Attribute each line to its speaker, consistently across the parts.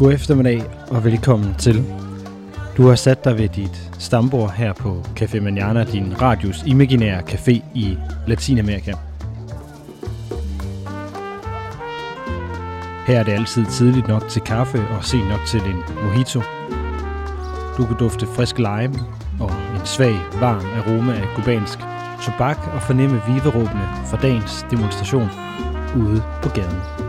Speaker 1: God eftermiddag og velkommen til. Du har sat dig ved dit stambord her på Café Manana, din radios imaginære café i Latinamerika. Her er det altid tidligt nok til kaffe og sent nok til en mojito. Du kan dufte frisk lime og en svag, varm aroma af kubansk tobak og fornemme viveråbene fra dagens demonstration ude på gaden.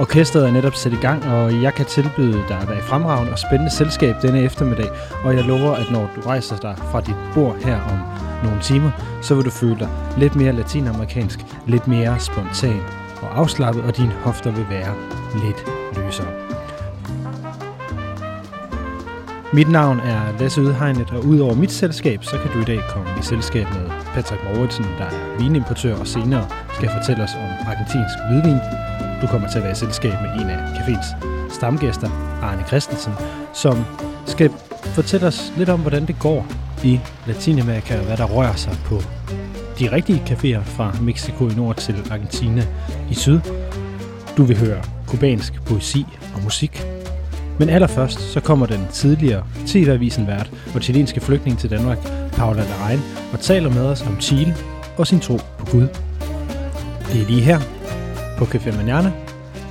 Speaker 1: Orkestret er netop sat i gang, og jeg kan tilbyde dig at være i fremragende og spændende selskab denne eftermiddag, og jeg lover, at når du rejser dig fra dit bord her om nogle timer, så vil du føle dig lidt mere latinamerikansk, lidt mere spontan og afslappet, og dine hofter vil være lidt løsere. Mit navn er Lasse Udhegnet, og udover mit selskab, så kan du i dag komme i selskab med Patrick Mauritsen, der er vinimportør og senere skal fortælle os om argentinsk hvidvin. Du kommer til at være i selskab med en af caféens stamgæster, Arne Christensen, som skal fortælle os lidt om, hvordan det går i Latinamerika, og hvad der rører sig på de rigtige caféer fra Mexico i nord til Argentina i syd. Du vil høre kubansk poesi og musik. Men allerførst så kommer den tidligere TV-avisen vært og chilenske flygtning til Danmark, Paula Larrain, og taler med os om Chile og sin tro på Gud. Det er lige her på Café Manana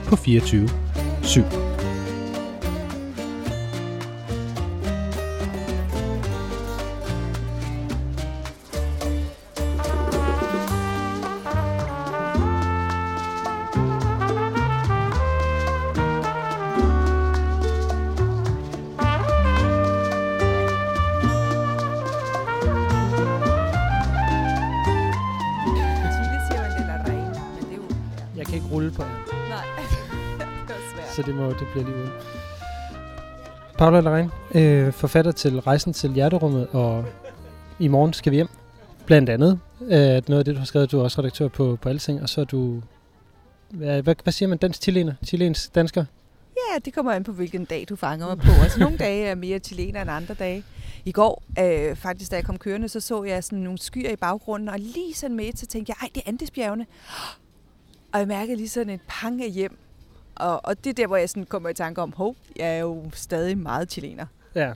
Speaker 1: på 24 7.
Speaker 2: det,
Speaker 1: bliver lige uden. Paula Larrain, øh, forfatter til Rejsen til Hjerterummet, og i morgen skal vi hjem. Blandt andet. Øh, noget af det, du har skrevet, du er også redaktør på, på Alting, og så er du... Hvad, hvad, hvad siger man? Dansk chilener? Chilensk dansker?
Speaker 2: Ja, det kommer an på, hvilken dag du fanger mig på. Altså, nogle dage er mere chilener end andre dage. I går, øh, faktisk da jeg kom kørende, så så jeg sådan nogle skyer i baggrunden, og lige sådan med, så tænkte jeg, ej, det er Andesbjergene. Og jeg mærkede lige sådan et pang af hjem. Og, og det er der, hvor jeg sådan kommer i tanke om, hov, jeg er jo stadig meget chilener.
Speaker 1: Ja.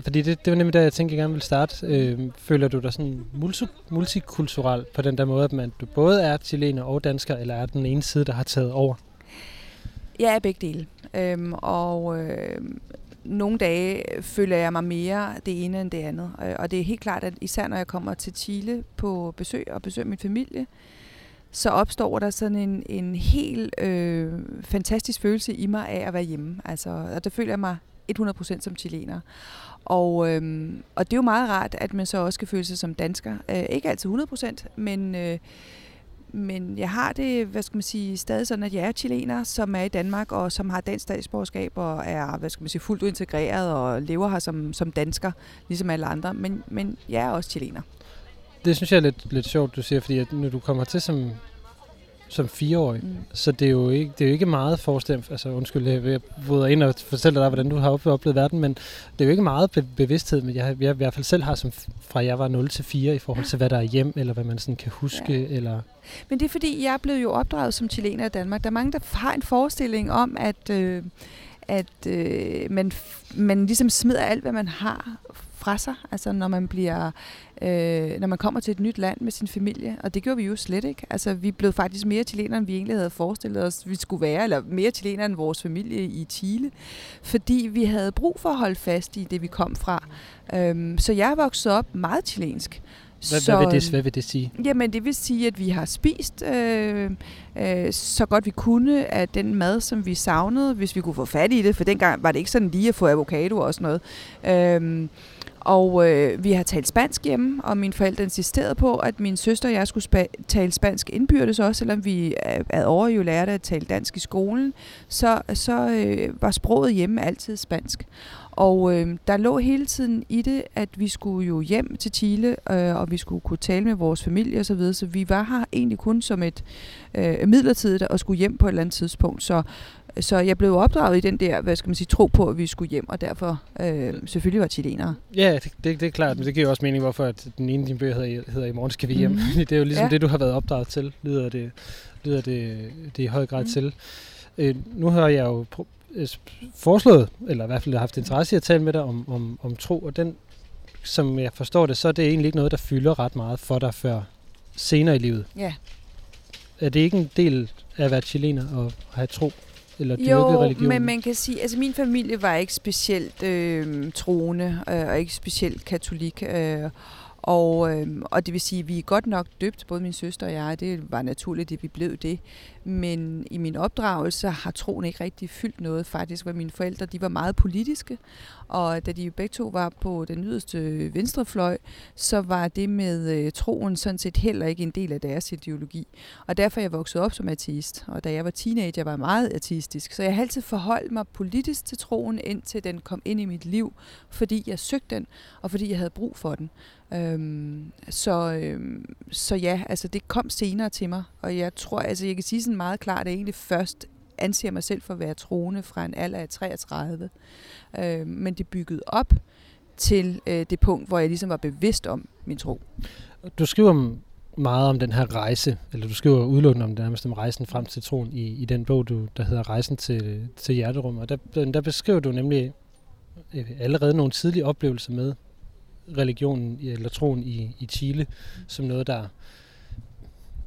Speaker 1: Fordi det, det var nemlig der, jeg tænkte, jeg gerne ville starte. Øh, føler du dig sådan multi, multikulturel på den der måde, at man, du både er chilener og dansker, eller er den ene side, der har taget over?
Speaker 2: Jeg er begge dele. Øhm, og øh, nogle dage føler jeg mig mere det ene end det andet. Øh, Og det er helt klart, at især når jeg kommer til Chile på besøg og besøger min familie, så opstår der sådan en, en helt øh, fantastisk følelse i mig af at være hjemme. Altså, og der føler jeg mig 100% som chilener. Og, øhm, og det er jo meget rart, at man så også kan føle sig som dansker. Øh, ikke altid 100%, men, øh, men jeg har det, hvad skal man sige, stadig sådan, at jeg er chilener, som er i Danmark, og som har dansk statsborgerskab, og er, hvad skal man sige, fuldt integreret, og lever her som, som dansker, ligesom alle andre. Men, men jeg er også chilener.
Speaker 1: Det synes jeg er lidt, lidt sjovt, du siger, fordi at når du kommer til som, som fireårig,
Speaker 2: Mm.
Speaker 1: så det er jo ikke, det er jo ikke meget forstemt, altså undskyld, jeg jeg bryder ind og fortæller dig, hvordan du har op- oplevet verden, men det er jo ikke meget be- bevidsthed, men jeg, jeg i hvert fald selv har som fra jeg var 0 til 4 i forhold til, hvad der er hjem, eller hvad man sådan kan huske,
Speaker 2: Ja.
Speaker 1: eller...
Speaker 2: Men det er fordi, jeg er blevet jo opdraget som chilener i Danmark. Der er mange, der har en forestilling om, at, øh, at øh, man, man ligesom smider alt, hvad man har fra sig, altså når man bliver, øh, når man kommer til et nyt land med sin familie, og det gjorde vi jo slet ikke. Altså vi blev faktisk mere chilenere, end vi egentlig havde forestillet os, vi skulle være, eller mere chilenere end vores familie i Chile, fordi vi havde brug for at holde fast i det, vi kom fra. Øhm, så jeg vokset op meget chilensk.
Speaker 1: Hvad,
Speaker 2: så,
Speaker 1: hvad, vil det, hvad vil det sige?
Speaker 2: Jamen, det vil sige, at vi har spist øh, øh, så godt vi kunne af den mad, som vi savnede, hvis vi kunne få fat i det, for dengang var det ikke sådan lige at få avocado og sådan noget. Øh, og øh, vi har talt spansk hjemme, og mine forældre insisterede på, at min søster og jeg skulle spa- tale spansk indbyrdes også, selvom vi øh, ad over jo lærte at tale dansk i skolen, så, så øh, var sproget hjemme altid spansk. Og øh, der lå hele tiden i det, at vi skulle jo hjem til Chile, øh, og vi skulle kunne tale med vores familie osv., så, videre. så vi var her egentlig kun som et øh, midlertidigt og skulle hjem på et eller andet tidspunkt. Så, så jeg blev opdraget i den der, hvad skal man sige, tro på, at vi skulle hjem, og derfor øh, selvfølgelig var chilenere.
Speaker 1: Ja, det, det, det er klart, men det giver jo også mening, hvorfor at den ene af dine bøger hedder, hedder I morgen skal vi hjem. Mm. det er jo ligesom
Speaker 2: Ja.
Speaker 1: det, du har været opdraget til, lyder det, lyder det, det i høj grad mm. til. Øh, nu har jeg jo øh, foreslået, eller i hvert fald haft interesse i at tale med dig om, om, om tro, og den, som jeg forstår det, så er det egentlig ikke noget, der fylder ret meget for dig før senere i livet.
Speaker 2: Ja.
Speaker 1: Er det ikke en del af at være chilener at have tro? Eller
Speaker 2: Jo,
Speaker 1: religion?
Speaker 2: men man kan sige, altså min familie var ikke specielt øh, troende, øh, og ikke specielt katolik. Øh, og, øh, og det vil sige, at vi er godt nok døbt, både min søster og jeg, det var naturligt, at vi blev det. Men i min opdragelse har troen ikke rigtig fyldt noget. Faktisk hvor mine forældre, de var meget politiske, og da de begge to var på den yderste venstrefløj, så var det med øh, troen sådan set heller ikke en del af deres ideologi. Og derfor er jeg vokset op som ateist, og da jeg var teenager, var jeg meget ateistisk. Så jeg har altid forholdt mig politisk til troen, indtil den kom ind i mit liv, fordi jeg søgte den, og fordi jeg havde brug for den. Øhm, så, øhm, så ja, altså det kom senere til mig, og jeg tror, altså jeg kan sige sådan meget klart, at jeg egentlig først anser mig selv for at være troende fra en alder af 33. Øh, men det byggede op til øh, det punkt, hvor jeg ligesom var bevidst om min tro.
Speaker 1: Du skriver meget om den her rejse, eller du skriver udelukkende om nærmest om rejsen frem til troen i, i den bog, du, der hedder Rejsen til, til hjerterum. Og der, der beskriver du nemlig øh, allerede nogle tidlige oplevelser med religionen eller troen i, i Chile, som noget, der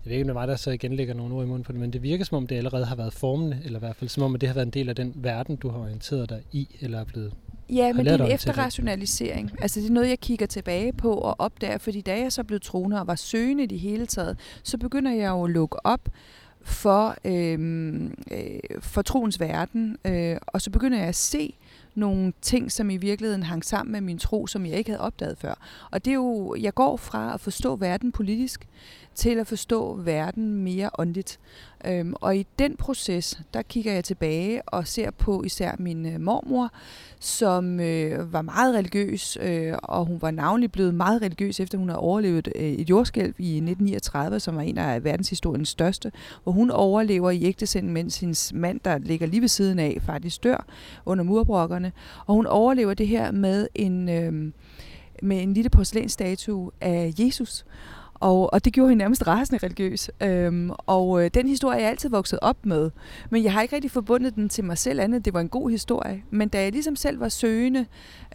Speaker 1: ved ikke, om det er mig, der så igen lægger nogle ord i munden på det, men det virker som om, det allerede har været formende, eller i hvert fald som om, at det har været en del af den verden, du har orienteret dig i, eller er blevet
Speaker 2: Ja, men det er en efterrationalisering. Altså det er noget, jeg kigger tilbage på og opdager, fordi da jeg så blev troende og var søgende i det hele taget, så begynder jeg jo at lukke op for, øhm, øh, for troens verden, øh, og så begynder jeg at se nogle ting, som i virkeligheden hang sammen med min tro, som jeg ikke havde opdaget før. Og det er jo, jeg går fra at forstå verden politisk, til at forstå verden mere åndeligt. Øhm, og i den proces, der kigger jeg tilbage og ser på især min øh, mormor, som øh, var meget religiøs, øh, og hun var navnlig blevet meget religiøs, efter hun havde overlevet øh, et jordskælv i 1939, som var en af verdenshistoriens største, hvor hun overlever i ægtesind, mens hendes mand, der ligger lige ved siden af, faktisk dør under murbrokkerne. Og hun overlever det her med en, øh, med en lille porcelænsstatue af Jesus. Og, og det gjorde hende nærmest rasende religiøs. Øhm, og øh, den historie er jeg altid vokset op med. Men jeg har ikke rigtig forbundet den til mig selv andet. Det var en god historie. Men da jeg ligesom selv var søgende,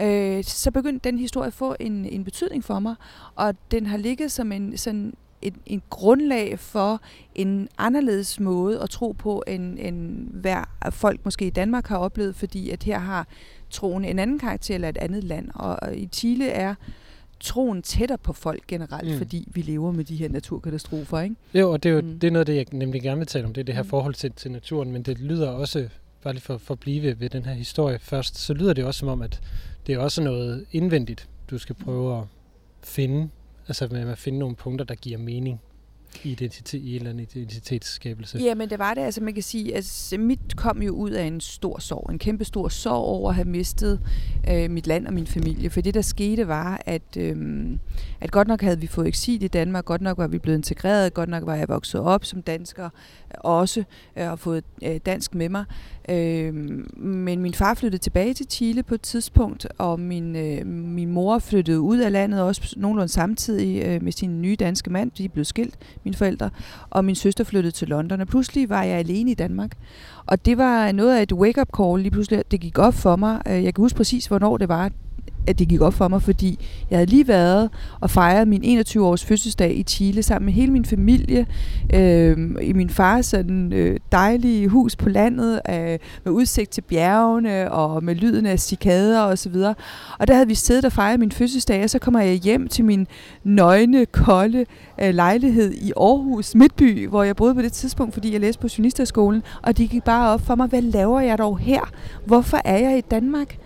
Speaker 2: øh, så begyndte den historie at få en, en betydning for mig. Og den har ligget som en, sådan et, en grundlag for en anderledes måde at tro på, end, end hver folk måske i Danmark har oplevet, fordi at her har troen en anden karakter eller et andet land. Og i Chile er troen tættere på folk generelt,
Speaker 1: Mm.
Speaker 2: fordi vi lever med de her naturkatastrofer, ikke?
Speaker 1: Jo, og det er jo
Speaker 2: Mm.
Speaker 1: det er noget, af det jeg nemlig gerne vil tale om, det er det her
Speaker 2: Mm.
Speaker 1: forhold til, til naturen, men det lyder også, bare lige for, for at blive ved, ved den her historie først, så lyder det også som om, at det er også noget indvendigt, du skal prøve at finde, altså med at finde nogle punkter, der giver mening identitet, i en eller anden identitetsskabelse.
Speaker 2: Ja, men det var det. Altså man kan sige, at altså, mit kom jo ud af en stor sorg. En kæmpe stor sorg over at have mistet øh, mit land og min familie. For det, der skete, var, at, øh, at godt nok havde vi fået eksil i Danmark. Godt nok var vi blevet integreret. Godt nok var jeg vokset op som dansker også øh, og fået øh, dansk med mig. Øh, men min far flyttede tilbage til Chile på et tidspunkt, og min, min mor flyttede ud af landet også nogenlunde samtidig med sin nye danske mand. De blev skilt, mine forældre, og min søster flyttede til London. Og pludselig var jeg alene i Danmark. Og det var noget af et wake-up call lige pludselig. Det gik op for mig. Jeg kan huske præcis, hvornår det var, at det gik op for mig, fordi jeg havde lige været og fejret min 21-års fødselsdag i Chile sammen med hele min familie øh, i min fars sådan, øh, dejlige hus på landet øh, med udsigt til bjergene og med lyden af cikader og så videre. Og der havde vi siddet og fejret min fødselsdag, og så kommer jeg hjem til min nøgne, kolde øh, lejlighed i Aarhus Midtby, hvor jeg boede på det tidspunkt, fordi jeg læste på journalisterskolen, og det gik bare op for mig, hvad laver jeg dog her? Hvorfor er jeg i Danmark?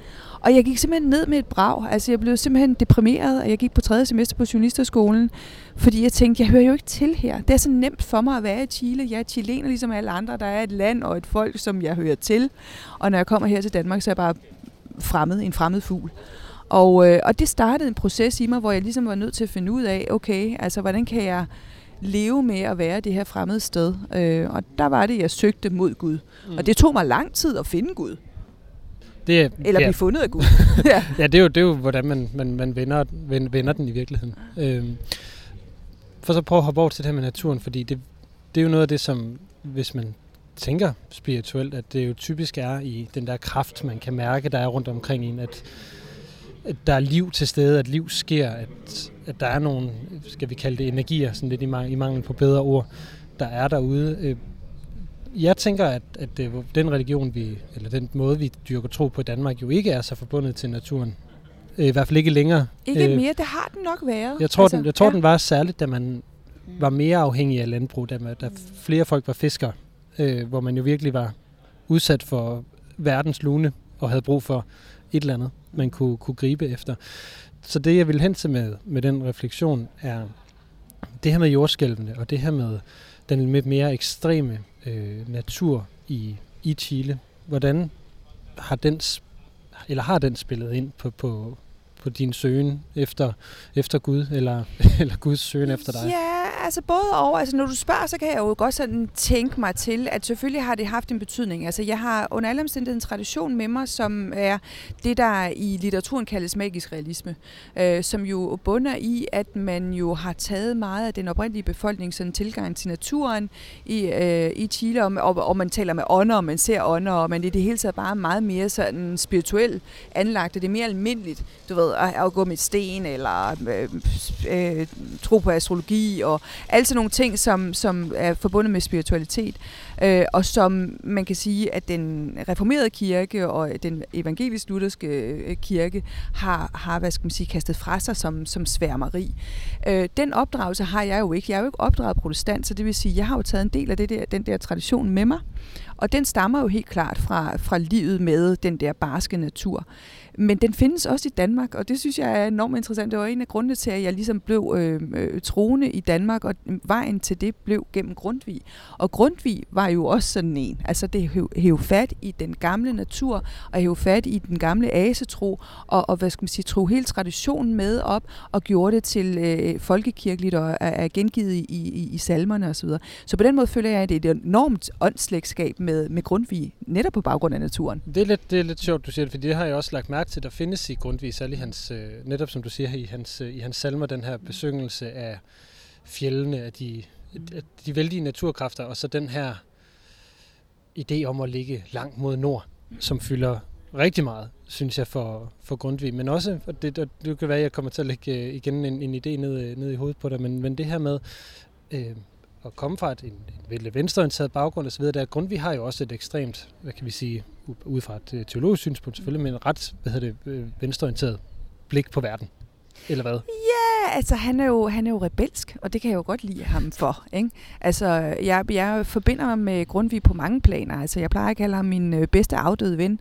Speaker 2: Og jeg gik simpelthen ned med et brag. Altså jeg blev simpelthen deprimeret, og jeg gik på tredje semester på journalisterskolen, fordi jeg tænkte, jeg hører jo ikke til her. Det er så nemt for mig at være i Chile. Jeg er chilener ligesom alle andre. Der er et land og et folk, som jeg hører til. Og når jeg kommer her til Danmark, så er jeg bare fremmed, en fremmed fugl. Og, øh, og det startede en proces i mig, hvor jeg ligesom var nødt til at finde ud af, okay, altså hvordan kan jeg leve med at være det her fremmede sted. Øh, og der var det, jeg søgte mod Gud. Mm. Og det tog mig lang tid at finde Gud.
Speaker 1: Det er,
Speaker 2: Eller
Speaker 1: ja,
Speaker 2: blive fundet af Gud. ja.
Speaker 1: ja, det er jo, det er jo hvordan man, man, man vender, vender, vender den i virkeligheden. Øhm, for så prøve at hoppe over til det her med naturen, fordi det, det er jo noget af det, som hvis man tænker spirituelt, at det jo typisk er i den der kraft, man kan mærke, der er rundt omkring en, at, at der er liv til stede, at liv sker, at, at der er nogle, skal vi kalde det energier, sådan lidt i, i mangel på bedre ord, der er derude. Øh, jeg tænker, at, at den religion, vi, eller den måde, vi dyrker tro på i Danmark, jo ikke er så forbundet til naturen. I hvert fald ikke længere.
Speaker 2: Ikke mere, det har den nok været.
Speaker 1: Jeg tror, altså, den, jeg tror ja. den var særligt, da man var mere afhængig af landbrug, da, man, da flere folk var fiskere, øh, hvor man jo virkelig var udsat for verdens lune og havde brug for et eller andet, man kunne, kunne gribe efter. Så det, jeg vil hen til med, med den refleksion, er det her med jordskælvene, og det her med den lidt mere ekstreme øh, natur i, i Chile. Hvordan har den, eller har den spillet ind på, på, på din søgen efter, efter Gud, eller, eller Guds søgen efter dig?
Speaker 2: Ja, altså både og. Altså, når du spørger, så kan jeg jo godt sådan tænke mig til, at selvfølgelig har det haft en betydning. Altså, jeg har under alle omstændigheder en tradition med mig, som er det, der i litteraturen kaldes magisk realisme, øh, som jo bunder i, at man jo har taget meget af den oprindelige befolkning sådan tilgang til naturen i, øh, i Chile, og, og, og man taler med ånder, og man ser ånder, og man i det hele taget bare meget mere sådan spirituelt anlagt, det er mere almindeligt, du ved, at, at gå med sten, eller øh, øh, tro på astrologi, og alle sådan nogle ting, som, som er forbundet med spiritualitet, øh, og som man kan sige, at den reformerede kirke og den evangelisk-lutherske øh, kirke har, har hvad skal man sige, kastet fra sig som, som sværmeri. Øh, den opdragelse har jeg jo ikke. Jeg er jo ikke opdraget protestant, så det vil sige, jeg har jo taget en del af det der, den der tradition med mig, og den stammer jo helt klart fra, fra livet med den der barske natur. Men den findes også i Danmark, og det synes jeg er enormt interessant. Det var en af grundene til, at jeg ligesom blev øh, øh, troende i Danmark, og vejen til det blev gennem Grundtvig. Og Grundtvig var jo også sådan en. Altså det hæv fat i den gamle natur, og hæv fat i den gamle asetro, og, og hvad skal man sige, tro hele traditionen med op, og gjorde det til øh, folkekirkeligt og er, er gengivet i, i, i salmerne osv. Så, så på den måde føler jeg, at det er et enormt åndsslægtskab med, med Grundtvig, netop på baggrund af naturen.
Speaker 1: Det er lidt, det er lidt sjovt, du siger det, for det har jeg også lagt mærke til, der findes i Grundtvig, særlig hans, øh, netop som du siger i hans, øh, i hans salmer, den her besøgelse af fjellene, af de, af de vældige naturkræfter, og så den her idé om at ligge langt mod nord, som fylder rigtig meget, synes jeg, for, for Grundtvig. Men også, og det, det, det kan være, at jeg kommer til at lægge øh, igen en, en idé ned, øh, ned i hovedet på dig, men, men det her med, øh, at komme fra et, en, en venstreorienteret baggrund osv., der Grundtvig har jo også et ekstremt, hvad kan vi sige, ud fra et øh, teologisk synspunkt selvfølgelig, men en ret, hvad hedder det, øh, venstreorienteret blik på verden. Eller hvad?
Speaker 2: Ja, altså han er, jo, han er jo rebelsk, og det kan jeg jo godt lide ham for. Ikke? Altså, jeg, jeg forbinder mig med Grundtvig på mange planer. Altså, jeg plejer at kalde ham min øh, bedste afdøde ven,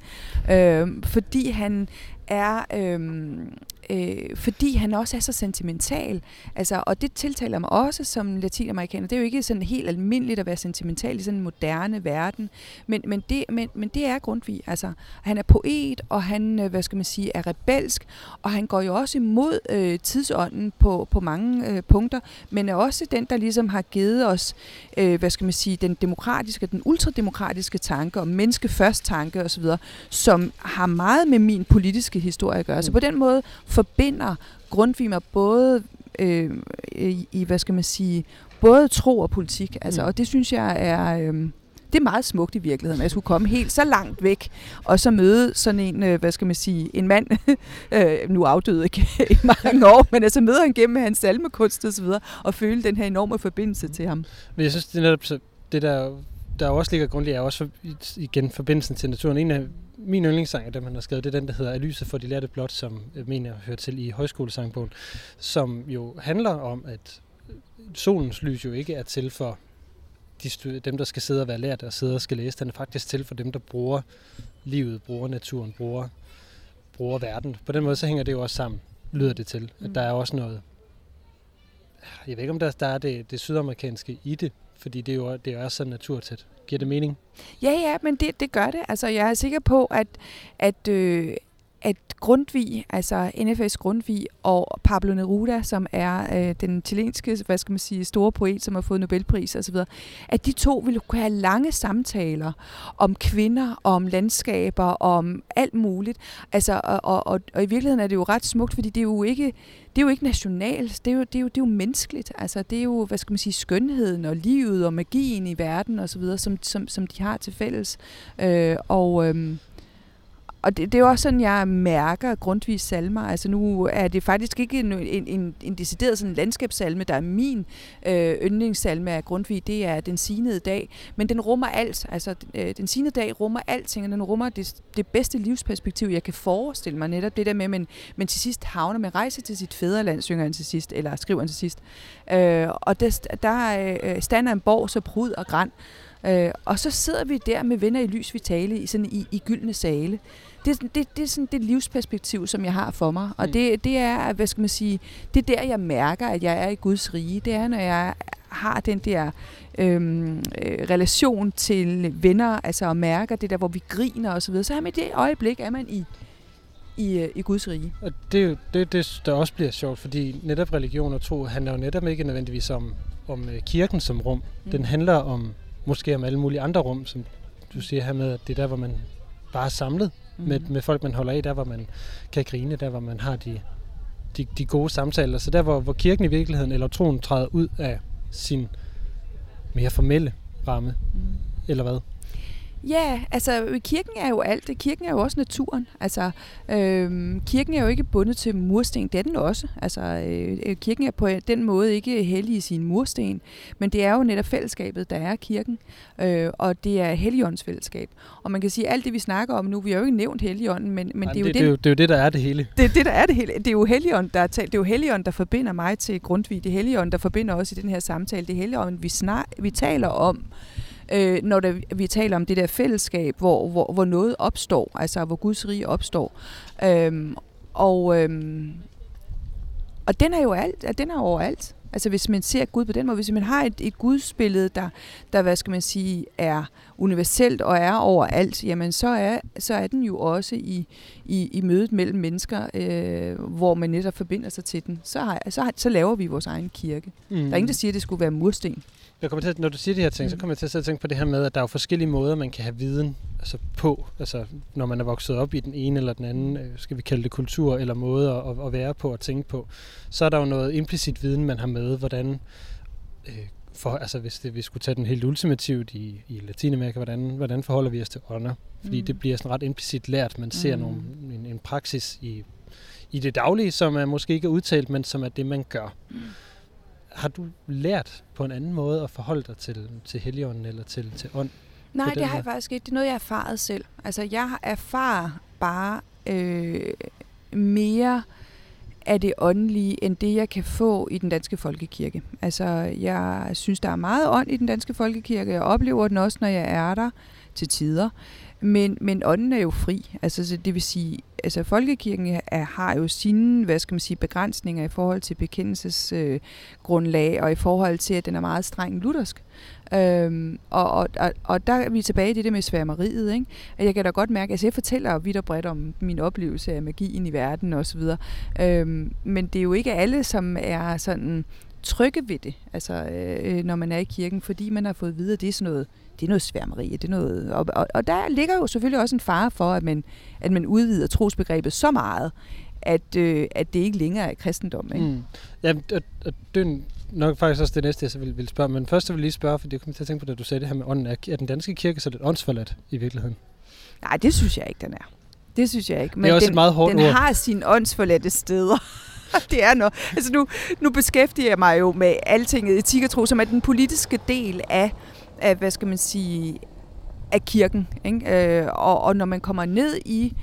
Speaker 2: øh, fordi han er øhm, øh, fordi han også er så sentimental. Altså, og det tiltaler mig også som latinamerikaner. Det er jo ikke sådan helt almindeligt at være sentimental i sådan en moderne verden, men, men, det, men, men det er Grundtvig. Altså, han er poet, og han, øh, hvad skal man sige, er rebelsk, og han går jo også imod øh, tidsånden på, på mange øh, punkter, men er også den, der ligesom har givet os, øh, hvad skal man sige, den demokratiske, den ultrademokratiske tanke, og menneske først tanke osv., som har meget med min politiske historie at gøre. Så mm. på den måde forbinder Grundtvig mig både øh, i, i, hvad skal man sige, både tro og politik. Altså, mm. Og det synes jeg er... Øh, det er meget smukt i virkeligheden, at jeg skulle komme helt så langt væk, og så møde sådan en, øh, hvad skal man sige, en mand, øh, nu afdøde ikke i mange år, men altså møde ham gennem hans salmekunst og så videre, og føle den her enorme forbindelse til ham.
Speaker 1: Men jeg synes, det er netop så, det der, der også ligger grundligt, er også for, igen forbindelsen til naturen. En af min yndlingssang af dem, han har skrevet, det er den, der hedder Alyset for de lærte blot, som jeg mener hører til i højskolesangbogen, som jo handler om, at solens lys jo ikke er til for de, dem, der skal sidde og være lært og sidde og skal læse. Den er faktisk til for dem, der bruger livet, bruger naturen, bruger, bruger verden. På den måde, så hænger det jo også sammen, lyder det til. At der er også noget, jeg ved ikke, om der, der er det, det sydamerikanske i det, fordi det er jo, det er så naturtæt. Giver det mening?
Speaker 2: Ja, ja, men det, det gør det. Altså, jeg er sikker på, at, at, øh, at Grundtvig, altså NFS Grundtvig og Pablo Neruda, som er øh, den chilenske, hvad skal man sige, store poet, som har fået Nobelpris osv., at de to ville kunne have lange samtaler om kvinder, om landskaber, om alt muligt. Altså, og, og, og, og i virkeligheden er det jo ret smukt, fordi det er jo ikke, det er jo ikke nationalt, det er jo, det er jo, det er jo menneskeligt. Altså, det er jo, hvad skal man sige, skønheden og livet og magien i verden osv., som, som, som de har til fælles. Øh, og... Øh, og det, det er jo også sådan, jeg mærker Grundtvigs salmer. Altså nu er det faktisk ikke en, en, en, en decideret sådan landskabssalme, der er min øh, yndlingssalme af Grundtvig. Det er Den sinede dag. Men den rummer alt. Altså øh, Den sinede dag rummer alting, og den rummer det, det bedste livsperspektiv, jeg kan forestille mig. Netop det der med, men, men til sidst havner med rejse til sit fædreland, synger han til sidst, eller skriver han til sidst. Øh, og der, der øh, stander en borg så prud og græn. Øh, og så sidder vi der med venner i lys vitale i, sådan i, i gyldne sale det, det, det er sådan det livsperspektiv, som jeg har for mig. Og mm. det, det er, hvad skal man sige, det er der, jeg mærker, at jeg er i Guds rige. Det er, når jeg har den der øhm, øh, relation til venner, altså og mærker det der, hvor vi griner og så videre. Så er man i det øjeblik, er man i, i, øh, i Guds rige.
Speaker 1: Og det er jo det, det, der også bliver sjovt, fordi netop religion og tro handler jo netop ikke nødvendigvis om, om øh, kirken som rum. Mm. Den handler om måske om alle mulige andre rum, som du siger her med, at det er der, hvor man bare er samlet mm. med, med folk, man holder af, der hvor man kan grine, der hvor man har de, de, de gode samtaler. Så der hvor, hvor kirken i virkeligheden, eller troen, træder ud af sin mere formelle ramme, mm. eller hvad?
Speaker 2: Ja, altså kirken er jo alt. Kirken er jo også naturen. Altså, øhm, kirken er jo ikke bundet til mursten. Det er den også. Altså, øh, øh, kirken er på den måde ikke hellig i sin mursten, men det er jo netop fællesskabet, der er kirken. Øh, og det er helligåndsfællesskab. Og man kan sige, at alt det, vi snakker om nu, vi har jo ikke nævnt helligånden, men, men
Speaker 1: Nej,
Speaker 2: det, er
Speaker 1: det,
Speaker 2: jo
Speaker 1: det, det, er jo, det er jo det, der er det hele.
Speaker 2: Det det, der er det hele. Det er jo helligånden, der, er talt. Det er jo helligånden, der forbinder mig til Grundtvig. Det er helligånden, der forbinder os i den her samtale. Det er helligånden, vi, snak, vi taler om øh, når der, vi taler om det der fællesskab, hvor, hvor, hvor noget opstår, altså hvor Guds rige opstår. Øhm, og, øhm, og den er jo alt, den er overalt. Altså hvis man ser Gud på den måde, hvis man har et, et gudsbillede, der, der, hvad skal man sige, er universelt og er overalt, jamen så er, så er den jo også i, i, i mødet mellem mennesker, øh, hvor man netop forbinder sig til den. Så, har, så, har, så laver vi vores egen kirke. Mm. Der er ingen, der siger, at det skulle være mursten.
Speaker 1: Jeg kommer til, når du siger de her ting, mm. så kommer jeg til at tænke på det her med, at der er jo forskellige måder, man kan have viden altså på. Altså, når man er vokset op i den ene eller den anden, øh, skal vi kalde det kultur eller måde at, at være på og tænke på, så er der jo noget implicit viden, man har med, hvordan øh, for, altså hvis det, vi skulle tage den helt ultimativt i, i Latinamerika, hvordan, hvordan forholder vi os til ånder? Fordi mm. det bliver sådan ret implicit lært. Man ser mm. nogle, en, en praksis i, i det daglige, som er måske ikke er udtalt, men som er det, man gør. Mm har du lært på en anden måde at forholde dig til, til heligånden eller til, til ånd?
Speaker 2: Nej, det har jeg faktisk ikke. Det er noget, jeg har erfaret selv. Altså, jeg erfarer bare øh, mere af det åndelige, end det, jeg kan få i den danske folkekirke. Altså, jeg synes, der er meget ånd i den danske folkekirke. Jeg oplever den også, når jeg er der til tider. Men, men ånden er jo fri. Altså, det vil sige, altså folkekirken er, har jo sine, hvad skal man sige, begrænsninger i forhold til bekendelsesgrundlag, øh, og i forhold til, at den er meget streng luthersk. Øhm, og, og, og, og der er vi tilbage i det der med sværmeriet. Ikke? At jeg kan da godt mærke, at altså jeg fortæller vidt og bredt om min oplevelse af magien i verden osv. Øhm, men det er jo ikke alle, som er sådan trygge ved det, altså, øh, øh når man er i kirken, fordi man har fået at vide, at det er sådan noget det er noget sværmeri. Det er noget, og, og, og der ligger jo selvfølgelig også en fare for, at man, at man udvider trosbegrebet så meget, at, øh, at det ikke længere er kristendom. Ikke? Mm.
Speaker 1: Ja, og, og det er nok faktisk også det næste, jeg så vil, vil spørge. Men først vil jeg lige spørge, fordi jeg kommer til at tænke på, da du sagde det her med ånden. Er, er den danske kirke så lidt åndsforladt i virkeligheden?
Speaker 2: Nej, det synes jeg ikke, den er. Det synes jeg ikke.
Speaker 1: Men det er også
Speaker 2: den,
Speaker 1: et meget hårdt
Speaker 2: den
Speaker 1: ord.
Speaker 2: har sine åndsforladte steder. det er noget. Altså nu, nu beskæftiger jeg mig jo med altinget etik og tro, som er den politiske del af af, hvad skal man sige, af kirken. Ikke? Øh, og, og når man kommer ned i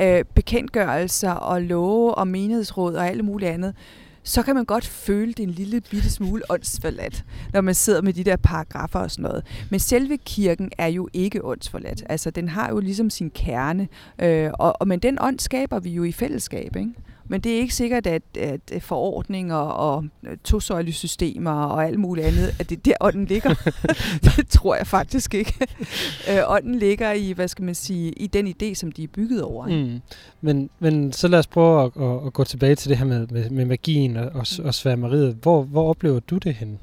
Speaker 2: øh, bekendtgørelser og love og menighedsråd og alt muligt andet, så kan man godt føle det en lille bitte smule åndsforladt, når man sidder med de der paragrafer og sådan noget. Men selve kirken er jo ikke åndsforladt. Altså, den har jo ligesom sin kerne, øh, og, og men den ånd skaber vi jo i fællesskab, ikke? Men det er ikke sikkert, at, at forordninger og tosøjlesystemer og alt muligt andet, at det er der ånden ligger. det tror jeg faktisk ikke. øh, ånden ligger i, hvad skal man sige, i den idé, som de er bygget over.
Speaker 1: Mm. Men, men så lad os prøve at, at, at gå tilbage til det her med, med, med magien og, og, og sværmeriet. Hvor, hvor oplever du det henne?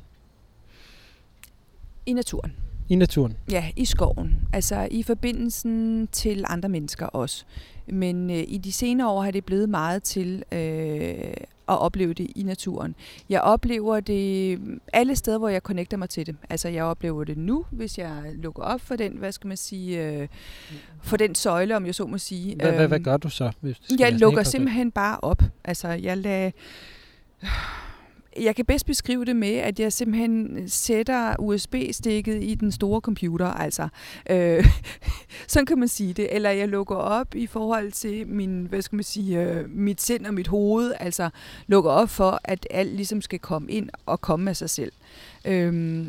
Speaker 2: I naturen.
Speaker 1: I naturen?
Speaker 2: Ja, i skoven. Altså i forbindelsen til andre mennesker også. Men øh, i de senere år har det blevet meget til øh, at opleve det i naturen. Jeg oplever det alle steder, hvor jeg connecter mig til det. Altså jeg oplever det nu, hvis jeg lukker op for den, hvad skal man sige, øh, for den søjle, om jeg så må sige.
Speaker 1: Hvad, hvad, hvad gør du så?
Speaker 2: Hvis jeg lukker simpelthen bare op. Altså jeg lader jeg kan bedst beskrive det med, at jeg simpelthen sætter USB-stikket i den store computer, altså. Øh, sådan kan man sige det. Eller jeg lukker op i forhold til min, hvad skal man sige, øh, mit sind og mit hoved, altså lukker op for, at alt ligesom skal komme ind og komme af sig selv. Øh,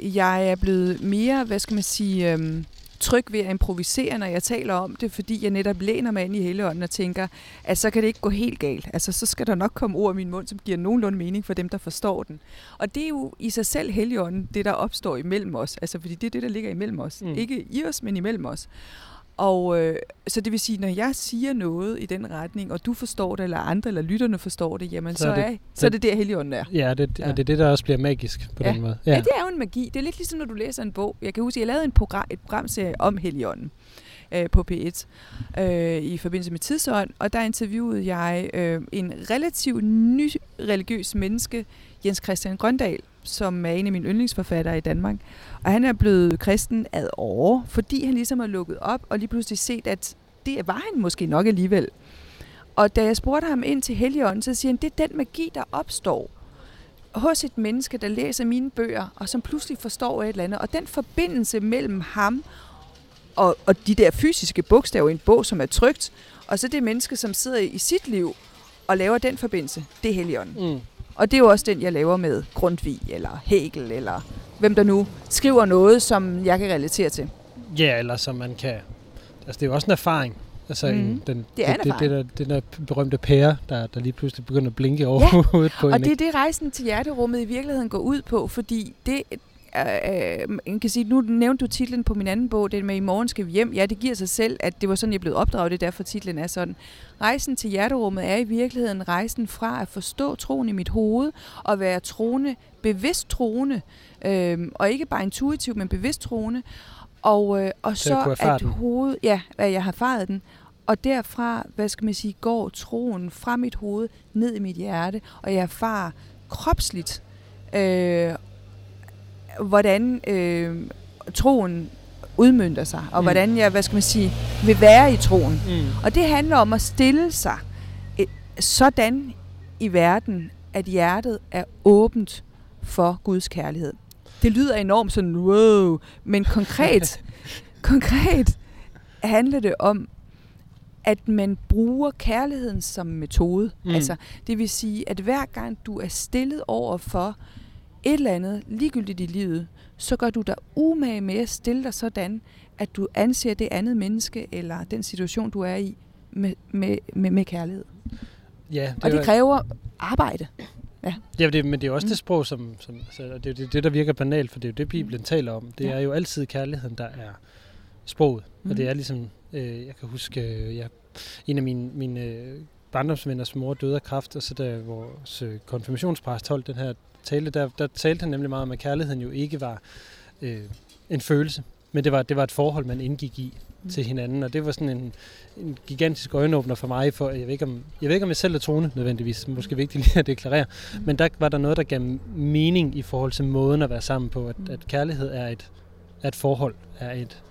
Speaker 2: jeg er blevet mere, hvad skal man sige... Øh, tryg ved at improvisere, når jeg taler om det, fordi jeg netop læner mig ind i Helligånden og tænker, at så kan det ikke gå helt galt. Altså, så skal der nok komme ord i min mund, som giver nogenlunde mening for dem, der forstår den. Og det er jo i sig selv Helligånden, det der opstår imellem os. Altså, fordi det er det, der ligger imellem os. Mm. Ikke i os, men imellem os. Og øh, så det vil sige, når jeg siger noget i den retning, og du forstår det, eller andre, eller lytterne forstår det, jamen så, så, er, det, er, så er det der Helligånden er.
Speaker 1: Ja, det, ja. det er det, der også bliver magisk på
Speaker 2: ja.
Speaker 1: den måde.
Speaker 2: Ja. ja, det er jo en magi. Det er lidt ligesom, når du læser en bog. Jeg kan huske, jeg lavede en program, et programserie om Helligånden øh, på P1 øh, i forbindelse med tidsånd, og der interviewede jeg øh, en relativt ny religiøs menneske, Jens Christian Grøndal, som er en af mine yndlingsforfattere i Danmark. Og han er blevet kristen ad år, fordi han ligesom har lukket op og lige pludselig set, at det var han måske nok alligevel. Og da jeg spurgte ham ind til Helligånden, så siger han, det er den magi, der opstår hos et menneske, der læser mine bøger, og som pludselig forstår et eller andet. Og den forbindelse mellem ham og, og de der fysiske bogstaver i en bog, som er trygt, og så det menneske, som sidder i sit liv og laver den forbindelse, det er Helligånden. Mm. Og det er jo også den, jeg laver med Grundtvig, eller Hegel, eller hvem der nu skriver noget, som jeg kan relatere til.
Speaker 1: Ja, eller som man kan... Altså, det er jo også en erfaring. Altså, mm. en, den,
Speaker 2: det er
Speaker 1: det, det, det, der, den der berømte pære, der, der lige pludselig begynder at blinke over ja, hovedet på
Speaker 2: og
Speaker 1: en.
Speaker 2: det er det, rejsen til hjerterummet i virkeligheden går ud på, fordi det, øh, man kan sige, nu nævnte du titlen på min anden bog, det med I morgen skal vi hjem. Ja, det giver sig selv, at det var sådan, jeg blev opdraget, det er derfor titlen er sådan. Rejsen til hjerterummet er i virkeligheden rejsen fra at forstå troen i mit hoved, og være troende, bevidst troende, øh, og ikke bare intuitivt, men bevidst troende. Og, øh, og så at hovedet, ja, at jeg har faret den, og derfra, hvad skal man sige, går troen fra mit hoved ned i mit hjerte, og jeg erfarer kropsligt øh, hvordan øh, troen udmyndter sig, og mm. hvordan jeg, hvad skal man sige, vil være i troen. Mm. Og det handler om at stille sig et, sådan i verden, at hjertet er åbent for Guds kærlighed. Det lyder enormt sådan, wow, men konkret, konkret handler det om, at man bruger kærligheden som metode. Mm. Altså, det vil sige, at hver gang du er stillet over for et eller andet, ligegyldigt i livet, så gør du dig umage med at stille dig sådan, at du anser det andet menneske, eller den situation, du er i, med, med, med, med kærlighed.
Speaker 1: Ja,
Speaker 2: det og det var... kræver arbejde. Ja.
Speaker 1: ja det, men det er også mm. det sprog, som, som altså, det er det, det, der virker banalt, for det er jo det, Bibelen mm. taler om. Det ja. er jo altid kærligheden, der er sproget. Mm. Og det er ligesom, øh, jeg kan huske, øh, jeg, en af mine, mine øh, barndomsvenners mor døde af kræft, og så da vores øh, konfirmationspræst holdt den her tale, der, der talte han nemlig meget om, at kærligheden jo ikke var øh, en følelse, men det var, det var et forhold, man indgik i mm. til hinanden, og det var sådan en, en gigantisk øjenåbner for mig, for jeg ved, ikke, om, jeg ved ikke, om jeg selv er troende nødvendigvis, måske vigtigt lige at deklarere, mm. men der var der noget, der gav mening i forhold til måden at være sammen på, at, at kærlighed er et, er et forhold, er et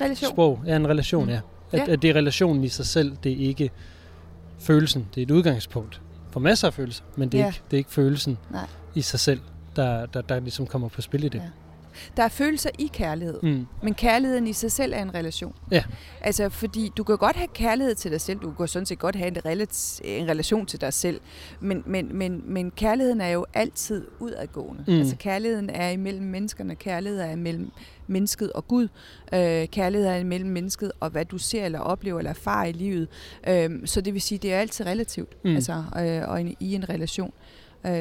Speaker 2: relation.
Speaker 1: sprog, er en relation, mm. ja. At, ja. at det er relationen i sig selv, det er ikke følelsen, det er et udgangspunkt for masser af følelser, men det er, ja. ikke, det er ikke følelsen. Nej i sig selv, der, der, der ligesom kommer på spil i det. Ja.
Speaker 2: der er følelser i kærlighed,
Speaker 1: Mm.
Speaker 2: men kærligheden i sig selv er en relation.
Speaker 1: Ja.
Speaker 2: Altså, fordi du kan godt have kærlighed til dig selv, du kan sådan set godt have en, relat- en relation til dig selv, men, men, men, men kærligheden er jo altid udadgående.
Speaker 1: Mm.
Speaker 2: Altså, kærligheden er imellem menneskerne, kærlighed er imellem mennesket og Gud, øh, kærlighed er imellem mennesket og hvad du ser eller oplever eller erfarer i livet. Øh, så det vil sige, det er altid relativt,
Speaker 1: mm.
Speaker 2: altså, øh, og en, i en relation. Øh,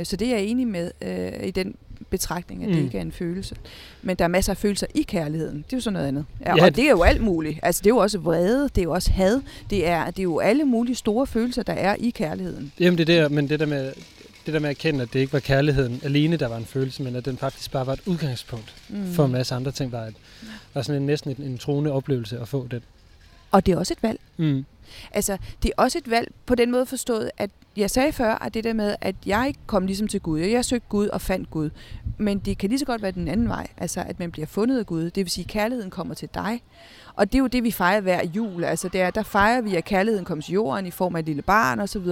Speaker 2: så det er jeg enig med øh, i den betragtning, at det
Speaker 1: Mm.
Speaker 2: ikke er en følelse. Men der er masser af følelser i kærligheden. Det er jo sådan noget andet. Ja,
Speaker 1: Ja,
Speaker 2: og det er jo alt muligt. Altså, det er jo også vrede, det er jo også had. Det er, det er jo alle mulige store følelser, der er i kærligheden.
Speaker 1: Jamen det er der, men det der med det der med at erkende, at det ikke var kærligheden alene, der var en følelse, men at den faktisk bare var et udgangspunkt
Speaker 2: Mm.
Speaker 1: for en masse andre ting, var, et, var sådan en, næsten en, en troende oplevelse at få den.
Speaker 2: Og det er også et valg.
Speaker 1: Mm.
Speaker 2: Altså, det er også et valg på den måde forstået, at jeg sagde før, at det der med, at jeg ikke kom ligesom til Gud. Jeg søgte Gud og fandt Gud. Men det kan lige så godt være den anden vej. Altså, at man bliver fundet af Gud. Det vil sige, at kærligheden kommer til dig. Og det er jo det, vi fejrer hver jul. Altså, der, der fejrer vi, at kærligheden kommer til jorden i form af et lille barn osv.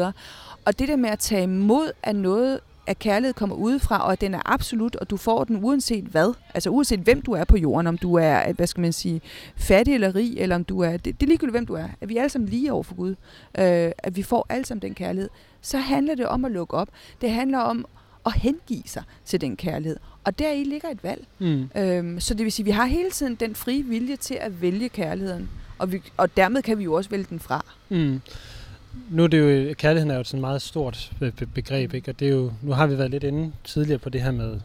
Speaker 2: Og det der med at tage imod af noget, at kærlighed kommer udefra, og at den er absolut, og du får den uanset hvad. Altså uanset hvem du er på jorden, om du er, hvad skal man sige, fattig eller rig, eller om du er, det, det er ligegyldigt hvem du er, at vi er alle sammen lige over for Gud, øh, at vi får alle sammen den kærlighed, så handler det om at lukke op. Det handler om at hengive sig til den kærlighed. Og deri ligger et valg.
Speaker 1: Mm.
Speaker 2: Øhm, så det vil sige, at vi har hele tiden den frie vilje til at vælge kærligheden. Og, vi, og dermed kan vi jo også vælge den fra.
Speaker 1: Mm. Nu er det jo, kærligheden er jo sådan et meget stort be- be- begreb, ikke? og det er jo, nu har vi været lidt inde tidligere på det her med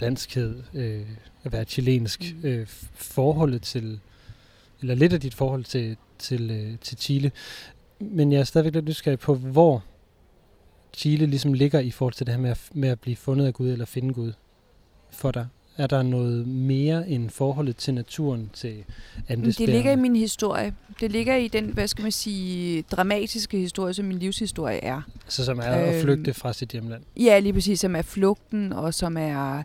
Speaker 1: danskhed, øh, at være chilensk,
Speaker 2: Mm.
Speaker 1: øh, forholdet til, eller lidt af dit forhold til, til, øh, til Chile. Men jeg er stadigvæk lidt nysgerrig på, hvor Chile ligesom ligger i forhold til det her med at, med at blive fundet af Gud eller finde Gud for dig. Er der noget mere end forholdet til naturen, til
Speaker 2: det ligger i min historie. Det ligger i den, hvad skal man sige, dramatiske historie, som min livshistorie er.
Speaker 1: Altså, som er at
Speaker 2: Øhm,
Speaker 1: flygte fra sit hjemland.
Speaker 2: Ja, lige præcis, som er flugten, og som er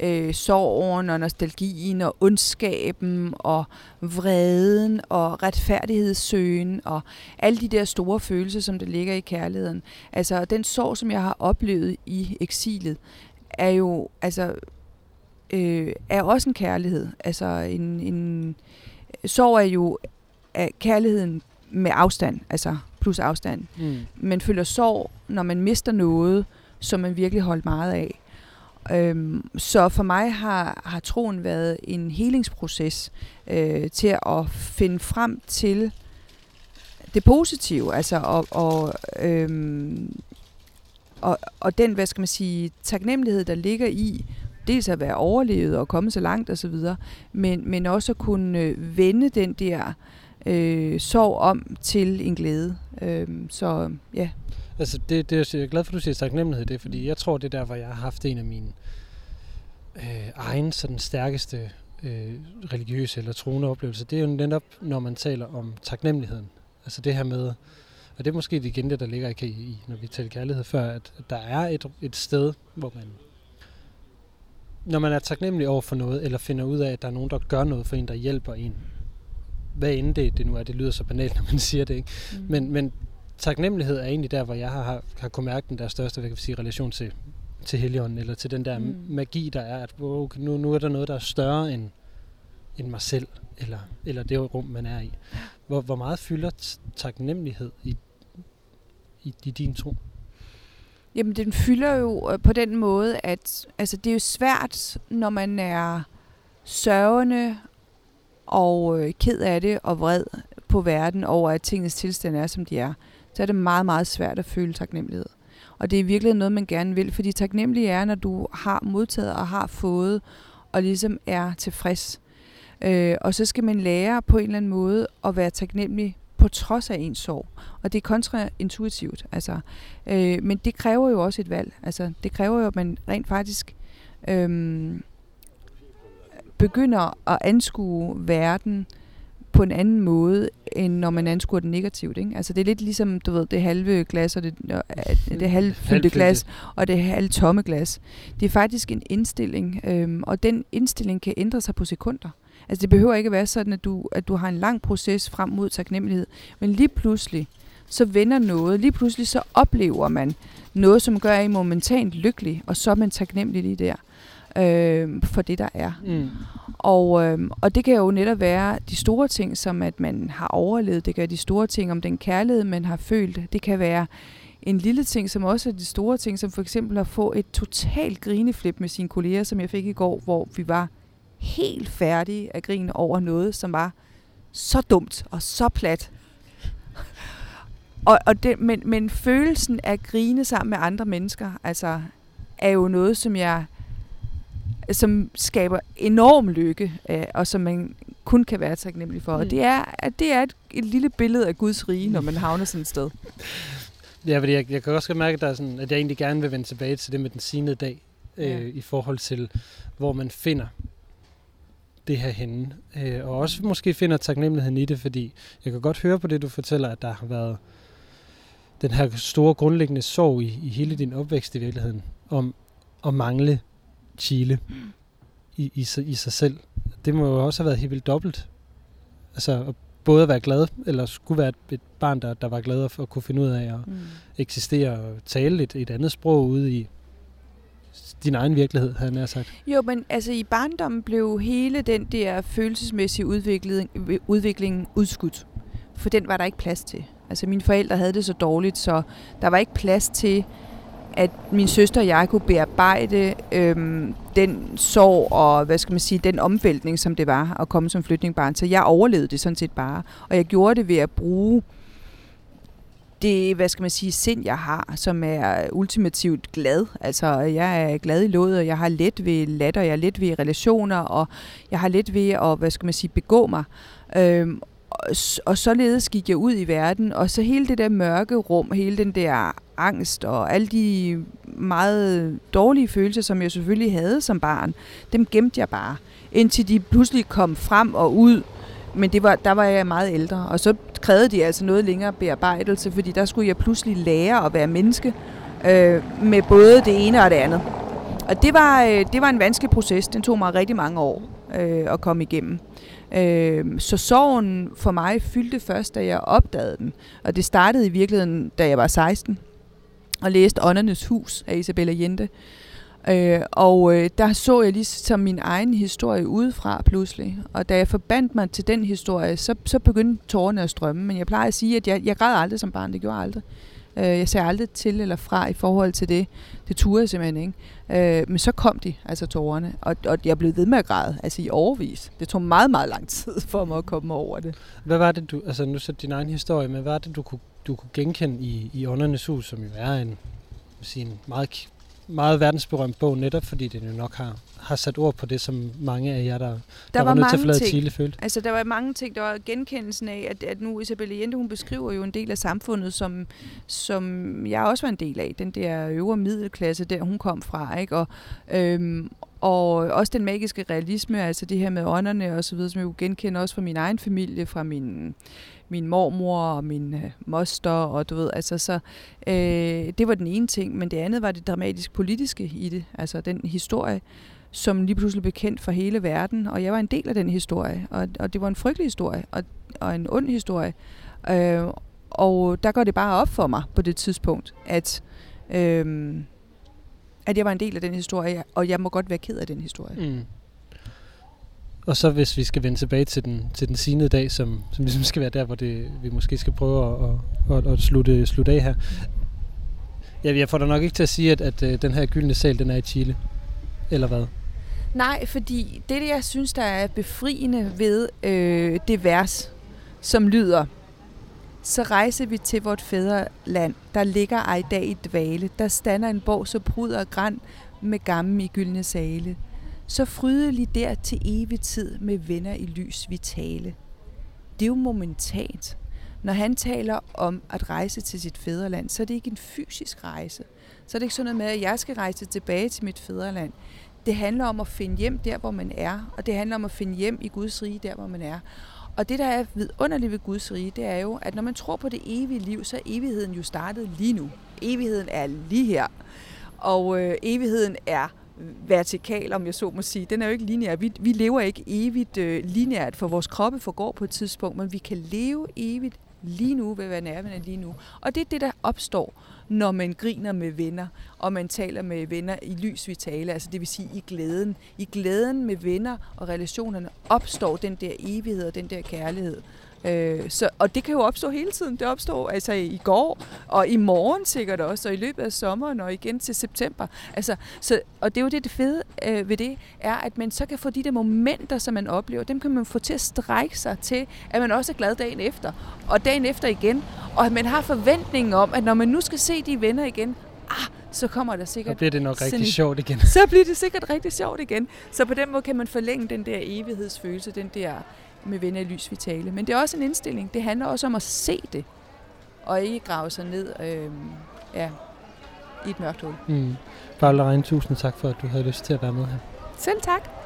Speaker 2: øh, sorgen og nostalgien og ondskaben og vreden og retfærdighedssøgen og alle de der store følelser, som der ligger i kærligheden. Altså, den sorg, som jeg har oplevet i eksilet, er jo, altså, øh, er også en kærlighed. Altså, en, en sorg er jo er kærligheden med afstand, altså plus afstand
Speaker 1: Mm.
Speaker 2: man føler sorg, når man mister noget, som man virkelig holdt meget af. Øhm, så for mig har, har troen været en helingsproces øh, til at finde frem til det positive, altså og, og, øhm, og, og den, hvad skal man sige, taknemmelighed, der ligger i, dels at være overlevet og komme så langt osv., men, men også at kunne øh, vende den der øh, sorg om til en glæde. Øh, så ja,
Speaker 1: Altså, det, det, jeg er glad for, at du siger taknemmelighed, det fordi jeg tror, det er der, hvor jeg har haft en af mine øh, egen sådan stærkeste øh, religiøse eller troende oplevelser. Det er jo netop, når man taler om taknemmeligheden. Altså det her med, og det er måske igen det, der ligger i, i når vi talte kærlighed før, at, at der er et, et sted, hvor man, når man er taknemmelig over for noget, eller finder ud af, at der er nogen, der gør noget for en, der hjælper en, hvad end det, det nu er, det lyder så banalt, når man siger det, ikke?
Speaker 2: Mm.
Speaker 1: Men, men taknemmelighed er egentlig der, hvor jeg har, har, kunnet mærke den der største hvad kan sige, relation til, til Helligånden, eller til den der
Speaker 2: Mm.
Speaker 1: mm. magi, der er, at wow, nu, nu er der noget, der er større end, end mig selv, eller, eller det rum, man er i. Hvor, hvor meget fylder taknemmelighed i, i, i din tro?
Speaker 2: Jamen, den fylder jo øh, på den måde, at altså, det er jo svært, når man er sørgende og øh, ked af det og vred på verden over, at tingens tilstand er, som de er. Så er det meget, meget svært at føle taknemmelighed. Og det er virkelig noget, man gerne vil, fordi taknemmelig er, når du har modtaget og har fået, og ligesom er tilfreds. Øh, og så skal man lære på en eller anden måde at være taknemmelig på trods af ens sorg. Og det er kontraintuitivt. Altså, øh, men det kræver jo også et valg. Altså, det kræver jo, at man rent faktisk øhm, begynder at anskue verden på en anden måde, end når man anskuer den negativt. Ikke? Altså, det er lidt ligesom, du ved, det halve glas og det, øh, det halvfyldte
Speaker 1: Halvfyldte.
Speaker 2: glas og det halvtomme glas. Det er faktisk en indstilling, øhm, og den indstilling kan ændre sig på sekunder. Altså det behøver ikke at være sådan, at du, at du har en lang proces frem mod taknemmelighed, men lige pludselig, så vender noget, lige pludselig så oplever man noget, som gør en momentant lykkelig, og så er man taknemmelig lige der. øh, for det, der er.
Speaker 1: Mm.
Speaker 2: Og, øh, og det kan jo netop være de store ting, som at man har overlevet. Det kan være de store ting om den kærlighed, man har følt. Det kan være en lille ting, som også er de store ting, som for eksempel at få et totalt grineflip med sine kolleger, som jeg fik i går, hvor vi var helt færdige at grine over noget, som var så dumt og så plat. og, og det, men, men følelsen af at grine sammen med andre mennesker, altså, er jo noget, som jeg som skaber enorm lykke, øh, og som man kun kan være taknemmelig for. Mm. Og det er, at det er et, et lille billede af Guds rige, når man havner sådan et sted.
Speaker 1: Ja, fordi jeg, jeg kan også mærke, at, der er sådan, at jeg egentlig gerne vil vende tilbage til det med den sine dag, øh, ja. i forhold til, hvor man finder det her henne. Øh, og også måske finder taknemmeligheden i det, fordi jeg kan godt høre på det, du fortæller, at der har været den her store grundlæggende sorg i, i hele din opvækst i virkeligheden, om at mangle Chile i, i, i sig selv. Det må jo også have været helt vildt dobbelt. Altså at både at være glad, eller skulle være et barn, der, der var glad for at kunne finde ud af at mm. eksistere og tale et, et andet sprog ude i din egen virkelighed, havde jeg sagt.
Speaker 2: Jo, men altså i barndommen blev hele den der følelsesmæssige udvikling, udvikling udskudt. For den var der ikke plads til. Altså mine forældre havde det så dårligt, så der var ikke plads til, at min søster og jeg kunne bearbejde øhm, den sorg og hvad skal man sige, den omvæltning, som det var at komme som flytningbarn. Så jeg overlevede det sådan set bare. Og jeg gjorde det ved at bruge det, hvad skal man sige, sind, jeg har, som er ultimativt glad. Altså, jeg er glad i låget, og jeg har let ved latter, jeg har let ved relationer, og jeg har let ved at, hvad skal man sige, begå mig. Øhm, og, og således gik jeg ud i verden, og så hele det der mørke rum, hele den der angst og alle de meget dårlige følelser, som jeg selvfølgelig havde som barn, dem gemte jeg bare, indtil de pludselig kom frem og ud. Men det var, der var jeg meget ældre, og så krævede de altså noget længere bearbejdelse, fordi der skulle jeg pludselig lære at være menneske øh, med både det ene og det andet. Og det var, øh, det var en vanskelig proces. Den tog mig rigtig mange år øh, at komme igennem. Øh, så sorgen for mig fyldte først, da jeg opdagede den. Og det startede i virkeligheden, da jeg var 16 og læste Åndernes Hus af Isabella Jente. Øh, Øh, og øh, der så jeg ligesom min egen historie udefra pludselig. Og da jeg forbandt mig til den historie, så, så begyndte tårerne at strømme. Men jeg plejer at sige, at jeg, jeg græd aldrig som barn. Det gjorde jeg aldrig. Øh, jeg sagde aldrig til eller fra i forhold til det. Det turde jeg simpelthen ikke. Øh, men så kom de, altså tårerne. Og, og jeg blev ved med at græde, altså i overvis. Det tog meget, meget lang tid for mig at komme over det.
Speaker 1: Hvad var det, du, altså nu så din egen historie, men hvad var det, du kunne, du kunne genkende i, i Åndernes Hus, som jo er en, sige, en meget meget verdensberømt bog, netop fordi den jo nok har, har sat ord på det, som mange af jer, der, der, der var, var nødt til at forlade ting. Chile, følte.
Speaker 2: Altså, der var mange ting. Der var genkendelsen af, at, at nu Isabelle Jente, hun beskriver jo en del af samfundet, som, som jeg også var en del af. Den der øvre middelklasse, der hun kom fra, ikke? Og, øhm, og også den magiske realisme, altså det her med ånderne og så videre, som jeg jo genkender også fra min egen familie, fra min min mormor og min øh, moster, og du ved, altså så, øh, det var den ene ting, men det andet var det dramatisk politiske i det, altså den historie, som lige pludselig blev kendt for hele verden, og jeg var en del af den historie, og, og det var en frygtelig historie, og, og en ond historie, øh, og der går det bare op for mig på det tidspunkt, at, øh, at jeg var en del af den historie, og jeg må godt være ked af den historie. Mm.
Speaker 1: Og så hvis vi skal vende tilbage til den, til den sinede dag, som, som ligesom skal være der, hvor det, vi måske skal prøve at, at, at, at slutte, slutte af her. Ja, jeg får da nok ikke til at sige, at, at, at den her gyldne sal, den er i Chile. Eller hvad?
Speaker 2: Nej, fordi det, jeg synes, der er befriende ved øh, det vers, som lyder, så rejser vi til vort fædreland, der ligger ej dag i dvale, der stander en borg så prud og græn med gammen i gyldne sale så frydelig der til evig tid med venner i lys vitale. Det er jo momentant. Når han taler om at rejse til sit fædreland, så er det ikke en fysisk rejse. Så er det ikke sådan noget med, at jeg skal rejse tilbage til mit fædreland. Det handler om at finde hjem der, hvor man er, og det handler om at finde hjem i Guds rige der, hvor man er. Og det, der er vidunderligt ved Guds rige, det er jo, at når man tror på det evige liv, så er evigheden jo startet lige nu. Evigheden er lige her. Og øh, evigheden er vertikal, om jeg så må sige. Den er jo ikke lineær. Vi, vi lever ikke evigt øh, lineært, for vores kroppe forgår på et tidspunkt, men vi kan leve evigt lige nu, vil være nærværende lige nu. Og det er det, der opstår, når man griner med venner, og man taler med venner i lys vitale, altså det vil sige i glæden. I glæden med venner og relationerne opstår den der evighed og den der kærlighed. Øh, så, og det kan jo opstå hele tiden. Det opstår altså i går, og i morgen sikkert også, og i løbet af sommeren, og igen til september. Altså, så, og det er jo det, det fede øh, ved det, er, at man så kan få de der momenter, som man oplever, dem kan man få til at strække sig til, at man også er glad dagen efter, og dagen efter igen. Og at man har forventningen om, at når man nu skal se de venner igen, ah, så kommer der sikkert...
Speaker 1: Så bliver det nok rigtig sådan, sjovt igen.
Speaker 2: Så bliver det sikkert rigtig sjovt igen. Så på den måde kan man forlænge den der evighedsfølelse, den der med venner lys vitale. Men det er også en indstilling. Det handler også om at se det, og ikke grave sig ned øh, ja, i et mørkt hul.
Speaker 1: Mm. Paula Rein, tusind tak for, at du havde lyst til at være med her.
Speaker 2: Selv tak.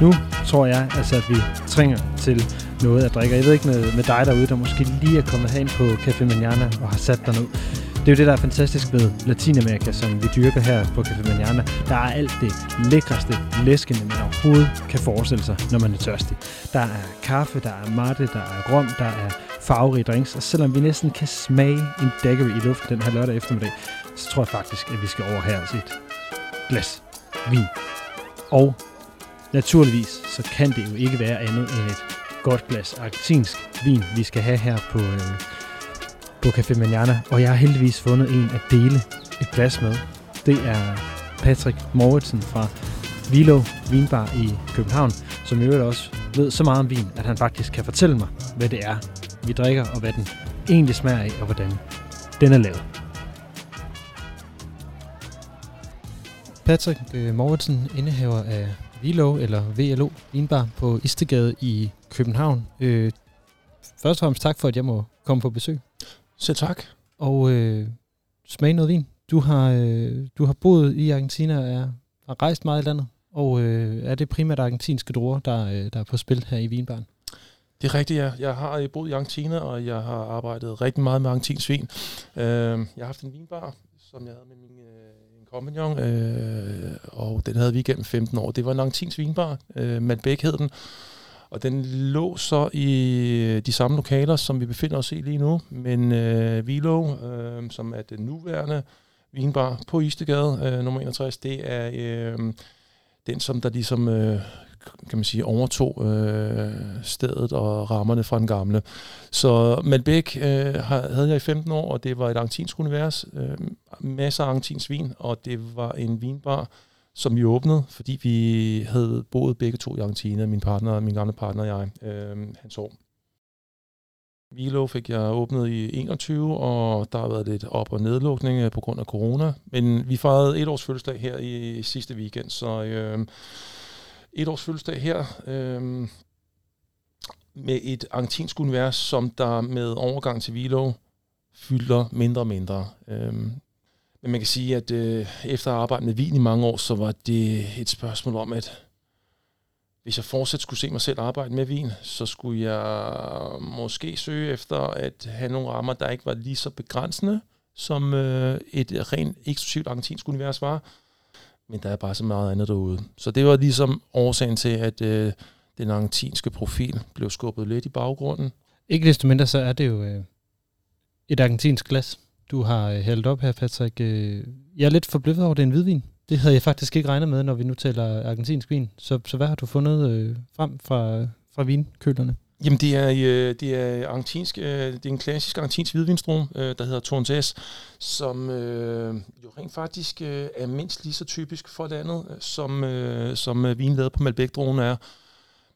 Speaker 1: Nu tror jeg altså, at vi trænger til noget at drikke. Jeg ved ikke med, med dig derude, der måske lige er kommet herind på Café Manana og har sat dig ned. Det er jo det, der er fantastisk ved Latinamerika, som vi dyrker her på Café Manana. Der er alt det lækreste, læskende, man overhovedet kan forestille sig, når man er tørstig. Der er kaffe, der er matte, der er rom, der er farverige drinks. Og selvom vi næsten kan smage en daiquiri i luften den her lørdag eftermiddag, så tror jeg faktisk, at vi skal over her og se et glas vin. Og Naturligvis så kan det jo ikke være andet end et godt glas argentinsk vin, vi skal have her på, øh, på Café Manana. Og jeg har heldigvis fundet en at dele et glas med. Det er Patrick Mauritsen fra Vilo Vinbar i København, som i øvrigt også ved så meget om vin, at han faktisk kan fortælle mig, hvad det er, vi drikker, og hvad den egentlig smager af, og hvordan den er lavet. Patrick øh, Mauritsen, indehaver af Vilo, eller VLO Vinbar på Istegade i København. Øh, først og fremmest tak for, at jeg må komme på besøg.
Speaker 3: Så tak.
Speaker 1: Og øh, smage noget vin. Du har, øh, du har boet i Argentina og er, har rejst meget i landet. Og øh, er det primært argentinske druer, der, øh, der er på spil her i Vinbaren?
Speaker 3: Det er rigtigt, ja. Jeg har boet i Argentina, og jeg har arbejdet rigtig meget med argentinsk vin. Øh, jeg har haft en vinbar, som jeg havde med min øh, Compagnon, øh, og den havde vi igennem 15 år. Det var en argentinsk vinbar, øh, Malbec hed den, og den lå så i øh, de samme lokaler, som vi befinder os i lige nu, men øh, Vilo, øh, som er den nuværende vinbar på Istegade, øh, nummer 61, det er øh, den, som der ligesom øh, kan man sige, overtog øh, stedet og rammerne fra den gamle. Så Malbec øh, havde jeg i 15 år, og det var et argentinsk univers. Øh, masser af argentinsk vin, og det var en vinbar, som vi åbnede, fordi vi havde boet begge to i Argentina, min partner, min gamle partner og jeg, øh, hans år. Milo fik jeg åbnet i 21, og der har været lidt op- og nedlukning øh, på grund af corona. Men vi fejrede et års fødselsdag her i sidste weekend, så øh, et års fødselsdag her øh, med et argentinsk univers, som der med overgang til Vilo fylder mindre og mindre. Øh, men man kan sige, at øh, efter at have arbejdet med vin i mange år, så var det et spørgsmål om, at hvis jeg fortsat skulle se mig selv arbejde med vin, så skulle jeg måske søge efter at have nogle rammer, der ikke var lige så begrænsende, som øh, et rent eksklusivt argentinsk univers var men der er bare så meget andet derude. Så det var ligesom årsagen til, at øh, den argentinske profil blev skubbet lidt i baggrunden.
Speaker 1: Ikke desto mindre, så er det jo øh, et argentinsk glas, du har øh, hældt op her, Patrick. Øh, jeg er lidt forbløffet over, at det er en hvidvin. Det havde jeg faktisk ikke regnet med, når vi nu taler argentinsk vin. Så, så hvad har du fundet øh, frem fra, fra vinkølerne?
Speaker 3: Jamen, det er, øh, det er, argentinsk, øh, det er en klassisk argentinsk hvidvinstrom, øh, der hedder Torrentes, som øh, jo rent faktisk øh, er mindst lige så typisk for landet, øh, som, øh, som øh, vin lavet på malbec er.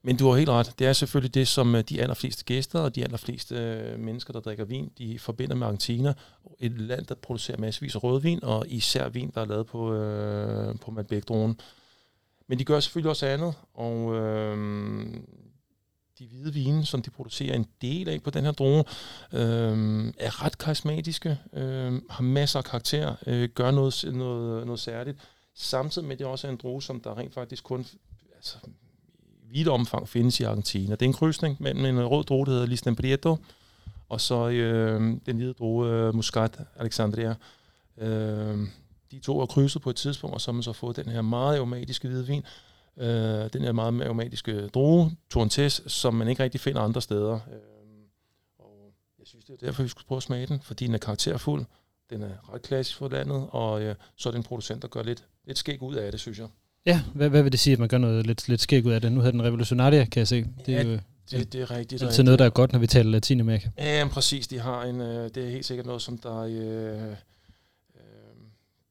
Speaker 3: Men du har helt ret. Det er selvfølgelig det, som øh, de allerfleste gæster og de allerfleste øh, mennesker, der drikker vin, de forbinder med Argentina. Et land, der producerer massevis af rødvin, og især vin, der er lavet på, øh, på malbec -dronen. Men de gør selvfølgelig også andet, og øh, de hvide vine, som de producerer en del af på den her droge, øh, er ret karismatiske, øh, har masser af karakter, øh, gør noget, noget, noget særligt, samtidig med, at det også er en droge, som der rent faktisk kun altså, i vidt omfang findes i Argentina. Det er en krydsning mellem en rød droge, der hedder Listan Prieto, og så øh, den hvide droge øh, Muscat Alexandria. Øh, de to er krydset på et tidspunkt, og så har man så fået den her meget aromatiske hvide vin, øh, den her meget aromatiske droge, Torrentes, som man ikke rigtig finder andre steder. Øh, og jeg synes, det er derfor, vi skulle prøve at smage den, fordi den er karakterfuld, den er ret klassisk for landet, og øh, så er det en producent, der gør lidt, lidt skæg ud af det, synes jeg.
Speaker 1: Ja, hvad, hvad vil det sige, at man gør noget lidt, lidt skæg ud af det? Nu hedder den Revolutionaria, kan jeg se. Det er
Speaker 3: ja,
Speaker 1: jo
Speaker 3: det, det er rigtigt.
Speaker 1: Det er noget, der er godt, når vi taler Latinamerika.
Speaker 3: Ja, præcis. De har en, øh, det er helt sikkert noget, som der øh,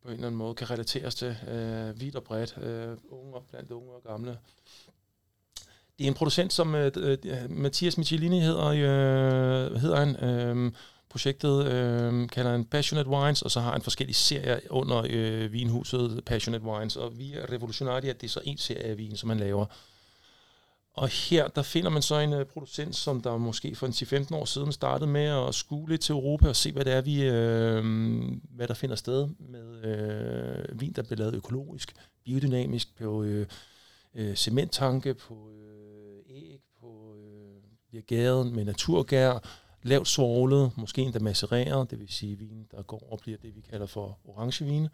Speaker 3: på en eller anden måde kan relateres til øh, vidt og bredt, øh, unge og blandt unge og gamle. Det er en producent, som øh, øh, Mathias Michelini hedder, øh, hedder han. Øh, projektet øh, kalder han Passionate Wines, og så har han forskellige serier under øh, vinhuset Passionate Wines, og vi er Revolutionaria, det er så en serie af vin, som han laver. Og her, der finder man så en uh, producent, som der måske for en 10-15 år siden startede med at skue lidt til Europa og se, hvad det er, vi, øh, hvad der finder sted med øh, vin, der bliver lavet økologisk, biodynamisk, på øh, øh, cementtanke, på øh, æg, på øh, gaden med naturgær, lavt svovlet, måske endda macereret, det vil sige vin, der går og bliver det, vi kalder for orangevine.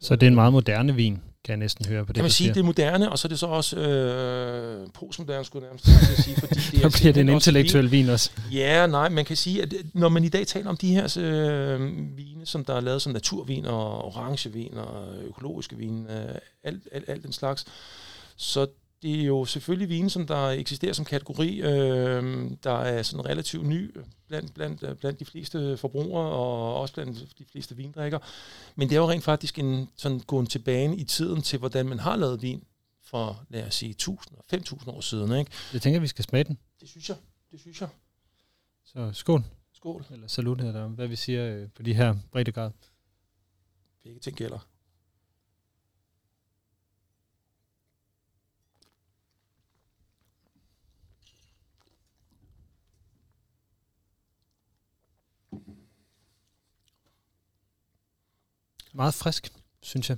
Speaker 1: Så det er en meget moderne vin, kan jeg næsten høre på det,
Speaker 3: Kan man sige, det er moderne, og så er det så også øh, postmoderne, skulle jeg nærmest sige, fordi det er
Speaker 1: bliver det en intellektuel vin også.
Speaker 3: Ja, nej, man kan sige, at når man i dag taler om de her øh, vine, som der er lavet som naturvin og orangevin og økologiske vin, øh, alt, alt, alt den slags, så det er jo selvfølgelig vine, som der eksisterer som kategori, øh, der er sådan relativt ny blandt, blandt, blandt de fleste forbrugere og også blandt de fleste vindrikker. Men det er jo rent faktisk en sådan gåen tilbage i tiden til, hvordan man har lavet vin for, lad os sige, 1000 og 5000 år siden. Ikke?
Speaker 1: Jeg tænker, vi skal smage den.
Speaker 3: Det synes jeg. Det synes jeg.
Speaker 1: Så skål.
Speaker 3: Skål.
Speaker 1: Eller salut, eller hvad vi siger øh, på de her breddegrad.
Speaker 3: Begge ting gælder.
Speaker 1: Meget frisk, synes jeg.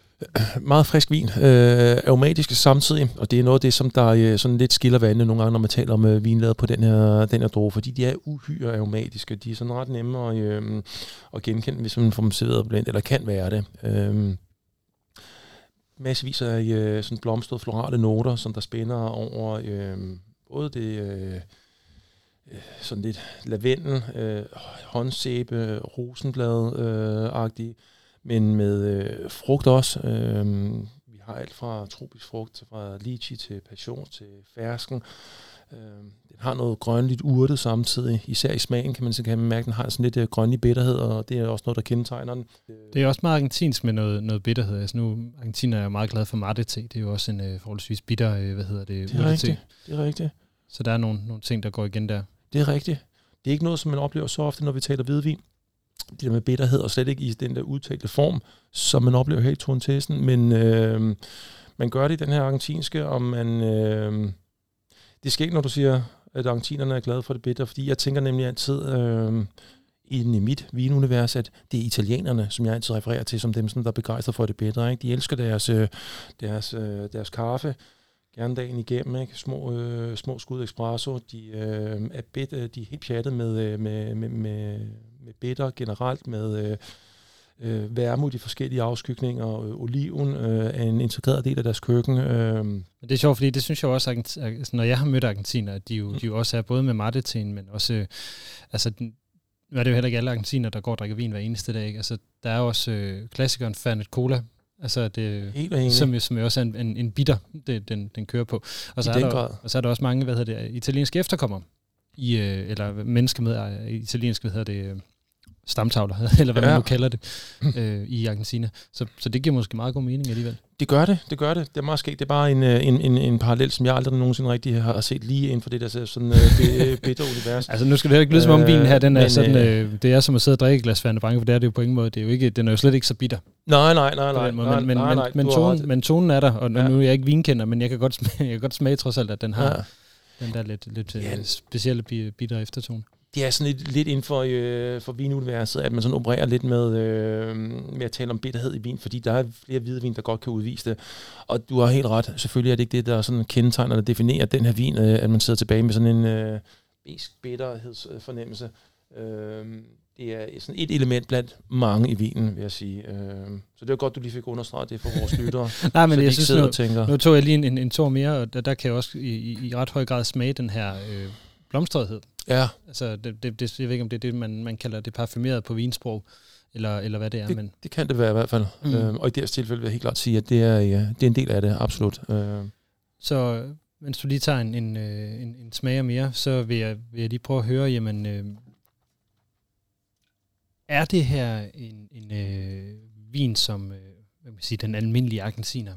Speaker 3: Meget frisk vin, øh, aromatisk samtidig, og det er noget af det, som der øh, sådan lidt skiller vandene nogle gange, når man taler om øh, vin på den her, den her droge, fordi de er uhyre aromatiske. De er sådan ret nemme at, øh, at genkende, hvis man får dem serveret blandt, eller kan være det. Øh, massevis af øh, sådan blomstrede florale noter, som der spænder over øh, både det øh, øh sådan lidt lavendel, øh, håndsæbe, rosenblad-agtige, øh, men med øh, frugt også. Øh, vi har alt fra tropisk frugt, til fra lychee til passion til fersken. Øh, den har noget grønligt urtet samtidig, især i smagen kan man, så kan man mærke, at den har sådan lidt øh, grønlig bitterhed, og det er også noget, der kendetegner den.
Speaker 1: Det er også meget argentinsk med noget, noget bitterhed. Altså nu, Argentina er jo meget glad for mate te. Det er jo også en øh, forholdsvis bitter, øh, hvad hedder det,
Speaker 3: Det er rigtigt. Det er rigtigt.
Speaker 1: Så der er nogle, nogle ting, der går igen der.
Speaker 3: Det er rigtigt. Det er ikke noget, som man oplever så ofte, når vi taler hvidvin. Det der med bitterhed, og slet ikke i den der udtalte form, som man oplever her i Torrentessen. Men øh, man gør det i den her argentinske, og man... Øh, det sker ikke, når du siger, at argentinerne er glade for det bitter, fordi jeg tænker nemlig altid øh, i mit vinunivers, at det er italienerne, som jeg altid refererer til, som dem, som der er begejstret for det bitter. Ikke? De elsker deres, øh, deres, øh, deres kaffe, gerne dagen igennem, ikke? Små, øh, små skud espresso, de øh, er, bit, øh, de er helt pjattet med, øh, med, med, med, med bitter generelt, med øh, øh, vermut i forskellige afskygninger, øh, oliven øh, er en integreret del af deres køkken. Øh.
Speaker 1: Men det er sjovt, fordi det synes jeg også, at når jeg har mødt argentiner, at de jo, mm. de jo også er både med matteteen, men også, øh, altså den, nu er det jo heller ikke alle argentiner, der går og drikker vin hver eneste dag. Ikke? Altså, der er også øh, klassikeren Fernet Cola, Altså det, som, som jo også er en, en, en bitter, det, den, den kører på. Og så,
Speaker 3: I
Speaker 1: er
Speaker 3: den
Speaker 1: der,
Speaker 3: grad.
Speaker 1: og så er der også mange, hvad hedder det, italienske efterkommere, i, øh, eller mennesker med øh, italiensk, hvad hedder det, øh, stamtavler, eller hvad ja. man nu kalder det, øh, i Argentina. Så, så det giver måske meget god mening alligevel.
Speaker 3: Det gør det, det gør det. Det er meget skægt. Det er bare en, en, en, en parallel, som jeg aldrig nogensinde rigtig har set lige inden for det der sådan uh, bitter univers.
Speaker 1: altså nu skal det ikke lyde som om vinen her, den er men, sådan, øh, det er som at sidde og drikke et glas Fernet Branca, for det er det jo på ingen måde. Det er jo ikke, den er jo slet ikke så bitter.
Speaker 3: Nej, nej, nej, nej.
Speaker 1: Men,
Speaker 3: nej,
Speaker 1: men,
Speaker 3: nej, nej
Speaker 1: men, men, tonen, men tonen er der, og ja. nu er jeg ikke vinkender, men jeg kan godt smage, jeg kan godt smage trods alt, at den har, Den der lidt, lidt
Speaker 3: Ja.
Speaker 1: ja. specielle bi- bitter eftertone.
Speaker 3: Det er sådan lidt, lidt inden for, øh, for vinuniverset, at man sådan opererer lidt med, øh, med at tale om bitterhed i vin, fordi der er flere hvidvin, der godt kan udvise det. Og du har helt ret. Selvfølgelig er det ikke det, der er sådan kendetegner, der definerer den her vin, øh, at man sidder tilbage med sådan en øh, bitterhedsfornemmelse. Øh, det er sådan et element blandt mange i vinen, vil jeg sige. Øh, så det var godt, du lige fik understreget det for vores lyttere.
Speaker 1: Nej, men jeg synes, nu,
Speaker 3: tænker,
Speaker 1: nu tog jeg lige en, en, en tår mere, og der, der kan jeg også i, i, i ret høj grad smage den her øh, blomstrethed.
Speaker 3: Ja,
Speaker 1: Altså, det, det, det, jeg ved ikke, om det er det, man, man kalder det parfumeret på vinsprog, eller, eller hvad det er. Men,
Speaker 3: det kan det være i hvert fald.
Speaker 1: Mm.
Speaker 3: Mm. Øh, og i deres tilfælde vil jeg helt klart sige, at det er, ja, det er en del af det, absolut. Øh,
Speaker 1: så mens du lige tager en, en, øh, en, en smager mere, så vil jeg, vil jeg lige prøve at høre, jamen, øh, er det her en, en øh, vin, som øh, hvad man sige, den almindelige argentiner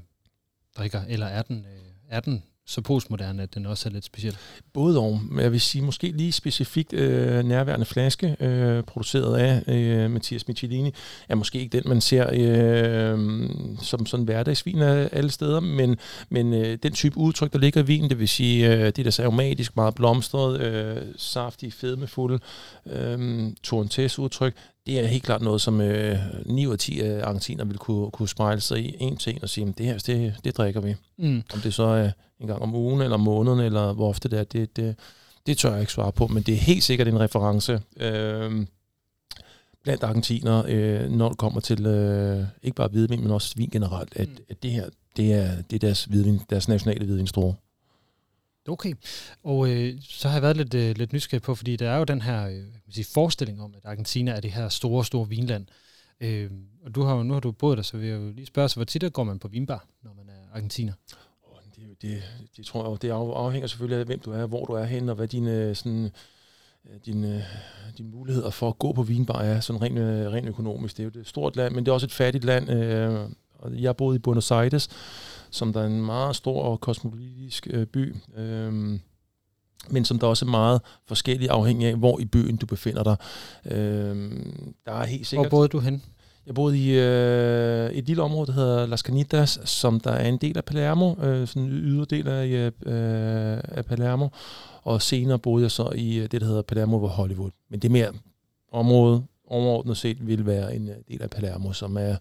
Speaker 1: drikker, eller er den, øh, er den så postmoderne, at den også er lidt speciel?
Speaker 3: Både og. Men Jeg vil sige måske lige specifikt øh, nærværende flaske, øh, produceret af øh, Mathias Michelini, er måske ikke den, man ser øh, som sådan hverdagsvin af alle steder, men, men øh, den type udtryk, der ligger i vinen, det vil sige, øh, det der er aromatisk, meget blomstret, øh, saftig, fedmefuld, øh, Torrentes udtryk, det er helt klart noget, som øh, 9 ud af 10 af argentiner vil kunne, kunne spejle sig i en en og sige, det her, det, det drikker vi.
Speaker 1: Mm.
Speaker 3: Om det så er en gang om ugen, eller om måneden, eller hvor ofte det er, det, det, det tør jeg ikke svare på, men det er helt sikkert en reference øh, blandt argentinere, øh, når det kommer til øh, ikke bare hvidvin, men også vin generelt, at,
Speaker 1: Mm.
Speaker 3: at det her, det er, det er deres, hvidvin, deres nationale hvidvinstrue.
Speaker 1: Okay, og øh, så har jeg været lidt, øh, lidt nysgerrig på, fordi der er jo den her øh, kan man sige, forestilling om, at Argentina er det her store, store vinland. Øh, og du har jo, nu har du boet der, så vil jeg jo lige spørge så hvor tit går man på vinbar, når man er argentiner?
Speaker 3: Åh, Det, er det, det tror jeg jo, det afhænger selvfølgelig af, hvem du er, hvor du er henne, og hvad dine, øh, sådan, øh, dine, øh, dine muligheder for at gå på vinbar er, sådan rent, rent økonomisk. Det er jo et stort land, men det er også et fattigt land. Øh, og jeg boede i Buenos Aires, som der er en meget stor og kosmopolitisk øh, by. Øh, men som der også er meget forskellige afhængig af, hvor i byen du befinder dig. Øh, der er helt
Speaker 1: Hvor
Speaker 3: sikkert...
Speaker 1: boede du hen?
Speaker 3: Jeg boede i øh, et lille område, der hedder Las Canitas, som der er en del af Palermo, øh, sådan en yderdel af, øh, af Palermo. Og senere boede jeg så i øh, det, der hedder Palermo ved Hollywood. Men det er mere område, overordnet set, vil være en øh, del af Palermo, som er...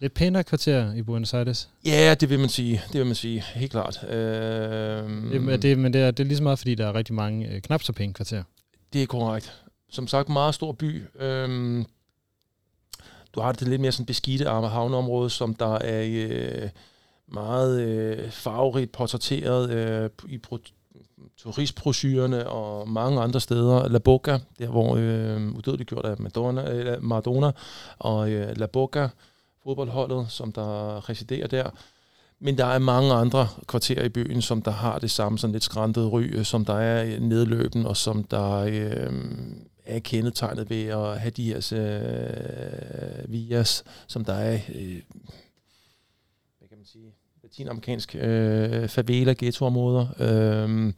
Speaker 1: Lidt pænere kvarter i Buenos Aires.
Speaker 3: Ja, det vil man sige. Det vil man sige. Helt klart. Øh,
Speaker 1: Det, det, men det er, det er lige så meget, fordi der er rigtig mange øh, knap så pæne kvarterer.
Speaker 3: Det er korrekt. Som sagt, meget stor by. Øhm, du har det lidt mere sådan beskidte havneområde, som der er øh, meget øh, farverigt portrætteret øh, i turistbrochurerne og mange andre steder. La Boca, der hvor øh, udødeligt gjort af Madonna, øh, Maradona, og øh, La Boca, fodboldholdet, som der residerer der. Men der er mange andre kvarterer i byen, som der har det samme sådan lidt skræntet ry, øh, som der er øh, nedløben, og som der øh, er kendetegnet ved at have de her øh, vias, som der er, øh, hvad kan man sige, latinamerikansk øh, favela ghettoområder. Øh,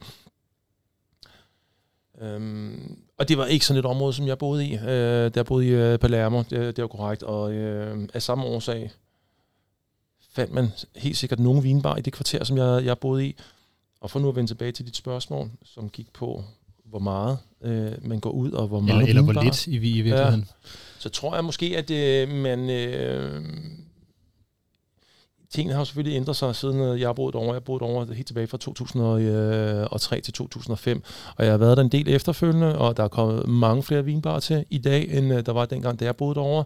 Speaker 3: Øhm, og det var ikke sådan et område, som jeg boede i. Øh, der boede i øh, Palermo, det, det var korrekt. Og øh, af samme årsag fandt man helt sikkert nogle vinbar i det kvarter, som jeg, jeg boede i. Og for nu at vende tilbage til dit spørgsmål, som gik på, hvor meget øh, man går ud, og hvor meget
Speaker 1: Eller, eller hvor lidt i, i virkeligheden.
Speaker 3: så tror jeg måske, at øh, man... Øh, tingene har jo selvfølgelig ændret sig, siden øh, jeg har boet over. Jeg har boet over helt tilbage fra 2003 øh, til 2005, og jeg har været der en del efterfølgende, og der er kommet mange flere vinbarer til i dag, end øh, der var dengang, da jeg boede over.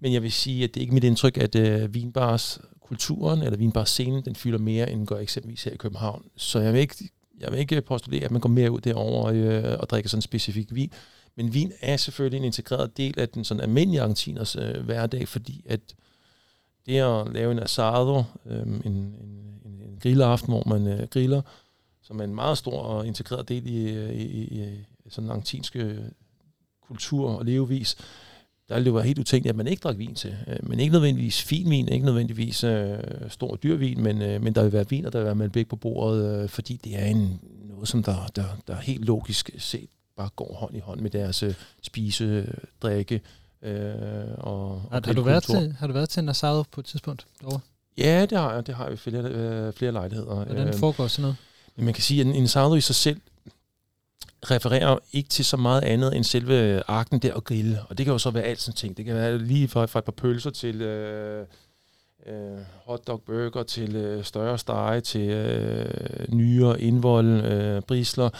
Speaker 3: Men jeg vil sige, at det er ikke mit indtryk, at øh, vinbars kulturen eller vinbarscenen, den fylder mere, end gør eksempelvis her i København. Så jeg vil ikke, jeg vil ikke postulere, at man går mere ud derover øh, og drikker sådan en specifik vin. Men vin er selvfølgelig en integreret del af den sådan almindelige argentiners øh, hverdag, fordi at det at lave en asado, øh, en, en, en, en grillaften, hvor man øh, griller, som er en meget stor og integreret del i, øh, i, i, i sådan en argentinske øh, kultur og levevis, der ville det være helt utænkeligt, at man ikke drak vin til. Øh, men ikke nødvendigvis fin vin, ikke nødvendigvis øh, stor dyr vin, men, øh, men der vil være vin, og der vil være med på bordet, øh, fordi det er en, noget, som der, der, der helt logisk set bare går hånd i hånd med deres øh, spise, drikke øh, og, og
Speaker 1: Har, har, du været til, har du været til en asado på et tidspunkt derovre?
Speaker 3: Ja, det har jeg. Det har ved flere, øh, flere lejligheder.
Speaker 1: Hvordan
Speaker 3: Øh,
Speaker 1: foregår sådan noget?
Speaker 3: Men man kan sige, at en asado i sig selv refererer ikke til så meget andet end selve akten der og grille. Og det kan jo så være alt sådan ting. Det kan være lige fra, fra et par pølser til øh, øh, hotdog burger, til øh, større stege, til øh, nyere, indvold, øh, brisler.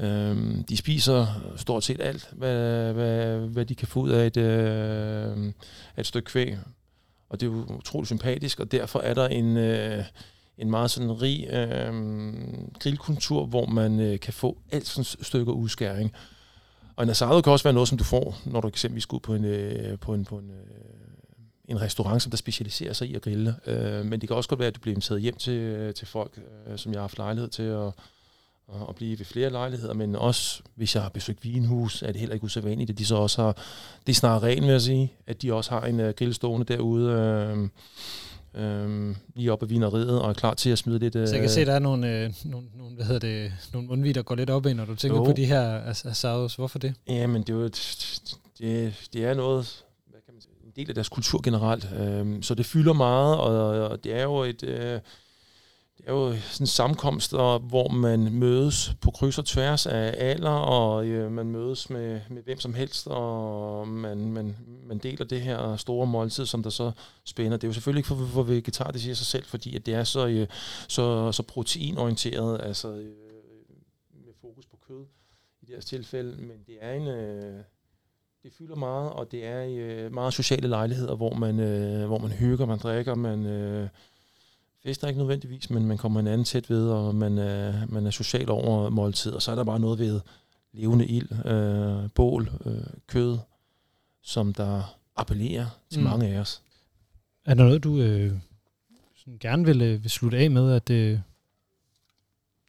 Speaker 3: Øh, de spiser stort set alt, hvad, hvad, hvad de kan få ud af et, øh, et stykke kvæg. Og det er jo utroligt sympatisk, og derfor er der en... Øh, en meget sådan rig øh, grillkultur, hvor man øh, kan få alt sådan stykker udskæring. Og en asado kan også være noget, som du får, når du eksempelvis går ud på en, øh, på en, på en, øh, en restaurant, som der specialiserer sig i at grille. Øh, men det kan også godt være, at du bliver inviteret hjem til, øh, til folk, øh, som jeg har haft lejlighed til at, at, blive ved flere lejligheder, men også hvis jeg har besøgt vinhus, er det heller ikke usædvanligt, at de så også har, det er snart rent, vil jeg sige, at de også har en uh, grill stående derude. Øh, øhm, lige op ad vineriet og er klar til at smide lidt...
Speaker 1: Øh, så jeg kan se, at der er nogle, øh, nogle, nogle, hvad hedder det, nogle mundvig, der går lidt op ind, når du tænker jo. på de her asados. Hvorfor det?
Speaker 3: Ja, men det er jo det, det er noget, hvad kan man sige, en del af deres kultur generelt. Øh, så det fylder meget, og, og det er jo et... Øh, det er jo sådan en sammenkomst, hvor man mødes på kryds og tværs af alder, og øh, man mødes med, med hvem som helst, og man, man, man deler det her store måltid, som der så spænder. Det er jo selvfølgelig ikke for, for vegetar, det siger sig selv, fordi at det er så, øh, så, så proteinorienteret, altså øh, med fokus på kød i det her tilfælde, men det er en... Øh, det fylder meget, og det er øh, meget sociale lejligheder, hvor man, øh, hvor man hygger, man drikker, man... Øh, fester ikke nødvendigvis, men man kommer anden tæt ved, og man er, man er social over måltid, og så er der bare noget ved levende ild, øh, bål, øh, kød, som der appellerer til mm. mange af os.
Speaker 1: Er der noget, du øh, sådan gerne vil, øh, vil slutte af med, at, øh,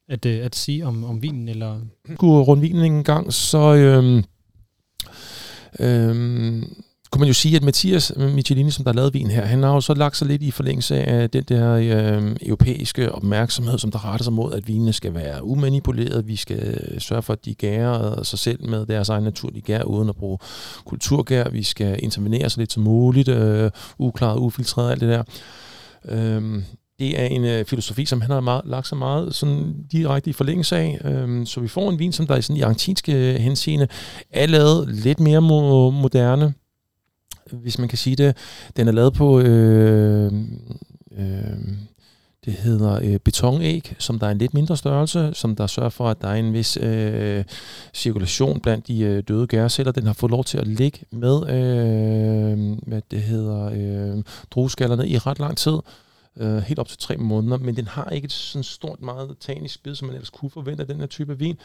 Speaker 1: at, øh, at sige om, om vinen? Eller?
Speaker 3: Gå rundt vinen en gang, så... Øh, Øhm, kunne man jo sige, at Mathias Michelini, som der har lavet vin her, han har jo så lagt sig lidt i forlængelse af den der øh, europæiske opmærksomhed, som der retter sig mod, at vinene skal være umanipuleret. Vi skal sørge for, at de gærer sig selv med deres egen naturlige gær, uden at bruge kulturgær. Vi skal intervenere så lidt som muligt, øh, uklaret, ufiltreret, alt det der. Øh, det er en øh, filosofi, som han har meget, lagt sig meget sådan direkte i forlængelse af. Øhm, så vi får en vin, som der i sådan i argentinske øh, henseende er lavet lidt mere mo- moderne hvis man kan sige det. Den er lavet på, øh, øh, det hedder øh, betonæg, som der er en lidt mindre størrelse, som der sørger for, at der er en vis øh, cirkulation blandt de øh, døde gærceller. Den har fået lov til at ligge med, øh, hvad det hedder, øh, drueskallerne i ret lang tid. Øh, helt op til tre måneder, men den har ikke et sådan stort, meget tanisk bid, som man ellers kunne forvente af den her type vin.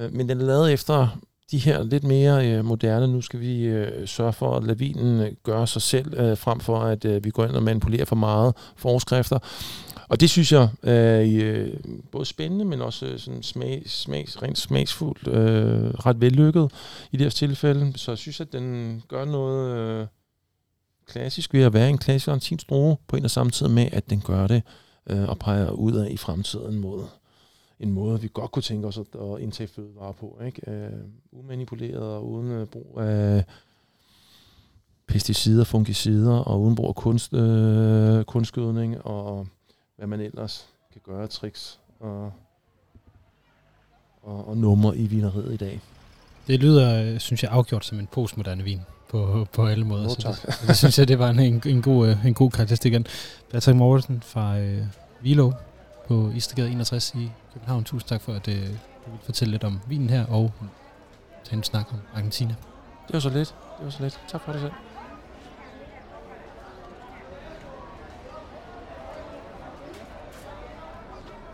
Speaker 3: Øh, men den er lavet efter de her lidt mere øh, moderne, nu skal vi øh, sørge for, at lade vinen øh, gøre sig selv, øh, frem for at øh, vi går ind og manipulerer for meget forskrifter. Og det synes jeg øh, er øh, både spændende, men også øh, sådan smag, smag, rent smagsfuldt, øh, ret vellykket i det her tilfælde. Så jeg synes, at den gør noget øh, klassisk ved at være en klassisk argentinsk på en og samme tid med, at den gør det øh, og peger ud af i fremtiden mod en måde, vi godt kunne tænke os at, at indtage fødevarer på. Ikke? Øh, umanipuleret og uden øh, brug af pesticider, fungicider og uden brug af kunst, øh, kunstgødning og hvad man ellers kan gøre tricks og, og, og numre i vineriet i dag.
Speaker 1: Det lyder, øh, synes jeg, afgjort som en postmoderne vin på, på alle måder.
Speaker 3: Tak.
Speaker 1: Så det, det synes jeg, det var en, en, en, god, en god karakteristik. Patrick Mortensen fra øh, Vilo på Istergade 61 i København. Tusind tak for, at øh, du vil fortælle lidt om vinen her, og tage en snak om Argentina.
Speaker 3: Det var så lidt. Det var så lidt. Tak for det selv.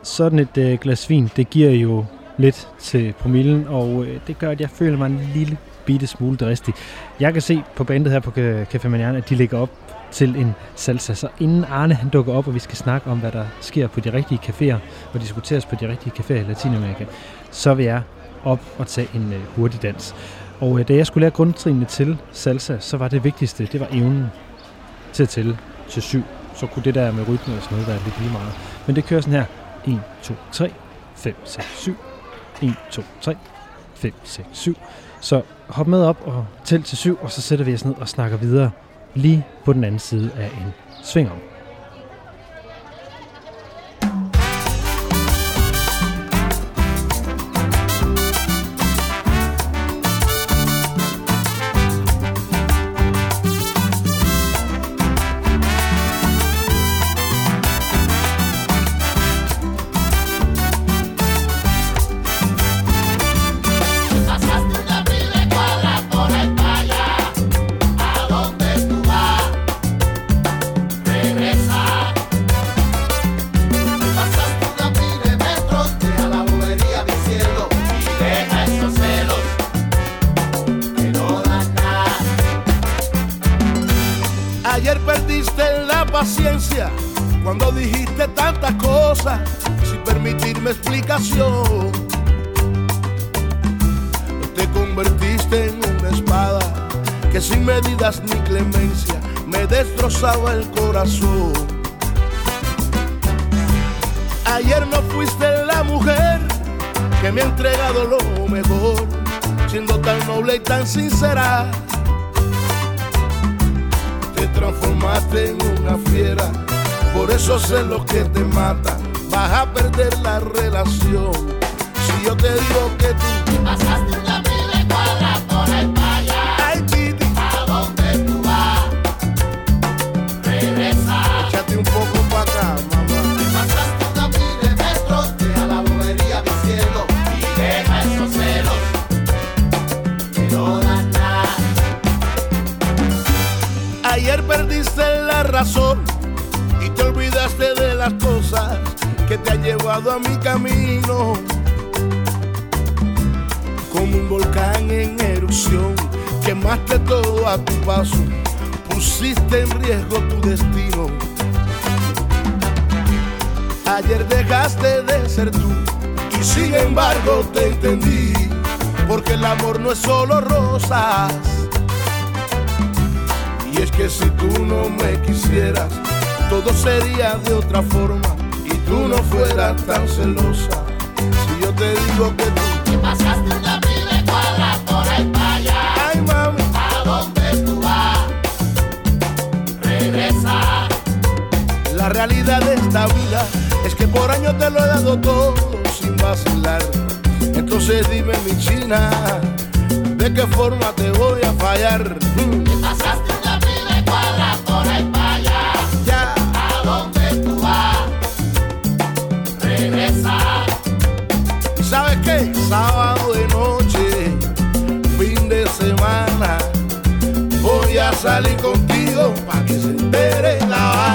Speaker 1: Sådan et øh, glas vin, det giver jo lidt til promillen, og øh, det gør, at jeg føler mig en lille bitte smule dristig. Jeg kan se på bandet her på Café Manian, at de ligger op til en salsa. Så inden Arne han dukker op, og vi skal snakke om, hvad der sker på de rigtige caféer, og diskuteres på de rigtige caféer i Latinamerika, så vil jeg op og tage en øh, hurtig dans. Og uh, da jeg skulle lære grundtrinene til salsa, så var det vigtigste, det var evnen til at tælle til syv. Så kunne det der med rytme og sådan noget være lidt lige meget. Men det kører sådan her. 1, 2, 3, 5, 6, 7. 1, 2, 3, 5, 6, 7. Så hop med op og tæl til syv, og så sætter vi os ned og snakker videre lige på den anden side af en svingom.
Speaker 4: pasión. Y es que si tú no me quisieras, todo sería de otra forma y tú no fueras tan celosa. Si yo te digo que tú te
Speaker 5: pasaste una pila cuadra por el paya.
Speaker 4: Ay, mami,
Speaker 5: ¿a dónde tú vas? Regresa.
Speaker 4: La realidad de esta vida es que por años te lo he dado todo sin vacilar. Entonces dime mi china ¿De qué forma te voy a fallar? Te
Speaker 5: pasaste una vida y cuadra por ahí para allá.
Speaker 4: Ya.
Speaker 5: ¿A dónde tú vas? Regresa.
Speaker 4: ¿Sabes qué? Sábado de noche, fin de semana. Voy a salir contigo para que se entere la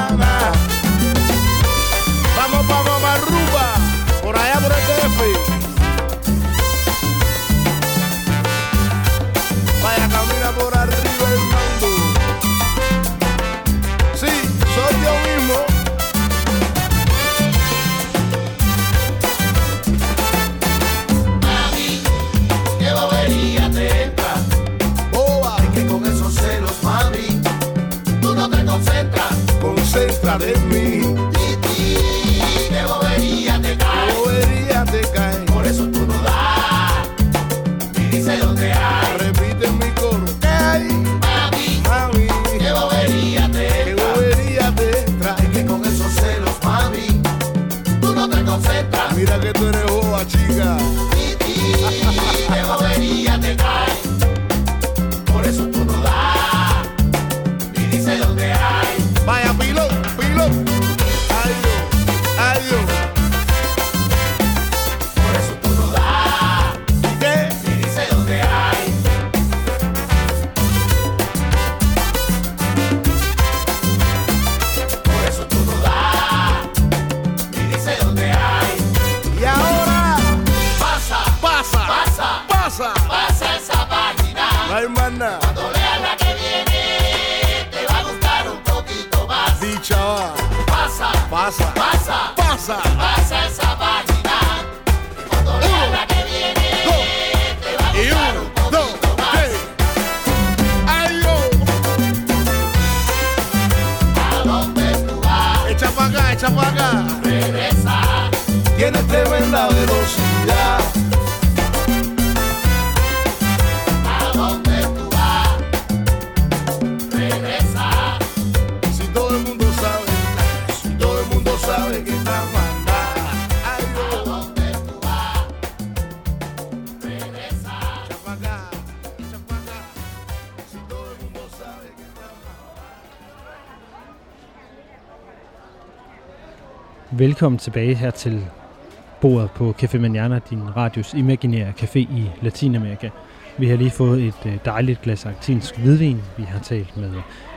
Speaker 1: velkommen tilbage her til bordet på Café Manana, din radios imaginære café i Latinamerika. Vi har lige fået et øh, dejligt glas argentinsk hvidvin. Vi har talt med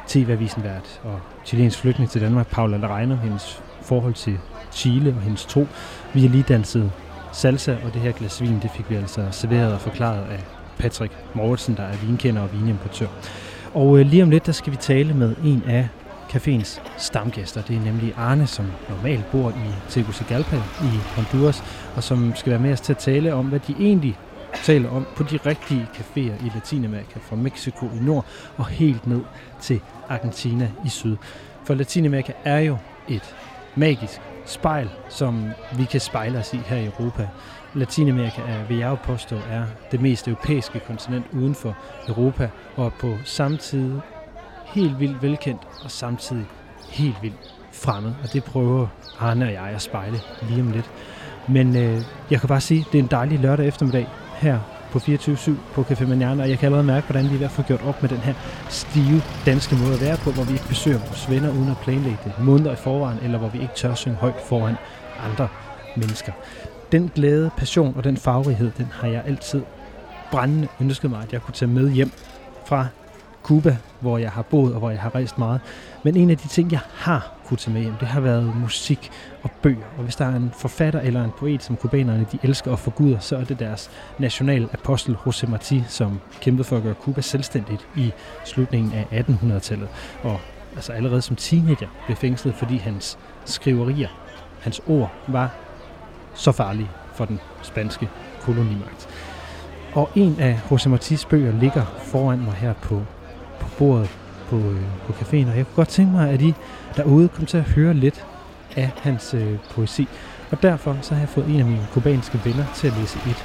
Speaker 1: TV-avisen vært og chilens flygtning til Danmark, Paula Larrein, om hendes forhold til Chile og hendes tro. Vi har lige danset salsa, og det her glas vin, det fik vi altså serveret og forklaret af Patrick Mortensen, der er vinkender og vinimportør. Og øh, lige om lidt, der skal vi tale med en af caféens stamgæster. Det er nemlig Arne, som normalt bor i Tegucigalpa i Honduras, og som skal være med os til at tale om, hvad de egentlig taler om på de rigtige caféer i Latinamerika, fra Mexico i nord og helt ned til Argentina i syd. For Latinamerika er jo et magisk spejl, som vi kan spejle os i her i Europa. Latinamerika er, vil jeg jo påstå, er det mest europæiske kontinent uden for Europa, og på samme tid helt vildt velkendt og samtidig helt vildt fremmed. Og det prøver Arne og jeg at spejle lige om lidt. Men øh, jeg kan bare sige, at det er en dejlig lørdag eftermiddag her på 24-7 på Café Manjana, og jeg kan allerede mærke, hvordan vi er ved at få gjort op med den her stive danske måde at være på, hvor vi ikke besøger vores venner uden at planlægge det måneder i forvejen, eller hvor vi ikke tør synge højt foran andre mennesker. Den glæde, passion og den farverighed, den har jeg altid brændende ønsket mig, at jeg kunne tage med hjem fra Cuba, hvor jeg har boet og hvor jeg har rejst meget. Men en af de ting, jeg har kunne tage med hjem, det har været musik og bøger. Og hvis der er en forfatter eller en poet, som kubanerne de elsker og forguder, så er det deres national apostel José Martí, som kæmpede for at gøre Cuba selvstændigt i slutningen af 1800-tallet. Og altså allerede som teenager blev fængslet, fordi hans skriverier, hans ord, var så farlige for den spanske kolonimagt. Og en af José Martís bøger ligger foran mig her på på bordet på, øh, på caféen, og jeg kunne godt tænke mig, at I derude kom til at høre lidt af hans øh, poesi. Og derfor så har jeg fået en af mine kubanske venner til at læse et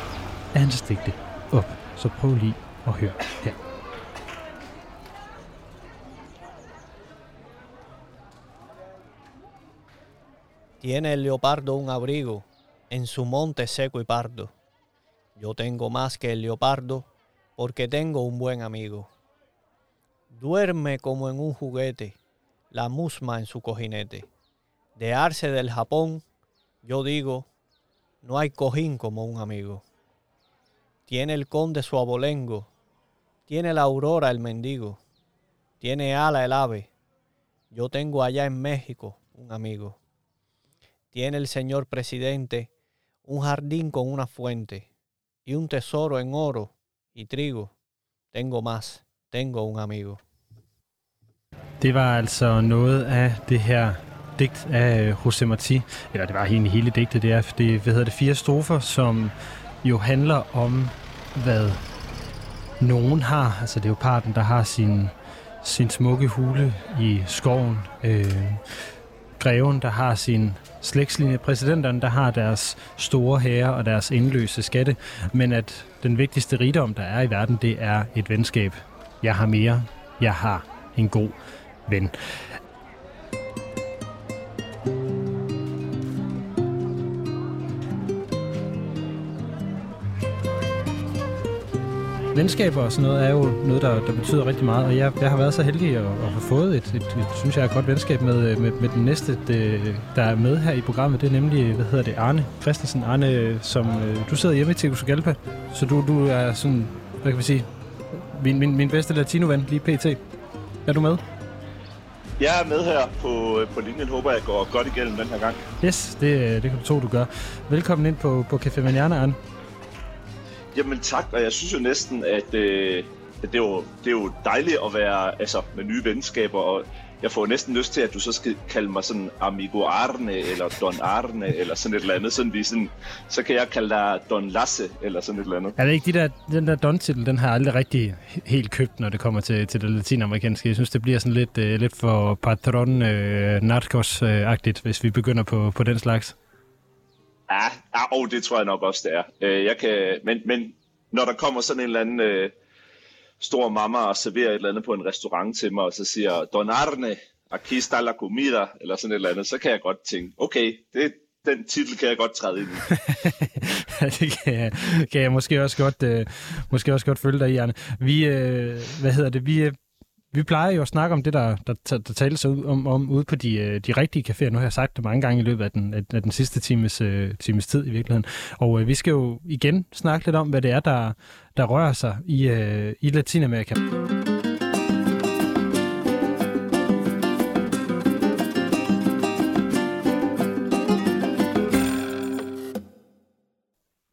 Speaker 1: af hans digte op. Så prøv lige at høre her.
Speaker 6: Tiene el leopardo un abrigo en su monte seco y pardo. Yo tengo más que el leopardo porque tengo un buen amigo. Duerme como en un juguete, la musma en su cojinete. De arce del Japón, yo digo, no hay cojín como un amigo. Tiene el conde su abolengo, tiene la aurora el mendigo, tiene ala el ave. Yo tengo allá en México un amigo. Tiene el señor presidente un jardín con una fuente y un tesoro en oro y trigo. Tengo más, tengo un amigo.
Speaker 1: Det var altså noget af det her digt af øh, José Martí, eller det var egentlig hele digtet, det er det, hvad hedder det, fire strofer, som jo handler om, hvad nogen har. Altså det er jo parten, der har sin, sin smukke hule i skoven. Øh, greven, der har sin slægtslinje. Præsidenterne, der har deres store herre og deres indløse skatte. Men at den vigtigste rigdom, der er i verden, det er et venskab. Jeg har mere. Jeg har en god ven. Venskaber og sådan noget er jo noget, der, der betyder rigtig meget, og jeg, jeg har været så heldig at, at have fået et, et, et, synes jeg, et godt venskab med, øh, med, med den næste, det, der er med her i programmet. Det er nemlig, hvad hedder det, Arne Christensen. Arne, som øh, du sidder hjemme i Tegucigalpa, så du, du er sådan, hvad kan vi sige, min, min, min bedste latinovand lige pt. Er du med?
Speaker 7: Jeg er med her på, på linjen. Håber, jeg går godt igennem den her gang.
Speaker 1: Yes, det, det kan du tro, du gør. Velkommen ind på, på Café Manjana, Arne.
Speaker 7: Jamen tak, og jeg synes jo næsten, at, øh, at det, er jo, det er jo dejligt at være altså, med nye venskaber, og jeg får næsten lyst til, at du så skal kalde mig sådan Amigo Arne, eller Don Arne, eller sådan et eller andet. Sådan, vi sådan, så kan jeg kalde dig Don Lasse, eller sådan et eller andet.
Speaker 1: Er det ikke de der, den der Don-titel, den har jeg aldrig rigtig helt købt, når det kommer til, til det latinamerikanske. Jeg synes, det bliver sådan lidt, uh, lidt for patron uh, narcos-agtigt, hvis vi begynder på, på den slags.
Speaker 7: Ja, ja oh, det tror jeg nok også, det er. Uh, jeg kan, men, men når der kommer sådan en eller anden uh, stor mamma og serverer et eller andet på en restaurant til mig, og så siger, Donarne, aquí está la comida, eller sådan et eller andet, så kan jeg godt tænke, okay, det, den titel kan jeg godt træde ind i.
Speaker 1: det kan jeg, kan jeg måske også godt, øh, måske også godt følge dig i, Arne. Vi, øh, hvad hedder det, vi, øh, vi plejer jo at snakke om det, der, der, der, tales ud om, om ude på de, øh, de rigtige caféer. Nu har jeg sagt det mange gange i løbet af den, af den sidste times, øh, times tid i virkeligheden. Og øh, vi skal jo igen snakke lidt om, hvad det er, der, der rører sig i, øh, i Latinamerika.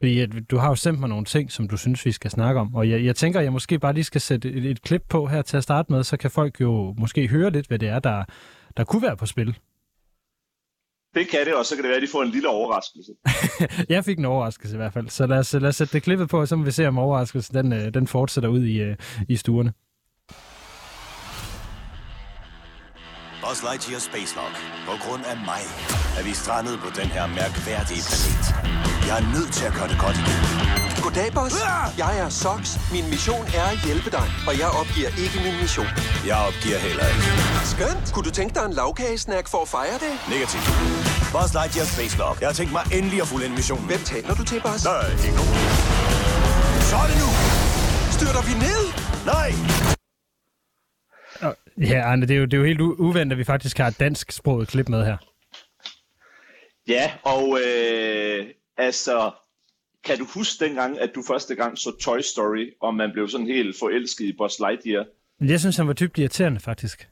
Speaker 1: Fordi at du har jo sendt mig nogle ting, som du synes, vi skal snakke om. Og jeg, jeg tænker, at jeg måske bare lige skal sætte et, et klip på her til at starte med, så kan folk jo måske høre lidt, hvad det er, der, der kunne være på spil.
Speaker 7: Det kan det, og så kan det være, at de får en lille overraskelse.
Speaker 1: jeg fik en overraskelse i hvert fald. Så lad os, lad os sætte det klippet på, og så må vi se, om overraskelsen den, øh, den fortsætter ud i, øh, i stuerne.
Speaker 8: Buzz Lightyear Space Log. På grund af mig er vi strandet på den her mærkværdige planet. Jeg er nødt til at gøre det godt igen.
Speaker 9: Goddag, boss. Jeg er Sox. Min mission er at hjælpe dig, og jeg opgiver ikke min mission.
Speaker 8: Jeg opgiver heller ikke.
Speaker 9: Skønt. Kunne du tænke dig en lavkagesnack for at fejre det?
Speaker 8: Negativt. Buzz Lightyear Space Log. Jeg har tænkt mig endelig at fulde missionen.
Speaker 9: Hvem taler du til, boss?
Speaker 8: Nej, ikke nogen. Så er det nu!
Speaker 9: Styrter vi ned?
Speaker 8: Nej!
Speaker 1: Ja, Arne, det er jo, det er jo helt uventet, at vi faktisk har et dansk sproget klip med her.
Speaker 7: Ja, og øh, altså, kan du huske dengang, at du første gang så Toy Story, og man blev sådan helt forelsket i Buzz Lightyear?
Speaker 1: Jeg synes, han var dybt irriterende, faktisk.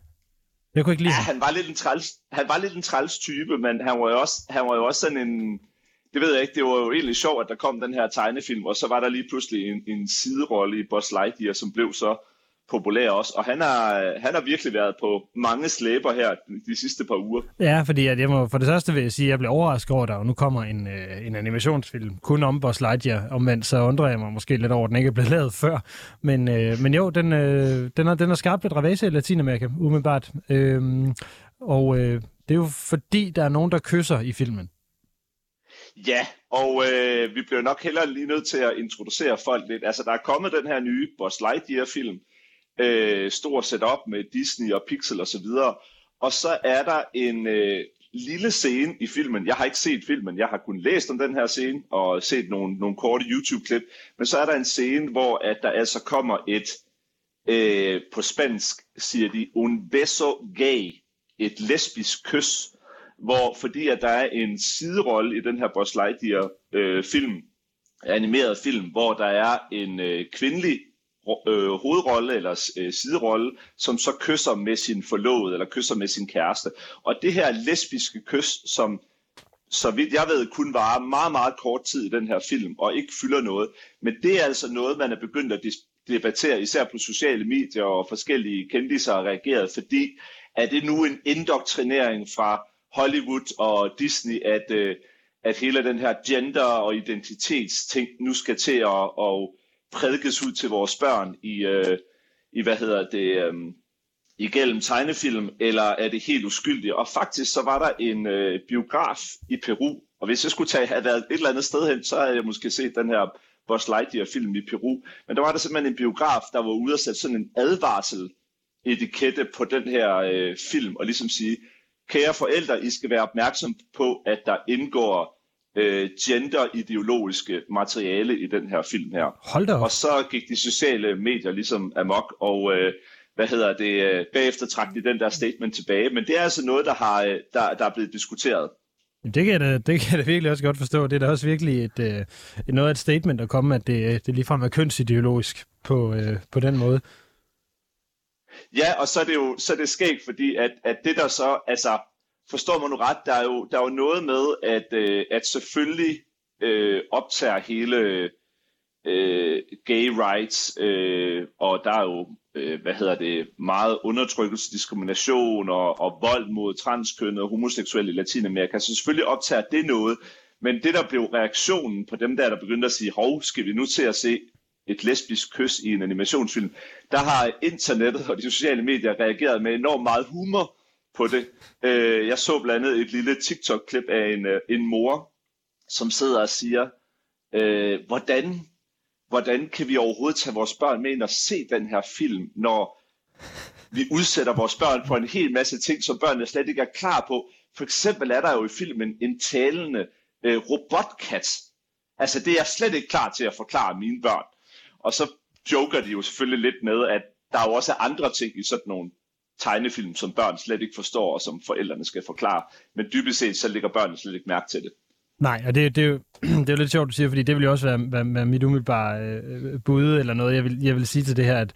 Speaker 1: Jeg kunne ikke lide
Speaker 7: Ja, han var lidt en træls, han var lidt en træls type, men han var jo også, han var jo også sådan en, det ved jeg ikke, det var jo egentlig sjovt, at der kom den her tegnefilm, og så var der lige pludselig en, en siderolle i Buzz Lightyear, som blev så populær også, og han har, han har virkelig været på mange slæber her de sidste par uger.
Speaker 1: Ja, fordi at jeg må, for det første vil jeg sige, at jeg blev overrasket over, at der nu kommer en, øh, en animationsfilm kun om Buzz Lightyear, omvendt så undrer jeg mig måske lidt over, at den ikke er blevet lavet før. Men, øh, men jo, den, øh, den, har, den har skabt lidt ravage i Latinamerika, umiddelbart. Øhm, og øh, det er jo fordi, der er nogen, der kysser i filmen.
Speaker 7: Ja, og øh, vi bliver nok heller lige nødt til at introducere folk lidt. Altså, der er kommet den her nye Buzz Lightyear-film, øh, stor setup med Disney og Pixel og så videre. Og så er der en øh, lille scene i filmen. Jeg har ikke set filmen, jeg har kun læst om den her scene og set nogle, nogle korte YouTube-klip. Men så er der en scene, hvor at der altså kommer et, øh, på spansk siger de, un beso gay, et lesbisk kys, hvor fordi at der er en siderolle i den her Buzz Lightyear øh, film, animeret film, hvor der er en øh, kvindelig øh, hovedrolle eller øh, siderolle, som så kysser med sin forlovede eller kysser med sin kæreste. Og det her lesbiske kys, som så vidt jeg ved, kun varer meget, meget kort tid i den her film, og ikke fylder noget. Men det er altså noget, man er begyndt at debattere, især på sociale medier, og forskellige kendiser har reageret, fordi er det nu en indoktrinering fra Hollywood og Disney, at, øh, at hele den her gender- og identitetsting nu skal til at, at prædikes ud til vores børn i, øh, i hvad hedder det, øh, igennem tegnefilm, eller er det helt uskyldigt? Og faktisk så var der en øh, biograf i Peru, og hvis jeg skulle tage, have været et eller andet sted hen, så havde jeg måske set den her Buzz Lightyear-film i Peru. Men der var der simpelthen en biograf, der var ude og sætte sådan en advarsel etikette på den her øh, film, og ligesom sige, kære forældre, I skal være opmærksom på, at der indgår øh, gender-ideologiske materiale i den her film her.
Speaker 1: Hold da op.
Speaker 7: Og så gik de sociale medier ligesom amok, og øh, hvad hedder det, øh, bagefter trak de den der statement tilbage. Men det er altså noget, der, har, øh, der, der er blevet diskuteret.
Speaker 1: Det kan, jeg da, det kan jeg da virkelig også godt forstå. Det er da også virkelig et, øh, et noget af et statement at komme, at det, det ligefrem er kønsideologisk på, øh, på den måde.
Speaker 7: Ja, og så er det jo så er det skægt, fordi at, at det der så, altså, forstår man nu ret, der er jo, der er jo noget med, at, øh, at selvfølgelig øh, optager hele øh, gay rights, øh, og der er jo, øh, hvad hedder det, meget undertrykkelse, diskrimination og, og vold mod transkønnede og homoseksuelle i Latinamerika, så selvfølgelig optager det noget, men det der blev reaktionen på dem der, der begyndte at sige, hov, skal vi nu til at se et lesbisk kys i en animationsfilm, der har internettet og de sociale medier reageret med enormt meget humor på det. Øh, Jeg så blandt andet et lille TikTok-klip af en, øh, en mor, som sidder og siger, øh, hvordan, hvordan kan vi overhovedet tage vores børn med ind og se den her film, når vi udsætter vores børn for en hel masse ting, som børnene slet ikke er klar på. For eksempel er der jo i filmen en talende øh, robotkat. Altså det er jeg slet ikke klar til at forklare mine børn. Og så joker de jo selvfølgelig lidt med, at der er jo også andre ting i sådan nogle tegnefilm, som børn slet ikke forstår, og som forældrene skal forklare. Men dybest set, så ligger børnene slet ikke mærke til det.
Speaker 1: Nej, og det, det, er jo, det er jo lidt sjovt, du siger, fordi det vil jo også være, være, være mit umiddelbare øh, bud eller noget, jeg vil, jeg vil sige til det her, at,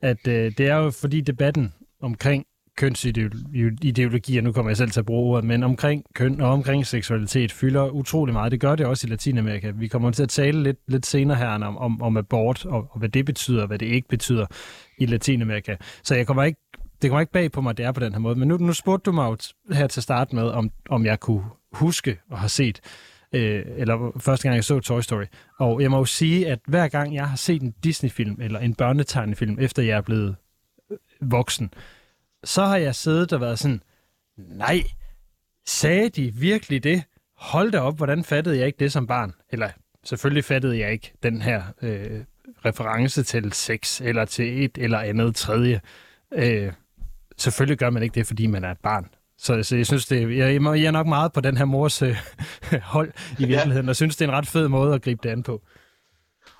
Speaker 1: at øh, det er jo fordi debatten omkring kønsideologier, nu kommer jeg selv til at bruge ordet, men omkring køn og omkring seksualitet fylder utrolig meget. Det gør det også i Latinamerika. Vi kommer til at tale lidt, lidt senere her om, om, om abort og, og hvad det betyder og hvad det ikke betyder i Latinamerika. Så jeg kommer ikke, det kommer ikke bag på mig, at det er på den her måde. Men nu, nu spurgte du mig jo her til start med, om, om jeg kunne huske og have set øh, eller første gang jeg så Toy Story. Og jeg må jo sige, at hver gang jeg har set en Disney-film eller en børnetegnefilm, efter jeg er blevet øh, voksen, så har jeg siddet og været sådan, nej, sagde de virkelig det? Hold da op, hvordan fattede jeg ikke det som barn? Eller selvfølgelig fattede jeg ikke den her øh, reference til sex, eller til et eller andet tredje. Øh, selvfølgelig gør man ikke det, fordi man er et barn. Så, så jeg synes, det, jeg, jeg er nok meget på den her mors øh, hold i virkeligheden, ja. og synes, det er en ret fed måde at gribe det an på.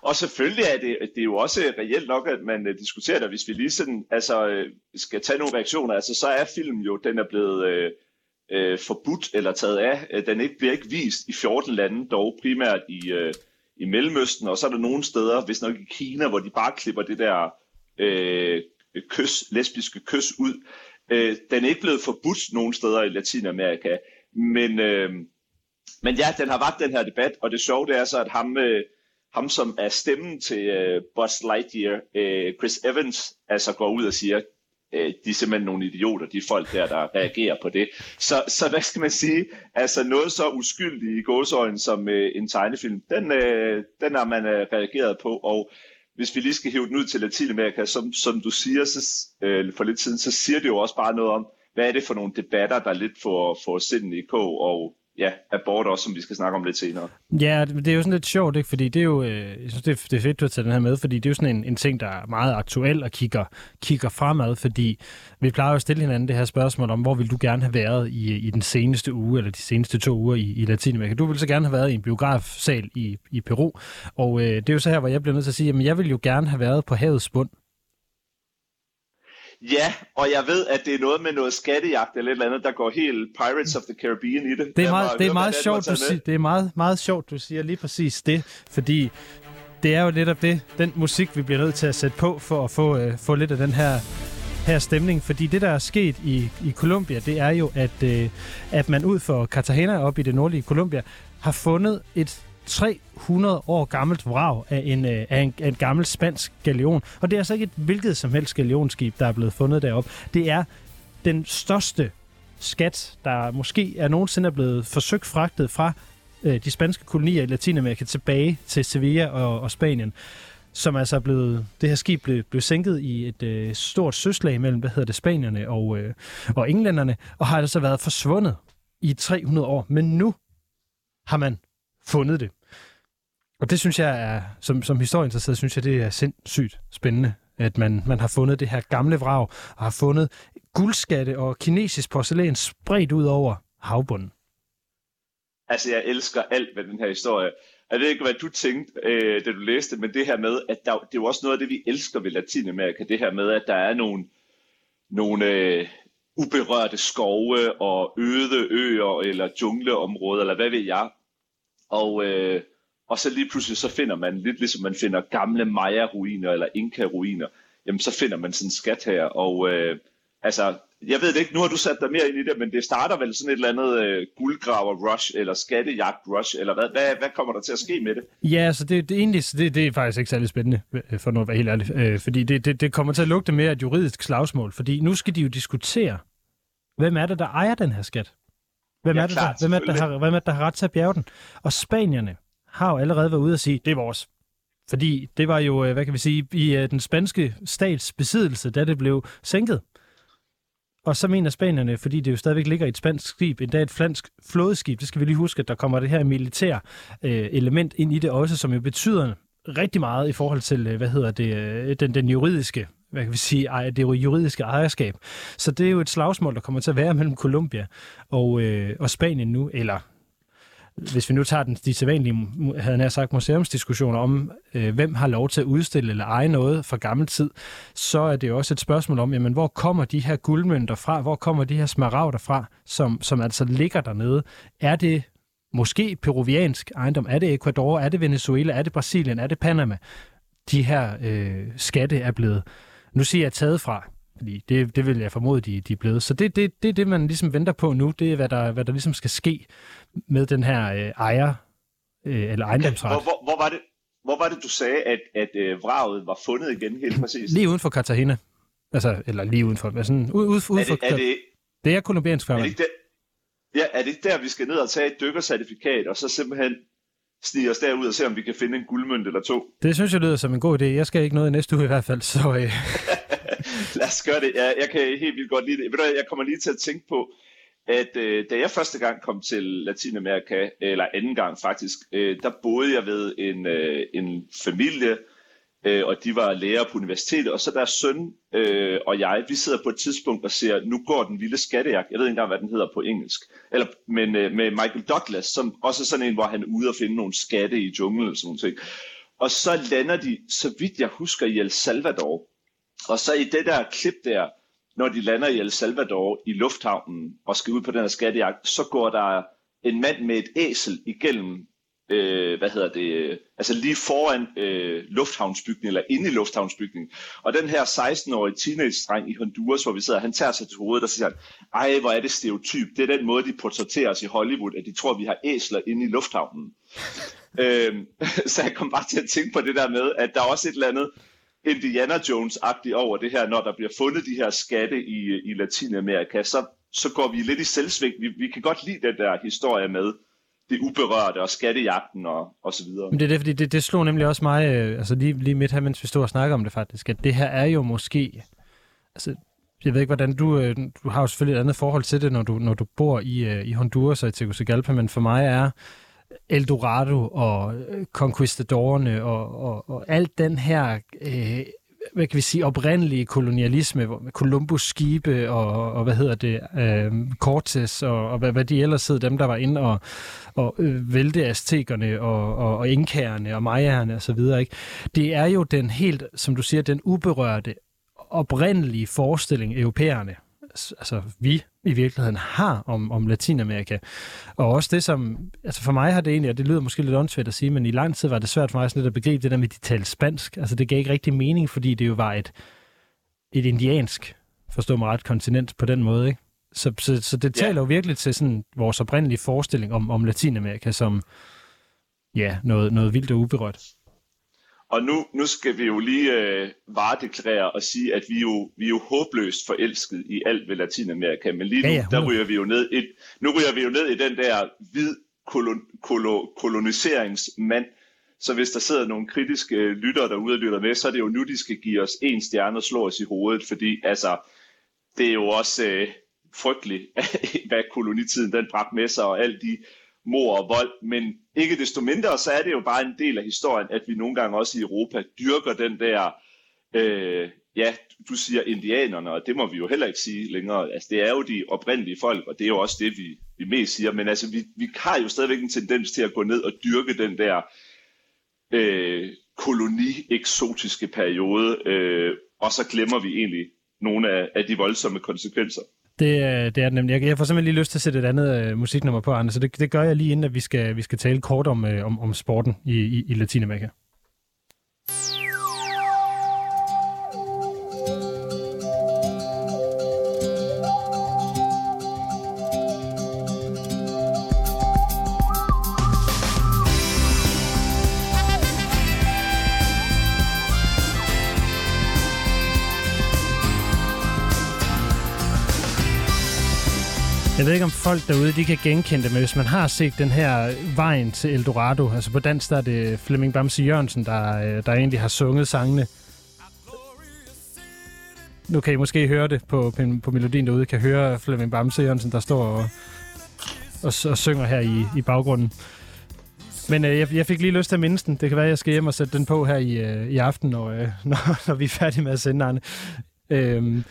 Speaker 7: Og selvfølgelig er det, det er jo også reelt nok, at man uh, diskuterer det, hvis vi lige sådan, altså, uh, skal tage nogle reaktioner. Altså, så er filmen jo, den er blevet uh, uh, forbudt eller taget af. Den ikke, bliver ikke vist i 14 lande, dog primært i, uh, i Mellemøsten, og så er der nogle steder, hvis nok i Kina, hvor de bare klipper det der uh, Øh, kys, lesbiske kys ud. Øh, den er ikke blevet forbudt nogen steder i Latinamerika, men, øh, men ja, den har været den her debat, og det sjove det er så, at ham... øh, ham som er stemmen til uh, Buzz Lightyear, øh, Chris Evans, altså går ud og siger, øh, de er simpelthen nogle idioter, de folk der, der reagerer på det. Så, så hvad skal man sige? Altså noget så uskyldigt i gåsøjen som øh, en tegnefilm, den, øh, den har man øh, reageret på, og hvis vi lige skal hive den ud til Latinamerika, som, som du siger så, øh, for lidt siden, så siger det jo også bare noget om, hvad er det for nogle debatter, der lidt får, får sinden i kog, og ja, abort også, som vi skal snakke om lidt senere.
Speaker 1: Ja, det er jo sådan lidt sjovt, ikke? fordi det er jo, øh, jeg synes, det er, det er fedt, du har taget den her med, fordi det er jo sådan en, en ting, der er meget aktuel og kigger, kigger fremad, fordi vi plejer jo at stille hinanden det her spørgsmål om, hvor vil du gerne have været i, i den seneste uge, eller de seneste to uger i, i Latinamerika. Du ville så gerne have været i en biografsal i, i Peru, og øh, det er jo så her, hvor jeg bliver nødt til at sige, at jeg vil jo gerne have været på havets bund.
Speaker 7: Ja, og jeg ved, at det er noget med noget skattejagt eller et eller andet, der går helt Pirates of the Caribbean i det.
Speaker 1: Det er meget, det er meget sjovt, du siger, det er meget, meget sjovt, du siger lige præcis det, fordi det er jo netop det, den musik, vi bliver nødt til at sætte på, for at få, uh, få lidt af den her her stemning, fordi det, der er sket i, i Colombia, det er jo, at, uh, at man ud for Cartagena op i det nordlige Colombia, har fundet et 300 år gammelt vrag af en, øh, af en, af en gammel spansk galeon. Og det er altså ikke et hvilket som helst galeonskib, der er blevet fundet deroppe. Det er den største skat, der måske er nogensinde er blevet forsøgt fragtet fra øh, de spanske kolonier i Latinamerika tilbage til Sevilla og, og Spanien som altså er blevet, det her skib blev, blev sænket i et øh, stort søslag mellem, hvad hedder det, spanierne og, øh, og englænderne, og har altså været forsvundet i 300 år. Men nu har man fundet det. Og det synes jeg er, som, som historieinteresseret, synes jeg, det er sindssygt spændende, at man, man har fundet det her gamle vrag, og har fundet guldskatte og kinesisk porcelæn spredt ud over havbunden.
Speaker 7: Altså, jeg elsker alt ved den her historie. Jeg ved ikke, hvad du tænkte, øh, da du læste, men det her med, at der, det er jo også noget af det, vi elsker ved Latinamerika, det her med, at der er nogle, nogle øh, uberørte skove og øde øer eller jungleområder, eller hvad ved jeg. Og, øh, og så lige pludselig så finder man, lidt ligesom man finder gamle Maya-ruiner eller Inka-ruiner, jamen så finder man sådan en skat her, og øh, altså, jeg ved det ikke, nu har du sat dig mere ind i det, men det starter vel sådan et eller andet øh, guldgraver-rush, eller skattejagt-rush, eller hvad, hvad, hvad kommer der til at ske med det?
Speaker 1: Ja, altså det, det, egentlig, det, det er faktisk ikke særlig spændende, øh, for nu at være helt ærlig, øh, fordi det, det, det kommer til at lugte mere et juridisk slagsmål, fordi nu skal de jo diskutere, hvem er det, der ejer den her skat? Hvem, ja, er det, der, hvem, er det, der har, hvem er det, der har ret til at bjerge den? Og spanierne har jo allerede været ude og sige, det er vores. Fordi det var jo, øh, hvad kan vi sige, i øh, den spanske stats besiddelse, da det blev sænket. Og så mener spanierne, fordi det jo stadigvæk ligger i et spansk skib, endda et flansk flådeskib, det skal vi lige huske, at der kommer det her militær øh, element ind i det også, som jo betyder rigtig meget i forhold til, øh, hvad hedder det, den, den juridiske hvad kan vi sige, ej, det er jo juridiske ejerskab. Så det er jo et slagsmål, der kommer til at være mellem Colombia og, øh, og Spanien nu, eller hvis vi nu tager den, de sædvanlige, havde jeg sagt, museumsdiskussioner om, øh, hvem har lov til at udstille eller eje noget fra gammel tid, så er det jo også et spørgsmål om, jamen, hvor kommer de her guldmønter fra? Hvor kommer de her smaragder fra, som, som altså ligger dernede? Er det måske peruviansk ejendom? Er det Ecuador? Er det Venezuela? Er det Brasilien? Er det Panama? De her øh, skatte er blevet nu siger jeg taget fra, fordi det, det vil jeg formode, de, de er blevet. Så det, det, det er det, man ligesom venter på nu. Det er, hvad der, hvad der ligesom skal ske med den her øh, ejer, øh, eller ejendomsret.
Speaker 7: Hvor, hvor, hvor, var det, hvor var det, du sagde, at, at øh, vraget var fundet igen helt præcis?
Speaker 1: Lige uden for Cartagena. Altså, eller lige uden for, men sådan, ude, ude, ude
Speaker 7: er, det,
Speaker 1: for,
Speaker 7: er, det,
Speaker 1: det er kolumbiansk
Speaker 7: er, det
Speaker 1: farvand.
Speaker 7: ja, er det der, vi skal ned og tage et dykkercertifikat, og så simpelthen snige os derud og se, om vi kan finde en guldmønt eller to?
Speaker 1: Det synes jeg lyder som en god idé. Jeg skal ikke noget i næste uge i hvert fald, så øh,
Speaker 7: Lad os gøre det. Jeg, jeg kan helt vildt godt lide det. Ved du, jeg kommer lige til at tænke på, at øh, da jeg første gang kom til Latinamerika, eller anden gang faktisk, øh, der boede jeg ved en, øh, en familie, øh, og de var lærere på universitetet, og så deres søn øh, og jeg, vi sidder på et tidspunkt og ser, nu går den vilde skattejagt, jeg ved ikke engang, hvad den hedder på engelsk, eller, men øh, med Michael Douglas, som også er sådan en, hvor han er ude og finde nogle skatte i junglen og sådan noget. Og så lander de, så vidt jeg husker, i El Salvador. Og så i det der klip der, når de lander i El Salvador i lufthavnen og skal ud på den her skattejagt, så går der en mand med et æsel igennem, øh, hvad hedder det, øh, altså lige foran øh, lufthavnsbygningen, eller inde i lufthavnsbygningen. Og den her 16-årige teenage-dreng i Honduras, hvor vi sidder, han tager sig til hovedet og siger, ej, hvor er det stereotyp. Det er den måde, de portrætterer os i Hollywood, at de tror, vi har æsler inde i lufthavnen. øhm, så jeg kom bare til at tænke på det der med, at der er også et eller andet Indiana Jones-agtigt over det her, når der bliver fundet de her skatte i, i Latinamerika, så, så går vi lidt i selvsving. Vi, vi kan godt lide den der historie med det uberørte og skattejagten og, og så videre.
Speaker 1: Men det er det, fordi det, det slog nemlig også mig, øh, altså lige, lige midt her, mens vi stod og snakkede om det faktisk, at det her er jo måske, altså jeg ved ikke, hvordan du, øh, du har jo selvfølgelig et andet forhold til det, når du, når du bor i, øh, i Honduras og i Tegucigalpa, men for mig er Eldorado og øh, Conquistadorerne og, og, og alt den her, øh, hvad kan vi sige, oprindelige kolonialisme, hvor- med Columbus skibe og, og hvad hedder det, øh, Cortes og, og hvad, hvad de ellers hed, dem der var inde og, og øh, vælte aztekerne og, og, og inkærerne og mayaerne og så videre, ikke? Det er jo den helt, som du siger, den uberørte, oprindelige forestilling, europæerne, altså vi i virkeligheden har om, om Latinamerika. Og også det, som, altså for mig har det egentlig, og det lyder måske lidt åndssvagt at sige, men i lang tid var det svært for mig sådan lidt at begribe det der med, at de talte spansk. Altså det gav ikke rigtig mening, fordi det jo var et, et indiansk, forstå mig ret, kontinent på den måde, ikke? Så, så, så det
Speaker 7: Ja.
Speaker 1: taler jo virkelig til sådan vores oprindelige forestilling om, om Latinamerika som, ja, noget, noget vildt og uberørt.
Speaker 7: Og nu, nu skal vi jo lige øh, varedeklarere og sige, at vi jo, vi er jo håbløst forelsket i alt ved Latinamerika, men lige nu,
Speaker 1: Ja,
Speaker 7: ja, der
Speaker 1: 100%.
Speaker 7: ryger vi jo ned i, nu ryger vi jo ned i den der hvid kolon, kolo, koloniseringsmand. Så hvis der sidder nogle kritiske øh, lyttere derude og lytter med, så er det jo nu, de skal give os en stjerne og slå os i hovedet, fordi altså, det er jo også øh, frygteligt, hvad kolonitiden den bragte med sig, og alt de mor og vold, men ikke desto mindre, så er det jo bare en del af historien, at vi nogle gange også i Europa dyrker den der, øh, ja, du siger indianerne, og det må vi jo heller ikke sige længere. Altså, det er jo de oprindelige folk, og det er jo også det, vi, vi mest siger, men altså, vi, vi har jo stadigvæk en tendens til at gå ned og dyrke den der øh, koloni-eksotiske periode, øh, og så glemmer vi egentlig nogle af, af de voldsomme konsekvenser.
Speaker 1: Det, øh, det er det nemlig. Jeg, jeg får simpelthen lige lyst til at sætte et andet øh, musiknummer på, Anders, så det, det gør jeg lige inden, at vi skal, vi skal tale kort om, øh, om, om sporten i, i, i Latinamerika. Jeg ved ikke, om folk derude de kan genkende det, men hvis man har set den her Vejen til Eldorado, altså på dansk der er det Flemming Bamse Jørgensen, der, øh, der egentlig har sunget sangene. Nu kan I måske høre det på, på, på melodien derude. I kan høre Flemming Bamse Jørgensen, der står og, og, og synger her i, i baggrunden. Men øh, jeg, jeg fik lige lyst til at mindes den. Det kan være, at jeg skal hjem og sætte den på her i, øh, i aften, når, øh, når, når vi er færdige med at sende, Arne. Øhm,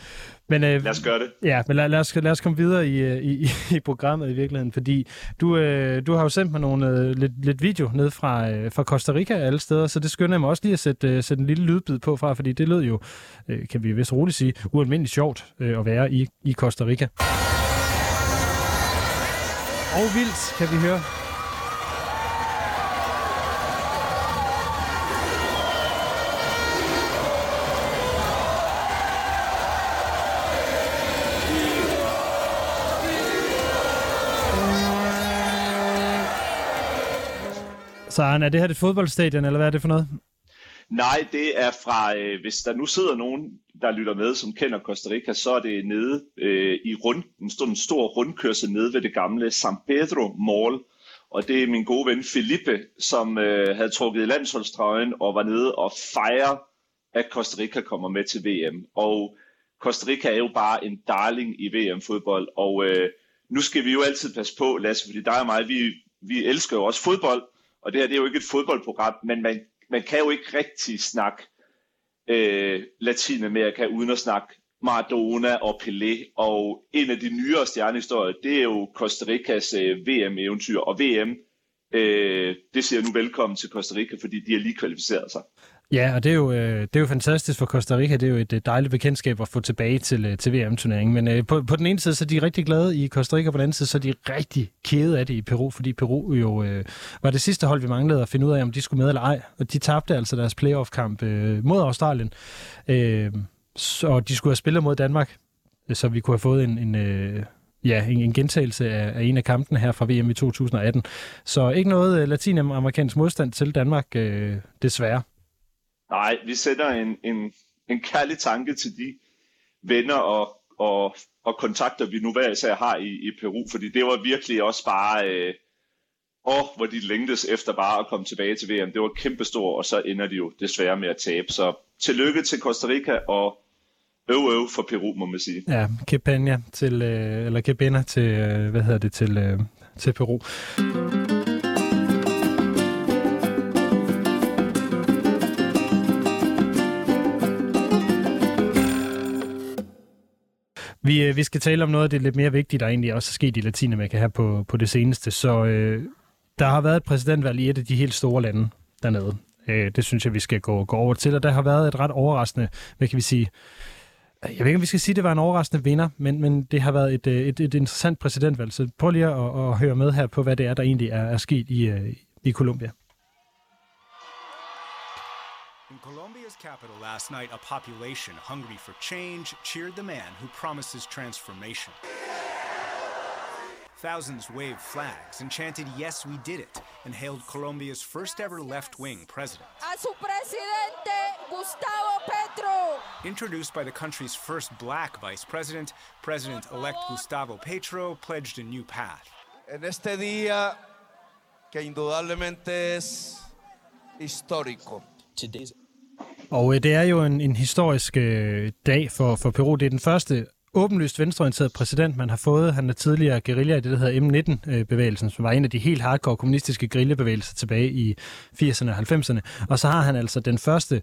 Speaker 1: men, øh,
Speaker 7: Lad os gøre det.
Speaker 1: Ja, men lad, lad, os, lad os komme videre i, øh, i, i programmet i virkeligheden, fordi du, øh, du har jo sendt mig nogle, øh, lidt, lidt video ned fra, øh, fra Costa Rica alle steder, så det skynder jeg mig også lige at sætte, øh, sætte en lille lydbid på fra, fordi det lød jo, øh, kan vi vist roligt sige, ualmindeligt sjovt øh, at være i, i Costa Rica. Og vildt, kan vi høre. Så er det her et fodboldstadion, eller hvad er det for noget?
Speaker 7: Nej, det er fra, øh, hvis der nu sidder nogen, der lytter med, som kender Costa Rica, så er det nede øh, i rund, en, stor, en stor rundkørsel nede ved det gamle San Pedro Mall. Og det er min gode ven Felipe, som øh, havde trukket i landsholdstrøjen og var nede og fejre, at Costa Rica kommer med til VM. Og Costa Rica er jo bare en darling i VM-fodbold, og øh, nu skal vi jo altid passe på, Lasse, fordi dig og mig, vi, vi elsker jo også fodbold, og det her det er jo ikke et fodboldprogram, men man, man kan jo ikke rigtig snakke øh, Latinamerika uden at snakke Maradona og Pelé, og en af de nyere stjernehistorier, det er jo Costa Ricas øh, VM-eventyr, og VM, øh, det siger nu velkommen til Costa Rica, fordi de har lige kvalificeret sig.
Speaker 1: Ja, og det er, jo, øh, det er jo fantastisk for Costa Rica. Det er jo et øh, dejligt bekendtskab at få tilbage til, øh, til VM-turneringen. Men øh, på, på den ene side, så er de rigtig glade i Costa Rica, og på den anden side, så er de rigtig kede af det i Peru, fordi Peru jo øh, var det sidste hold, vi manglede at finde ud af, om de skulle med eller ej. Og de tabte altså deres playoff-kamp øh, mod Australien. Øh, så de skulle have spillet mod Danmark, så vi kunne have fået en, en, øh, ja, en, en gentagelse af, af en af kampene her fra VM i 2018. Så ikke noget øh, latinamerikansk modstand til Danmark, øh, desværre.
Speaker 7: Nej, vi sender en, en, en kærlig tanke til de venner og, og, og kontakter, vi nu hver især har i, i Peru, fordi det var virkelig også bare, øh, åh, hvor de længtes efter bare at komme tilbage til VM. Det var kæmpestort, og så ender de jo desværre med at tabe. Så tillykke til Costa Rica, og øv øv for Peru, må man sige.
Speaker 1: Ja, Kepenia til, øh, eller Kepena til, øh, hvad hedder det, til, øh, til Peru. Vi, øh, vi skal tale om noget af det lidt mere vigtige, der egentlig også er sket i Latinamerika her på, på det seneste. Så øh, der har været et præsidentvalg i et af de helt store lande dernede. Øh, det synes jeg, vi skal gå, gå over til. Og der har været et ret overraskende, hvad kan vi sige, øh, jeg ved ikke, om vi skal sige, at det var en overraskende vinder, men, men det har været et, øh, et, et interessant præsidentvalg. Så prøv lige at, at høre med her på, hvad det er, der egentlig er, er sket i, i Colombia.
Speaker 10: In Colombia's capital last night, a population hungry for change cheered the man who promises transformation. Thousands waved flags and chanted, Yes, we did it, and hailed Colombia's first ever left wing president.
Speaker 11: A su presidente, Gustavo Petro.
Speaker 10: Introduced by the country's first black vice president, President elect Gustavo Petro pledged a new path.
Speaker 12: En este día que indudablemente es histórico.
Speaker 1: Og øh, det er jo en, en historisk øh, dag for, for Peru. Det er den første åbenlyst venstreorienterede præsident, man har fået. Han er tidligere guerilla i det, der hedder M19-bevægelsen, øh, som var en af de helt hardcore kommunistiske guerillabevægelser tilbage i 80'erne og 90'erne. Og så har han altså den første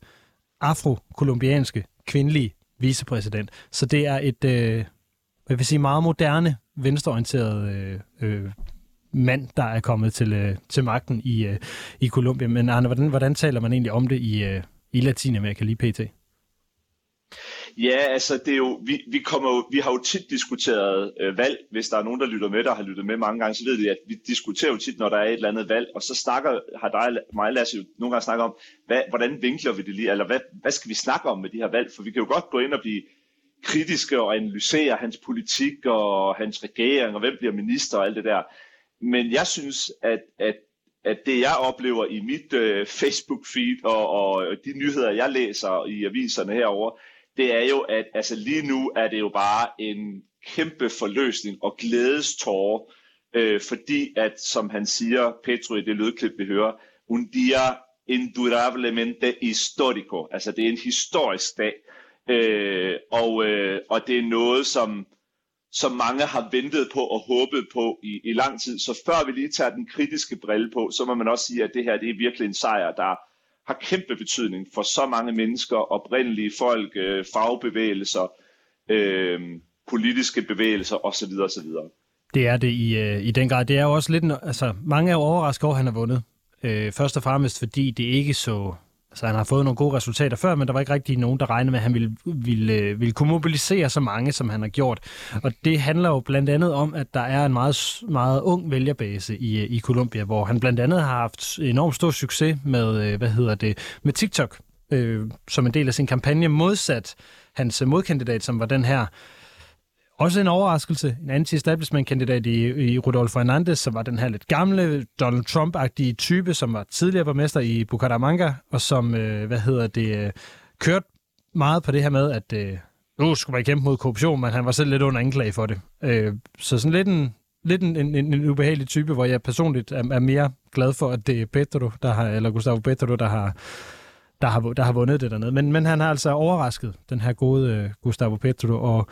Speaker 1: afro-kolumbianske kvindelige vicepræsident. Så det er et, øh, jeg vil sige, meget moderne, venstreorienteret øh, øh, mand, der er kommet til, øh, til magten i, øh, i Colombia. Men Arne, hvordan, hvordan taler man egentlig om det i, øh, i Latinamerika lige pt?
Speaker 7: Ja, altså det er jo, vi, vi, kommer jo, vi har jo tit diskuteret øh, valg. Hvis der er nogen, der lytter med, der har lyttet med mange gange, så ved de, at vi diskuterer jo tit, når der er et eller andet valg, og så snakker, har dig mig Lasse jo nogle gange snakket om, hvad, hvordan vinkler vi det lige, eller hvad, hvad skal vi snakke om med de her valg, for vi kan jo godt gå ind og blive kritiske og analysere hans politik og hans regering, og hvem bliver minister og alt det der. Men jeg synes, at, at, at det jeg oplever i mit øh, Facebook-feed og, og de nyheder, jeg læser i aviserne herover, det er jo, at altså, lige nu er det jo bare en kæmpe forløsning og glædestårer, øh, fordi at, som han siger, Petro i det lydklip, vi hører, un dia indurablemente historico, altså det er en historisk dag, øh, og, øh, og det er noget, som, som mange har ventet på og håbet på i, i lang tid. Så før vi lige tager den kritiske brille på, så må man også sige, at det her det er virkelig en sejr, der har kæmpe betydning for så mange mennesker, oprindelige folk, øh, fagbevægelser, øh, politiske bevægelser osv. osv.
Speaker 1: Det er det i, øh, i den grad. Det er jo også lidt, altså mange er overrasket over, at han har vundet. Øh, først og fremmest fordi det ikke så Altså, han har fået nogle gode resultater før, men der var ikke rigtig nogen, der regnede med, at han ville, ville, øh, ville kunne mobilisere så mange, som han har gjort. Og det handler jo blandt andet om, at der er en meget, meget ung vælgerbase i, øh, i Colombia, hvor han blandt andet har haft enormt stor succes med, øh, hvad hedder det, med TikTok, øh, som en del af sin kampagne, modsat hans modkandidat, som var den her også en overraskelse. En anti-establishment-kandidat i, i Rodolfo Hernandez, som var den her lidt gamle Donald Trump-agtige type, som var tidligere borgmester i Bucaramanga, og som, øh, hvad hedder det, øh, kørte meget på det her med, at øh, nu skulle man kæmpe mod korruption, men han var selv lidt under anklage for det. Øh, så sådan lidt en, lidt en, en, en ubehagelig type, hvor jeg personligt er, er mere glad for, at det er Petro, der har, eller Gustavo Petro, der har, der har, der har vundet det dernede. Men, men han har altså overrasket den her gode øh, Gustavo Petro, og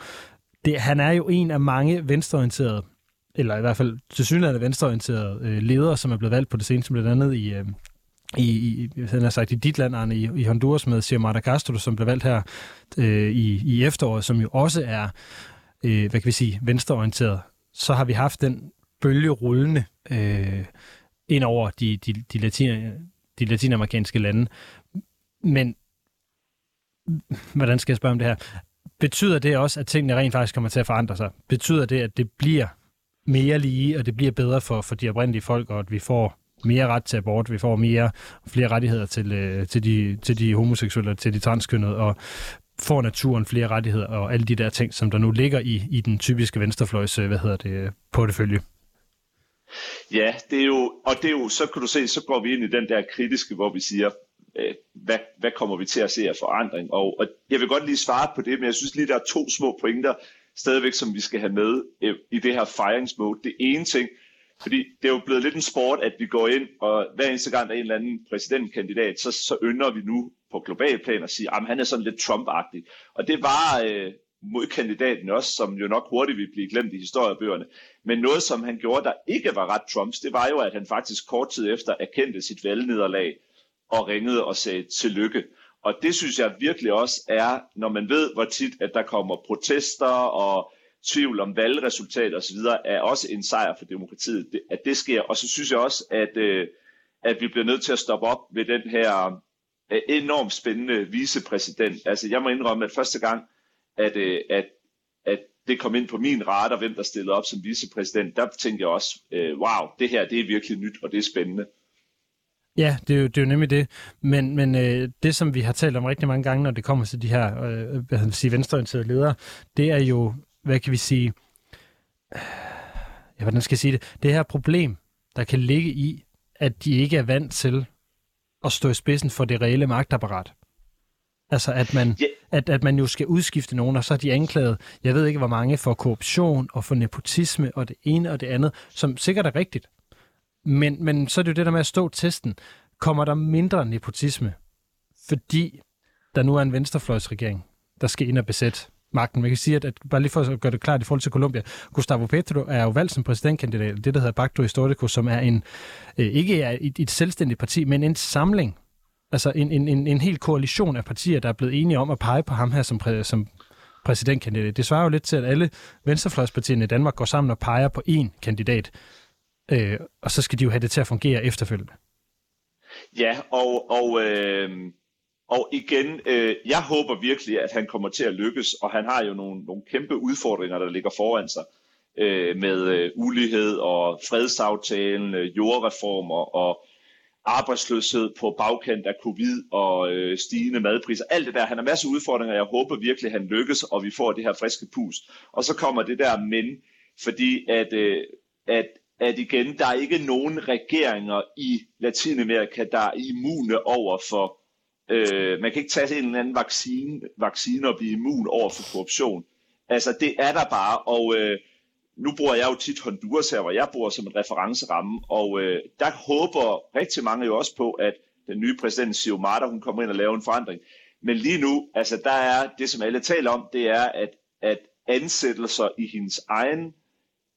Speaker 1: det, han er jo en af mange venstreorienterede, eller i hvert fald til synligheden venstreorienterede øh, ledere, som er blevet valgt på det seneste, blandt andet i, øh, i, i, han har sagt, i dit land, Arne, i, i Honduras med Xiomara Castro, som blev valgt her øh, i, i efteråret, som jo også er, øh, hvad kan vi sige, venstreorienteret. Så har vi haft den bølge rullende øh, ind over de, de, de, latin, de latinamerikanske lande. Men hvordan skal jeg spørge om det her? Betyder det også, at tingene rent faktisk kommer til at forandre sig? Betyder det, at det bliver mere lige, og det bliver bedre for, for de oprindelige folk, og at vi får mere ret til abort, vi får mere flere rettigheder til, øh, til, de, til de homoseksuelle, til de transkønnede, og får naturen flere rettigheder, og alle de der ting, som der nu ligger i, i den typiske venstrefløjs, øh, hvad hedder det, portefølje.
Speaker 7: Ja, det er jo, og det er jo, så kan du se, så går vi ind i den der kritiske, hvor vi siger, øh, hvad, hvad kommer vi til at se af forandring? Og, og jeg vil godt lige svare på det, men jeg synes lige, der er to små pointer stadigvæk, som vi skal have med øh, i det her fejringsmode. Det ene ting, fordi det er jo blevet lidt en sport, at vi går ind, og hver eneste gang der er en eller anden præsidentkandidat, så, så ynder vi nu på global plan at sige, at han er sådan lidt Trump-agtig. Og det var øh, modkandidaten også, som jo nok hurtigt ville blive glemt i historiebøgerne. Men noget, som han gjorde, der ikke var ret Trumps, det var jo, at han faktisk kort tid efter erkendte sit valgnederlag og ringede og sagde tillykke. Og det synes jeg virkelig også er, når man ved, hvor tit, at der kommer protester og tvivl om valgresultater osv., er også en sejr for demokratiet, at det sker. Og så synes jeg også, at, øh, at vi bliver nødt til at stoppe op ved den her øh, enormt spændende vicepræsident. Altså jeg må indrømme, at første gang, at, øh, at, at det kom ind på min radar, hvem der stillede op som vicepræsident, der tænkte jeg også, wow, det her det er virkelig nyt, og det er spændende.
Speaker 1: Ja, det er jo, det er jo nemlig det. Men, men øh, det, som vi har talt om rigtig mange gange, når det kommer til de her øh, hvad sige, venstreorienterede ledere, det er jo hvad kan vi sige, ja, hvordan skal jeg sige det, det her problem, der kan ligge i, at de ikke er vant til at stå i spidsen for det reelle magtapparat. Altså, at man, yeah. at, at man jo skal udskifte nogen, og så er de anklaget, jeg ved ikke hvor mange, for korruption og for nepotisme og det ene og det andet, som sikkert er rigtigt. Men, men så er det jo det der med at stå testen. Kommer der mindre nepotisme, fordi der nu er en venstrefløjsregering, der skal ind og besætte magten. Man kan sige, at, at bare lige for at gøre det klart i forhold til Colombia, Gustavo Petro er jo valgt som præsidentkandidat, det der hedder Pacto Histórico, som er en, øh, ikke er et, et selvstændigt parti, men en samling, altså en, en, en, en hel koalition af partier, der er blevet enige om at pege på ham her som, præ, som præsidentkandidat. Det svarer jo lidt til, at alle venstrefløjspartierne i Danmark går sammen og peger på én kandidat, øh, og så skal de jo have det til at fungere efterfølgende.
Speaker 7: Ja, og, og øh og igen, øh, jeg håber virkelig, at han kommer til at lykkes, og han har jo nogle, nogle kæmpe udfordringer, der ligger foran sig, øh, med øh, ulighed og fredsaftalen, øh, jordreformer og arbejdsløshed på bagkant af covid og øh, stigende madpriser. Alt det der. Han har masser af udfordringer. Jeg håber virkelig, at han lykkes, og vi får det her friske pust. Og så kommer det der men, fordi at, øh, at, at igen, der er ikke nogen regeringer i Latinamerika, der er immune over for Øh, man kan ikke tage en eller anden vaccine, vaccine og blive immun over for korruption. Altså, det er der bare, og øh, nu bor jeg jo tit Honduras her, hvor jeg bor som en referenceramme, og øh, der håber rigtig mange jo også på, at den nye præsident Xiomara, hun kommer ind og laver en forandring. Men lige nu, altså der er det, som alle taler om, det er, at, at ansættelser i hendes egen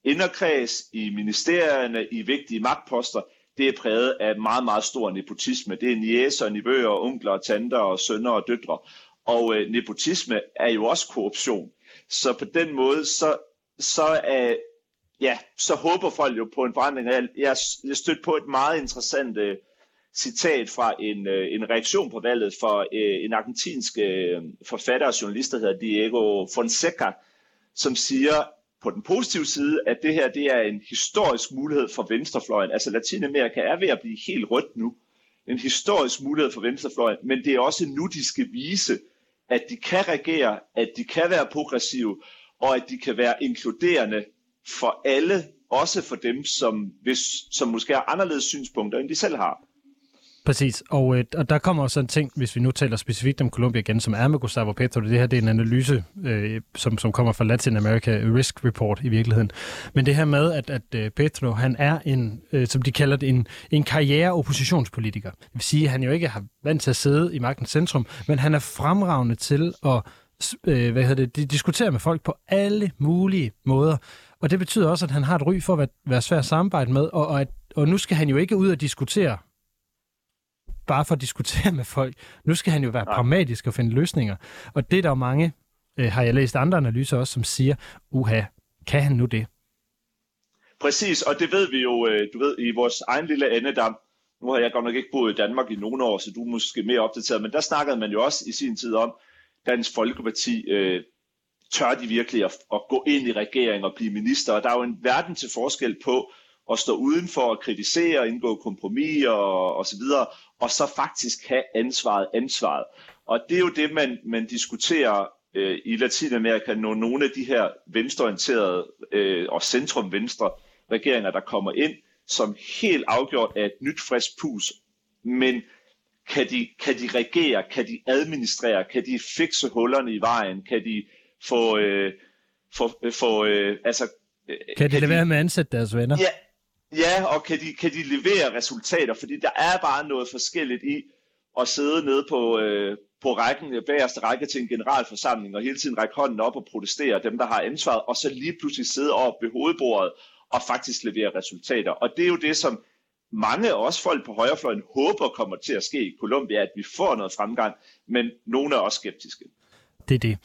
Speaker 7: inderkreds, i ministerierne, i vigtige magtposter, det er præget af meget, meget stor nepotisme. Det er niæser, nivøer, onkler, tanter og sønner og døtre. Og øh, nepotisme er jo også korruption. Så på den måde, så, så, øh, ja, så håber folk jo på en forandring. Jeg, jeg, jeg stødte på et meget interessant øh, citat fra en, øh, en reaktion på valget for øh, en argentinsk øh, forfatter og journalist, der hedder Diego Fonseca, som siger, på den positive side, at det her det er en historisk mulighed for venstrefløjen. Altså Latinamerika er ved at blive helt rødt nu. En historisk mulighed for venstrefløjen, men det er også nu, de skal vise, at de kan regere, at de kan være progressive, og at de kan være inkluderende for alle, også for dem, som, hvis, som måske har anderledes synspunkter, end de selv har.
Speaker 1: Præcis, og, øh, og der kommer også en ting, hvis vi nu taler specifikt om Colombia igen, som er med Gustavo Petro. Det her det er en analyse, øh, som, som kommer fra Latin America Risk Report i virkeligheden. Men det her med, at, at øh, Petro, han er en, øh, som de kalder det, en, en karriere-oppositionspolitiker. Det vil sige, at han jo ikke har vant til at sidde i magtens centrum, men han er fremragende til at øh, hvad hedder det, de diskutere med folk på alle mulige måder. Og det betyder også, at han har et ry for at være, være svær at samarbejde med, og, og, at, og nu skal han jo ikke ud og diskutere bare for at diskutere med folk. Nu skal han jo være pragmatisk og finde løsninger. Og det er der jo mange, øh, har jeg læst andre analyser også, som siger, uha, kan han nu det?
Speaker 7: Præcis, og det ved vi jo, øh, du ved, i vores egen lille andedam. Nu har jeg godt nok ikke boet i Danmark i nogle år, så du er måske mere opdateret, men der snakkede man jo også i sin tid om, Dansk Folkeparti, øh, tør de virkelig at, at gå ind i regeringen og blive minister? Og der er jo en verden til forskel på at stå udenfor og kritisere indgå kompromis og, og så videre, og så faktisk have ansvaret, ansvaret. Og det er jo det, man, man diskuterer øh, i Latinamerika, når nogle af de her venstreorienterede øh, og centrum-venstre regeringer, der kommer ind, som helt afgjort er et nyt frisk pus, men kan de, kan de regere, kan de administrere, kan de fikse hullerne i vejen, kan de få, øh, få, få øh, altså...
Speaker 1: Øh, kan de kan lade være med at ansætte deres venner?
Speaker 7: Ja, ja og kan de, kan de levere resultater, fordi der er bare noget forskelligt i at sidde nede på, øh, på rækken, bagerste række til en generalforsamling, og hele tiden række hånden op og protestere dem, der har ansvaret, og så lige pludselig sidde op ved hovedbordet og faktisk levere resultater. Og det er jo det, som mange af os folk på højrefløjen håber kommer til at ske i Colombia, at vi får noget fremgang, men nogle er også skeptiske.
Speaker 1: Det er det.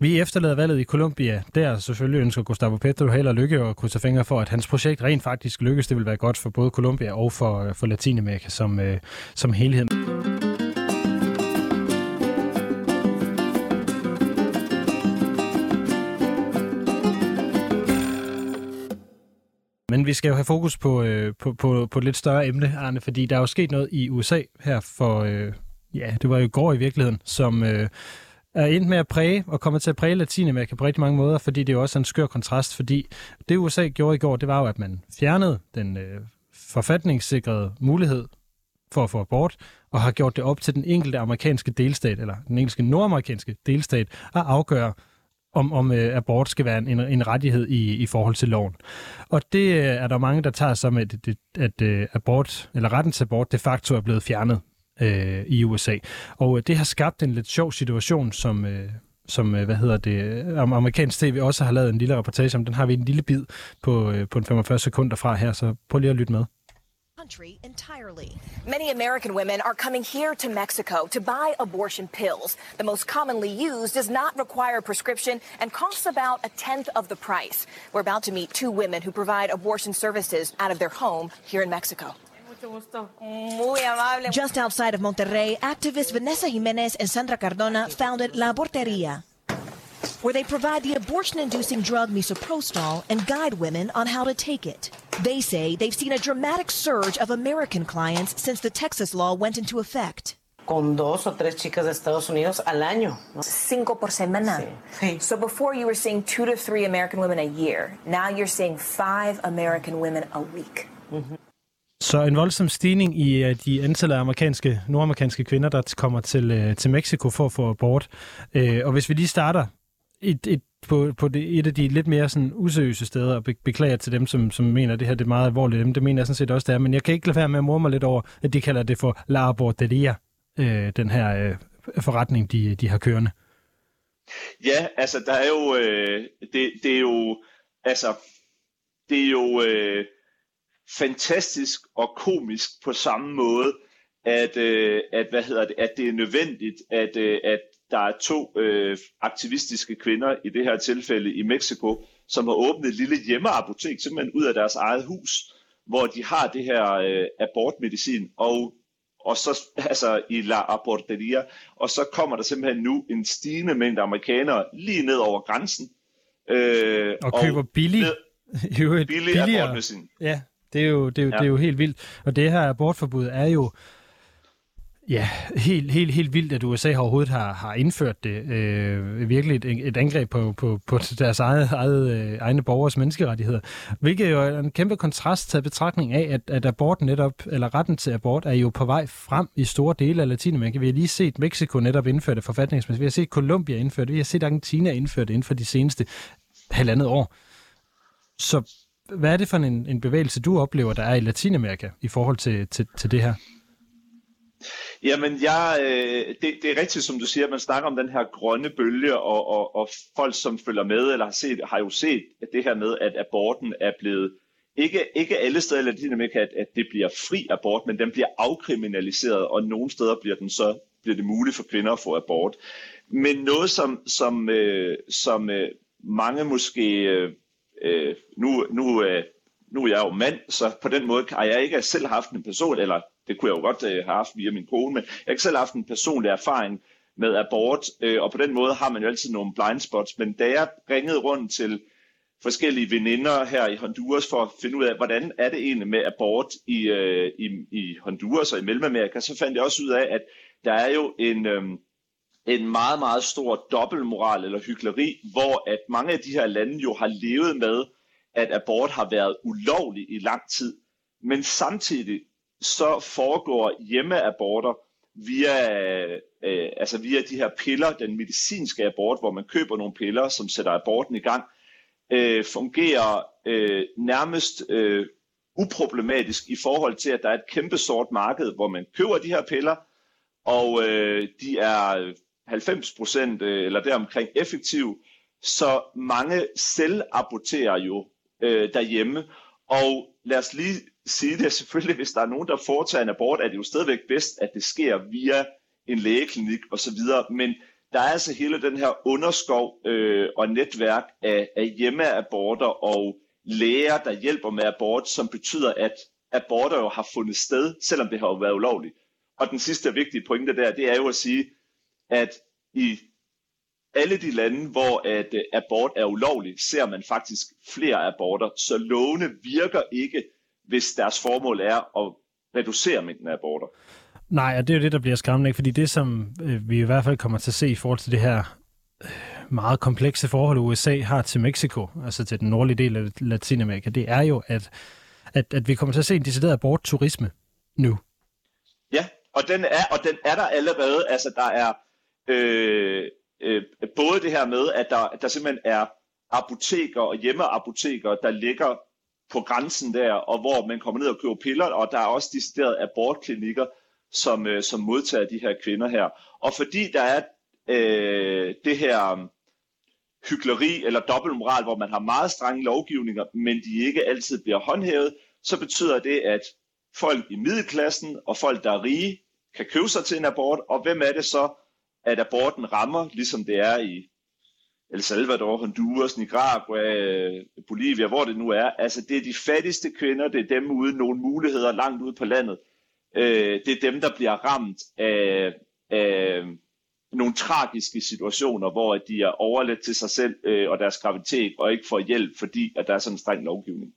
Speaker 1: Vi efterlader valget i Colombia. Der selvfølgelig ønsker Gustavo Petro held og lykke og krydser fingre for, at hans projekt rent faktisk lykkes. Det vil være godt for både Colombia og for, øh, for Latinamerika som, øh, som helhed. Men vi skal jo have fokus på, øh, på, på, på et lidt større emne, Arne, fordi der er jo sket noget i USA her for, øh, ja, det var jo i går i virkeligheden, som øh, er endt med at præge og kommer til at præge Latinamerika på rigtig mange måder, fordi det er jo også en skør kontrast, fordi det USA gjorde i går, det var jo, at man fjernede den øh, forfatningssikrede mulighed for at få abort, og har gjort det op til den enkelte amerikanske delstat, eller den enkelte nordamerikanske delstat, at afgøre, om, om øh, abort skal være en, en rettighed i, i forhold til loven. Og det øh, er der mange, der tager som, at, at, at øh, abort, eller retten til abort de facto er blevet fjernet øh, i USA. Og øh, det har skabt en lidt sjov situation, som, Øh, som øh, hvad hedder det, øh, amerikansk tv også har lavet en lille reportage om. Den har vi en lille bid på, øh, på en 45 sekunder fra her, så prøv lige at lytte med.
Speaker 13: country entirely. Many American women are coming here to Mexico to buy abortion pills. The most commonly used does not require prescription and costs about a tenth of the price. We're about to meet two women who provide abortion services out of their home here in Mexico. Just outside of Monterrey, activists Vanessa Jimenez and Sandra Cardona founded La Aborteria, where they provide the abortion inducing drug misoprostol and guide women on how to take it. They say they've seen a dramatic surge of American clients since the Texas law went into effect.
Speaker 14: con dos o tres chicas de Estados Unidos al año. ¿no?
Speaker 13: Cinco por semana.
Speaker 14: Sí.
Speaker 13: So before you were seeing two to three American women a year. Now you're seeing five American women a week.
Speaker 1: Så en voldsom stigning i uh, de antallet af amerikanske, nordamerikanske kvinder, der kommer til, uh, til Mexico for at få abort. Uh, og hvis vi lige starter et, et, på, på det, et af de lidt mere sådan, useriøse steder, og be, beklager til dem, som, som mener, at det her det er meget alvorligt, dem, det mener jeg sådan set også, det er, men jeg kan ikke lade være med at morme mig lidt over, at de kalder det for La Aborteria, øh, den her øh, forretning, de, de har kørende.
Speaker 7: Ja, altså der er jo, øh, det, det er jo, altså, det er jo øh, fantastisk og komisk på samme måde, at, øh, at, hvad hedder det, at det er nødvendigt, at, øh, at der er to øh, aktivistiske kvinder, i det her tilfælde i Mexico, som har åbnet et lille hjemmeapotek, simpelthen ud af deres eget hus, hvor de har det her øh, abortmedicin, og, og så altså i La Aborteria, og så kommer der simpelthen nu en stigende mængde amerikanere lige ned over grænsen. Øh,
Speaker 1: Og køber billig,
Speaker 7: ned, billig
Speaker 1: billigere.
Speaker 7: abortmedicin.
Speaker 1: Ja, det er, jo, det, er jo,
Speaker 7: Ja.
Speaker 1: det er jo helt vildt. Og det her abortforbud er jo Ja, helt, helt, helt vildt, at USA overhovedet har, har indført det. Øh, virkelig et, et angreb på, på, på deres eget, eget, øh, egne borgers menneskerettigheder. Hvilket jo er en kæmpe kontrast til betragtning af, at, at abort netop, eller retten til abort, er jo på vej frem i store dele af Latinamerika. Vi har lige set Mexico netop indføre det forfatningsmæssigt. Vi har set Colombia indføre det. Vi har set Argentina indføre det inden for de seneste halvandet år. Så hvad er det for en, en bevægelse, du oplever, der er i Latinamerika i forhold til, til, til det her?
Speaker 7: Jamen, jeg, øh, det, det er rigtigt, som du siger, man snakker om den her grønne bølge, og, og, og folk, som følger med, eller har, set, har jo set at det her med, at aborten er blevet, ikke, ikke alle steder i Latinamerika, at, at det bliver fri abort, men den bliver afkriminaliseret, og nogle steder bliver den så bliver det muligt for kvinder at få abort. Men noget, som, som, øh, som øh, mange måske, øh, øh nu, nu, øh, nu er jeg jo mand, så på den måde har jeg ikke selv haft en person, eller det kunne jeg jo godt øh, have haft via min kone, men jeg har ikke selv haft en personlig erfaring med abort, øh, og på den måde har man jo altid nogle blind spots. Men da jeg ringede rundt til forskellige veninder her i Honduras for at finde ud af, hvordan er det egentlig med abort i, øh, i, i Honduras og i Mellemamerika, så fandt jeg også ud af, at der er jo en, øh, en meget, meget stor dobbeltmoral eller hykleri, hvor at mange af de her lande jo har levet med, at abort har været ulovlig i lang tid. Men samtidig så foregår hjemmeaborter via, øh, altså via de her piller, den medicinske abort, hvor man køber nogle piller, som sætter aborten i gang, øh, fungerer øh, nærmest øh, uproblematisk i forhold til, at der er et kæmpe sort marked, hvor man køber de her piller, og øh, de er 90 procent øh, eller deromkring effektiv, så mange selv aborterer jo øh, derhjemme, og lad os lige sige det, selvfølgelig, hvis der er nogen, der foretager en abort, er det jo stadigvæk bedst, at det sker via en lægeklinik osv., men der er altså hele den her underskov øh, og netværk af, af hjemmeaborter og læger, der hjælper med abort, som betyder, at aborter jo har fundet sted, selvom det har jo været ulovligt. Og den sidste vigtige pointe der, det er jo at sige, at i alle de lande, hvor at uh, abort er ulovlig, ser man faktisk flere aborter. Så lovene virker ikke, hvis deres formål er at reducere mængden af aborter.
Speaker 1: Nej, og det er jo det, der bliver skræmmende, fordi det, som øh, vi i hvert fald kommer til at se i forhold til det her øh, meget komplekse forhold, USA har til Mexico, altså til den nordlige del af Latinamerika, det er jo, at, at, at vi kommer til at se en decideret abortturisme nu.
Speaker 7: Ja, og den er, og den er der allerede. Altså, der er øh, øh, både det her med, at der, der simpelthen er apoteker og hjemmeapoteker, der ligger på grænsen der, og hvor man kommer ned og køber piller, og der er også deciderede abortklinikker, som, øh, som modtager de her kvinder her. Og fordi der er øh, det her hykleri hyggeleri eller dobbeltmoral, hvor man har meget strenge lovgivninger, men de ikke altid bliver håndhævet, så betyder det, at folk i middelklassen og folk, der er rige, kan købe sig til en abort, og hvem er det så, at aborten rammer, ligesom det er i El Salvador, Honduras, Nicaragua, øh, Bolivia, hvor det nu er. Altså, det er de fattigste kvinder, det er dem uden nogle muligheder langt ude på landet. Øh, det er dem, der bliver ramt af, af nogle tragiske situationer, hvor de er overladt til sig selv øh, og deres graviditet, og ikke får hjælp, fordi at der er sådan en streng lovgivning.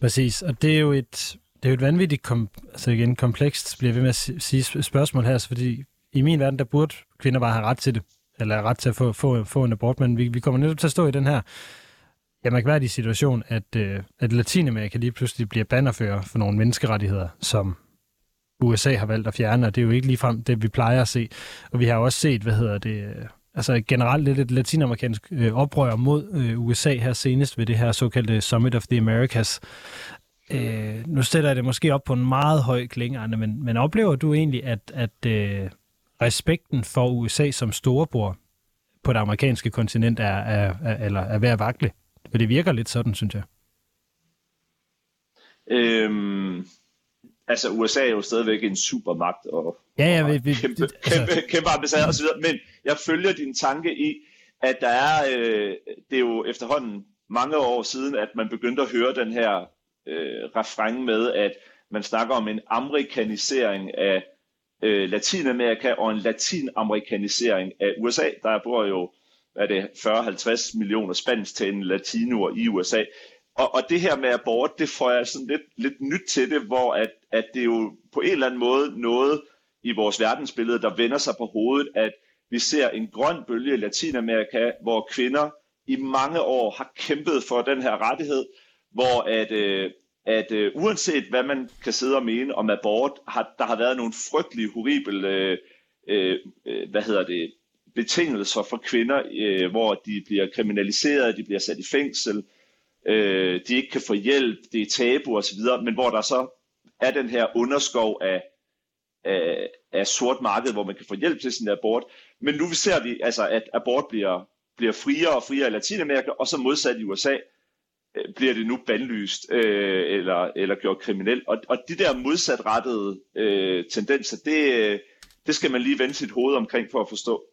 Speaker 1: Præcis, og det er jo et, det er jo et vanvittigt kom, altså igen, komplekst, bliver ved med at sige spørgsmål her, altså fordi i min verden, der burde kvinder bare have ret til det eller ret til at få, få, få en abort, men vi, vi kommer netop til at stå i den her ja, mærkværdige situation, at, øh, at Latinamerika lige pludselig bliver bannerfører for nogle menneskerettigheder, som USA har valgt at fjerne, og det er jo ikke ligefrem det, vi plejer at se. Og vi har også set, hvad hedder det, øh, altså generelt lidt et latinamerikansk øh, oprør mod øh, USA her senest ved det her såkaldte Summit of the Americas. Øh, nu sætter jeg det måske op på en meget høj klinge, men, men oplever du egentlig, at, at øh, respekten for USA som storebror på det amerikanske kontinent er, er, er, eller er ved at vakle. For det virker lidt sådan, synes jeg.
Speaker 7: Øhm, altså USA er jo stadigvæk en supermagt og,
Speaker 1: ja, ja, vi, vi,
Speaker 7: kæmpe, altså... kæmpe, kæmpe ambassade osv. Men jeg følger din tanke i, at der er, øh, det er jo efterhånden mange år siden, at man begyndte at høre den her øh, refræng med, at man snakker om en amerikanisering af øh, Latinamerika og en latinamerikanisering af USA. Der bor jo hvad er det, 40-50 millioner spansktalende latinoer i USA. Og, og det her med abort, det får jeg sådan lidt, lidt nyt til det, hvor at, at det jo på en eller anden måde noget, i vores verdensbillede, der vender sig på hovedet, at vi ser en grøn bølge i Latinamerika, hvor kvinder i mange år har kæmpet for den her rettighed, hvor at, øh, at øh, uanset hvad man kan sidde og mene om abort, har, der har været nogle frygtelige, horrible, øh, øh, øh, hvad hedder det, betingelser for kvinder, øh, hvor de bliver kriminaliseret, de bliver sat i fængsel, øh, de ikke kan få hjælp, det er tabu osv., men hvor der så er den her underskov af, af, af sort marked, hvor man kan få hjælp til sin abort. Men nu ser vi altså, at abort bliver, bliver friere og friere i Latinamerika, og så modsat i USA, Øh, bliver det nu bandlyst øh, eller, eller gjort kriminel. Og, og de der modsatrettede øh, tendenser, det, øh, det skal man lige vende sit hoved omkring for at forstå.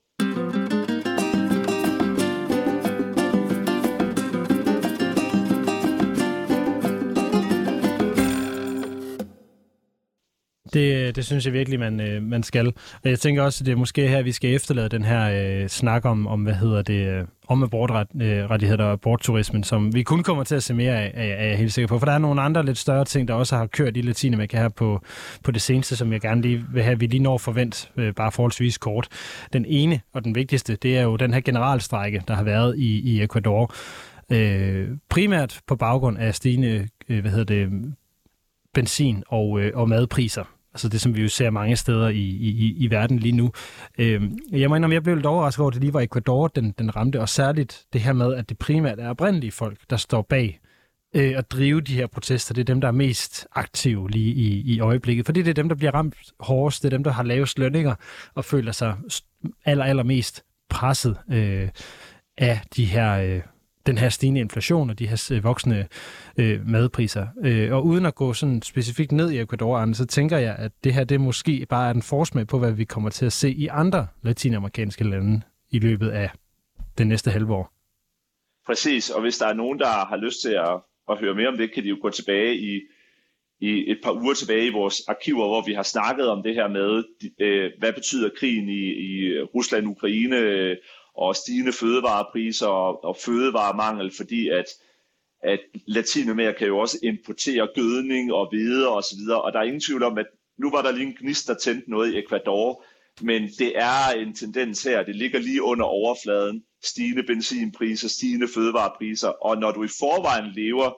Speaker 1: Det, det synes jeg virkelig, man, øh, man skal. Og jeg tænker også, at det er måske her, vi skal efterlade den her øh, snak om, om, hvad hedder det, øh, om abortrettigheder øh, og abortturismen, som vi kun kommer til at se mere af, er, er jeg helt sikker på. For der er nogle andre lidt større ting, der også har kørt i Latinamerika her på, på det seneste, som jeg gerne lige vil have, at vi lige når forvent, øh, bare forholdsvis kort. Den ene og den vigtigste, det er jo den her generalstrække, der har været i, i Ecuador. Øh, primært på baggrund af stigende, øh, hvad hedder det, benzin- og, øh, og madpriser. Altså det, som vi jo ser mange steder i, i, i verden lige nu. Øh, jeg må indrømme, jeg blev lidt overrasket over, at det lige var Ecuador, den, den ramte, og særligt det her med, at det primært er oprindelige folk, der står bag øh, at drive de her protester. Det er dem, der er mest aktive lige i, i øjeblikket, fordi det er dem, der bliver ramt hårdest, det er dem, der har lavest lønninger og føler sig aller, aller mest presset øh, af de her... Øh, den her stigende inflation og de her øh, voksende øh, madpriser. Øh, og uden at gå sådan specifikt ned i Ecuador, så tænker jeg, at det her det måske bare er en forsmag på, hvad vi kommer til at se i andre latinamerikanske lande i løbet af det næste halve år.
Speaker 7: Præcis, og hvis der er nogen, der har lyst til at, at høre mere om det, kan de jo gå tilbage i, i et par uger tilbage i vores arkiver, hvor vi har snakket om det her med, øh, hvad betyder krigen i, i Rusland-Ukraine, og stigende fødevarepriser og, og fødevaremangel, fordi at, at Latinamerika jo også importerer gødning og hvide og så videre, og der er ingen tvivl om, at nu var der lige en gnist, der tændte noget i Ecuador, men det er en tendens her, det ligger lige under overfladen, stigende benzinpriser, stigende fødevarepriser, og når du i forvejen lever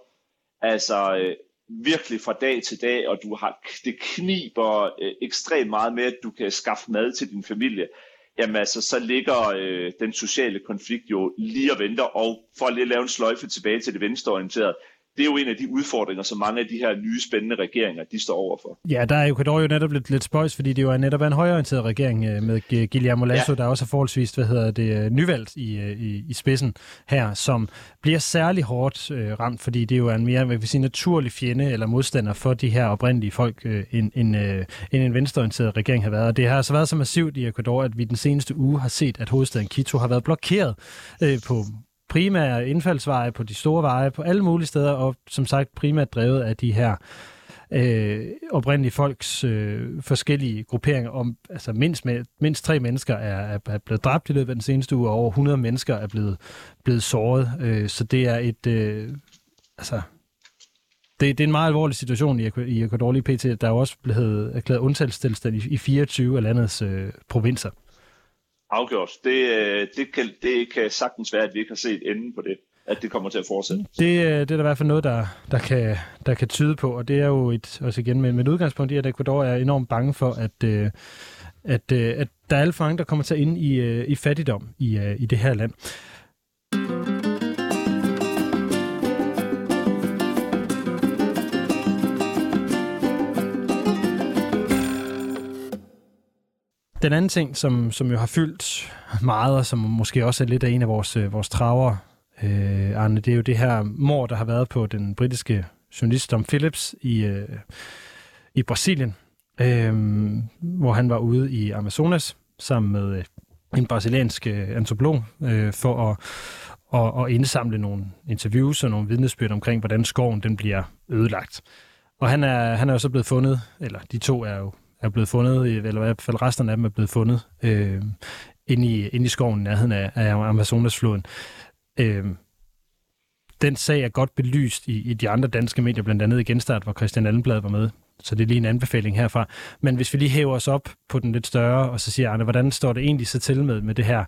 Speaker 7: altså øh, virkelig fra dag til dag, og du har det kniber øh, ekstremt meget med, at du kan skaffe mad til din familie, jamen altså, så ligger øh, den sociale konflikt jo lige og venter, og for at lige lave en sløjfe tilbage til det venstreorienterede, det er jo en af de udfordringer, som mange af de her nye spændende regeringer, de står overfor.
Speaker 1: Ja, der er jo Ecuador jo netop lidt, lidt spøjs, fordi det jo er netop en højorienteret regering øh, med Guillermo Lasso, ja. der også er forholdsvis, hvad hedder det, øh, nyvalgt i, øh, i, i spidsen her, som bliver særlig hårdt øh, ramt, fordi det jo er en mere, hvad vi sige, naturlig fjende eller modstander for de her oprindelige folk, øh, end, end, øh, end en venstreorienteret regering har været. Og det har altså været så massivt i Ecuador, at vi den seneste uge har set, at hovedstaden Quito har været blokeret øh, på primære indfaldsveje, på de store veje, på alle mulige steder, og som sagt primært drevet af de her øh, oprindelige folks øh, forskellige grupperinger. Om, altså mindst, med, mindst tre mennesker er, er blevet dræbt i løbet af den seneste uge, og over 100 mennesker er blevet, blevet såret. Øh, så det er et... Øh, altså, det, det er en meget alvorlig situation i, i Ecuador lige pt. Der er også blevet erklæret undtagelsestilstand i, i 24 af landets øh, provinser.
Speaker 7: Afgjort. Det, øh, det, kan, det kan sagtens være, at vi ikke har set enden på det at det kommer til at fortsætte. Mm.
Speaker 1: Det, øh, det er der i hvert fald noget, der, der, kan, der kan tyde på, og det er jo et, også igen med, med udgangspunkt i, at Ecuador er enormt bange for, at, øh, at, at, at der er alle for mange, der kommer til at ind i, i fattigdom i, i det her land. Den anden ting, som, som jo har fyldt meget, og som måske også er lidt af en af vores, øh, vores traver, øh, Arne, det er jo det her mor, der har været på den britiske journalist Tom Phillips i, øh, i Brasilien, øh, hvor han var ude i Amazonas sammen med øh, en brasiliansk øh, antropolog øh, for at, at, at indsamle nogle interviews og nogle vidnesbyrd omkring, hvordan skoven den bliver ødelagt. Og han er, han er jo så blevet fundet, eller de to er jo er blevet fundet, øh, eller i hvert fald resten af dem er blevet fundet øh, inde, i, inde i skoven i nærheden af, af Amazonasfloden. Øh, den sag er godt belyst i, i de andre danske medier, blandt andet i Genstart, hvor Christian Allenblad var med så det er lige en anbefaling herfra. Men hvis vi lige hæver os op på den lidt større, og så siger Arne, hvordan står det egentlig så til med, med det her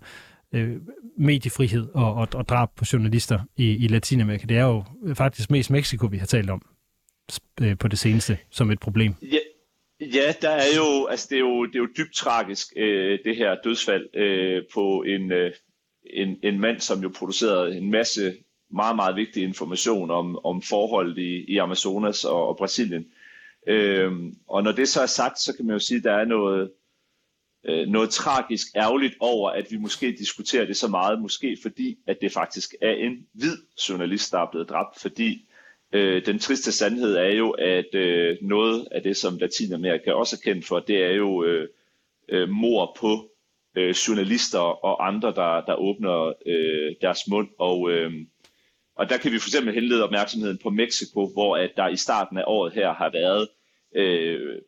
Speaker 1: øh, mediefrihed og, og, og drab på journalister i, i Latinamerika? Det er jo faktisk mest Mexico, vi har talt om øh, på det seneste som et problem.
Speaker 7: Ja, ja der er jo, altså det er jo, det er jo dybt tragisk, øh, det her dødsfald øh, på en, øh, en, en mand, som jo producerede en masse meget, meget vigtig information om, om forholdet i, i Amazonas og, og Brasilien. Øhm, og når det så er sagt, så kan man jo sige, at der er noget, øh, noget tragisk ærgerligt over, at vi måske diskuterer det så meget, måske fordi, at det faktisk er en hvid journalist, der er blevet dræbt, fordi øh, den triste sandhed er jo, at øh, noget af det, som Latinamerika også er kendt for, det er jo øh, øh, mor på øh, journalister og andre, der, der åbner øh, deres mund. Og, øh, og der kan vi for eksempel henlede opmærksomheden på Mexico, hvor at der i starten af året her har været øh,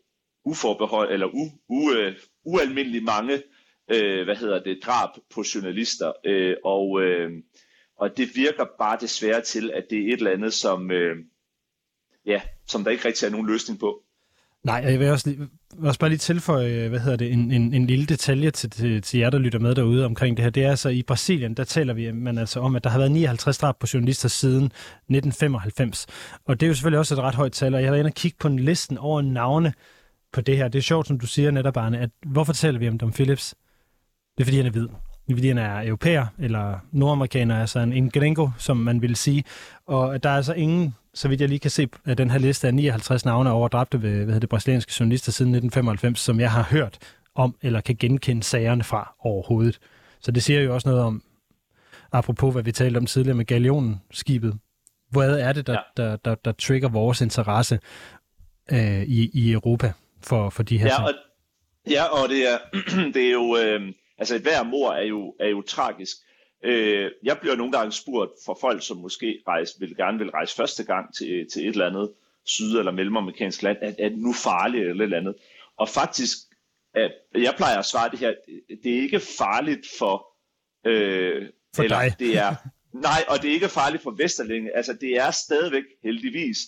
Speaker 7: uforbehold, eller u, u, øh, ualmindelig mange øh, hvad hedder det, drab på journalister. Øh, og, øh, og det virker bare desværre til, at det er et eller andet, som, øh, ja, som der ikke rigtig er nogen løsning på.
Speaker 1: Nej, jeg vil også, lige, også bare lige tilføje, øh, hvad hedder det, en, en, en lille detalje til, til, til jer, der lytter med derude omkring det her. Det er altså i Brasilien, der taler vi man altså om, at der har været 59 drab på journalister siden 1995. Og det er jo selvfølgelig også et ret højt tal, og jeg har været inde og kigge på en listen over navne på det her. Det er sjovt, som du siger netop, Arne, at hvorfor taler vi om Dom Phillips? Det er, fordi han er hvid. Fordi han er europæer eller nordamerikaner, altså en, en gringo, som man vil sige. Og der er altså ingen så vidt jeg lige kan se af den her liste af 59 navne over dræbte ved hvad hedder det, brasilianske journalister siden 1995, som jeg har hørt om eller kan genkende sagerne fra overhovedet. Så det siger jo også noget om, apropos hvad vi talte om tidligere med galionen skibet, hvad er det, der, ja. der, der, der trigger vores interesse øh, i, i Europa for, for de her
Speaker 7: ja, og, ja, og det er, det er jo, øh, altså et hver mor er jo, er jo tragisk, Øh, jeg bliver nogle gange spurgt for folk, som måske rejse, vil gerne vil rejse første gang til, til et eller andet syd- eller mellemamerikansk land, at, er det nu farligt eller et eller andet. Og faktisk, at jeg plejer at svare det her, det er ikke farligt for... Øh,
Speaker 1: for eller dig.
Speaker 7: Det er, nej, og det er ikke farligt for Vesterlænge. Altså, det er stadigvæk heldigvis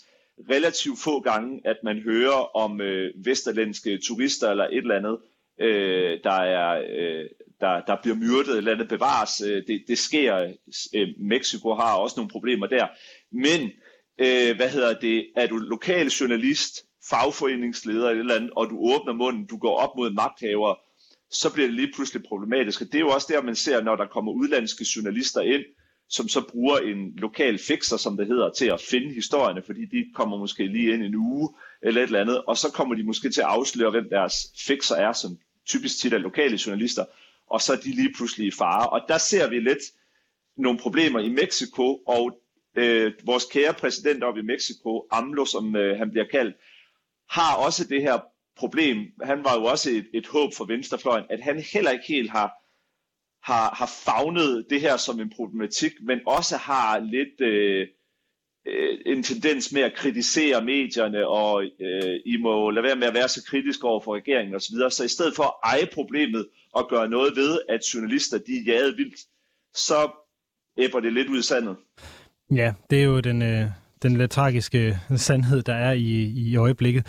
Speaker 7: relativt få gange, at man hører om øh, vesterlandske turister eller et eller andet, øh, der er øh, der, der bliver myrdet eller andet bevares. Øh, det, det sker. Øh, Mexico har også nogle problemer der. Men, øh, hvad hedder det, er du lokal journalist, fagforeningsleder eller, eller andet, og du åbner munden, du går op mod magthavere, så bliver det lige pludselig problematisk. Og det er jo også der, man ser, når der kommer udlandske journalister ind, som så bruger en lokal fixer, som det hedder, til at finde historierne, fordi de kommer måske lige ind en uge eller et eller andet, og så kommer de måske til at afsløre, hvem deres fixer er, som typisk tit er lokale journalister, og så er de lige pludselig i fare. Og der ser vi lidt nogle problemer i Mexico, og øh, vores kære præsident oppe i Mexico, AMLO, som øh, han bliver kaldt, har også det her problem. Han var jo også et, et håb for venstrefløjen, at han heller ikke helt har, har, har fagnet det her som en problematik, men også har lidt øh, øh, en tendens med at kritisere medierne, og øh, I må lade være med at være så kritisk over for regeringen osv. Så, så i stedet for at eje problemet og gøre noget ved, at journalister de er jaget vildt, så æbber det lidt ud i sandet.
Speaker 1: Ja, det er jo den, øh, den lidt tragiske sandhed, der er i, i øjeblikket.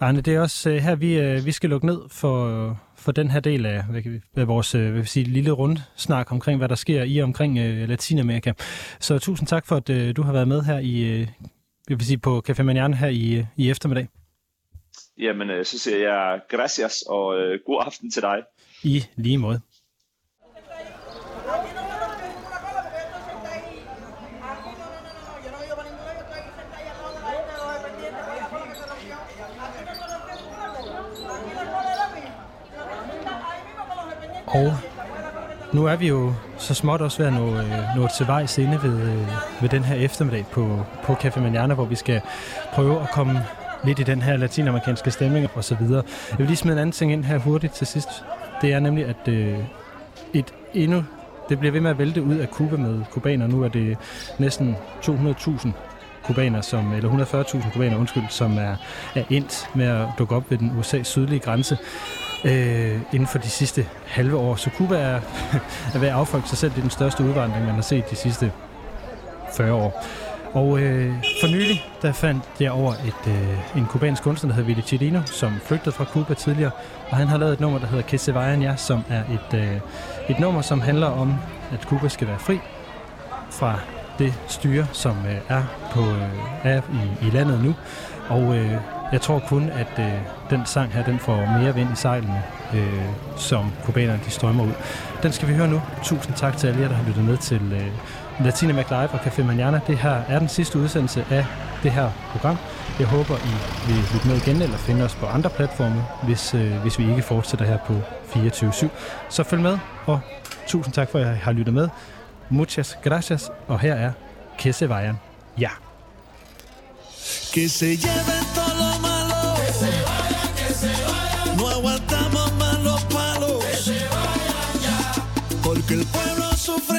Speaker 1: Arne, det er også øh, her, vi, øh, vi skal lukke ned for, for den her del af, hvad kan vi, hvad vores hvad vil sige, lille rundsnak omkring, hvad der sker i og omkring uh, Latinamerika. Så tusind tak for, at uh, du har været med her i, uh, jeg vil sige, på Café Manierne her i, i eftermiddag.
Speaker 7: Jamen, så siger jeg gracias og uh, god aften til dig.
Speaker 1: I lige måde. Og nu er vi jo så småt også ved at nå, øh, nå til vej inde ved, øh, ved den her eftermiddag på, på Café Manjana, hvor vi skal prøve at komme lidt i den her latinamerikanske stemning og så videre. Jeg vil lige smide en anden ting ind her hurtigt til sidst. Det er nemlig, at øh, et endnu det bliver ved med at vælte ud af Kuba med kubaner. Nu er det næsten 200.000 kubaner, som, eller 140.000 kubaner, undskyld, som er, er endt med at dukke op ved den USA's sydlige grænse øh, inden for de sidste halve år. Så Kuba er, er ved at affolke sig selv. Det er den største udvandring, man har set de sidste 40 år. Og øh, for nylig, der fandt jeg over et, øh, en kubansk kunstner, der hedder Vili Chirino, som flygtede fra Cuba tidligere. Og han har lavet et nummer, der hedder Que se vayan som er et, øh, et nummer, som handler om, at Cuba skal være fri fra det styre, som øh, er, på, øh, er i, i landet nu. Og øh, jeg tror kun, at øh, den sang her, den får mere vind i sejlene, øh, som kubanerne de strømmer ud. Den skal vi høre nu. Tusind tak til alle jer, der har lyttet med til... Øh, Latinamerika Live og Café Manana. Det her er den sidste udsendelse af det her program. Jeg håber, I vil lytte med igen eller finde os på andre platforme, hvis, øh, hvis vi ikke fortsætter her på 24-7. Så følg med, og tusind tak for, at I har lyttet med. Muchas gracias, og her er Kessevejen. Ja.
Speaker 15: Que se lleve todo lo malo. Que se vaya, que se vaya. No aguantamos más los palos. Que se vaya ya. Porque el pueblo sufre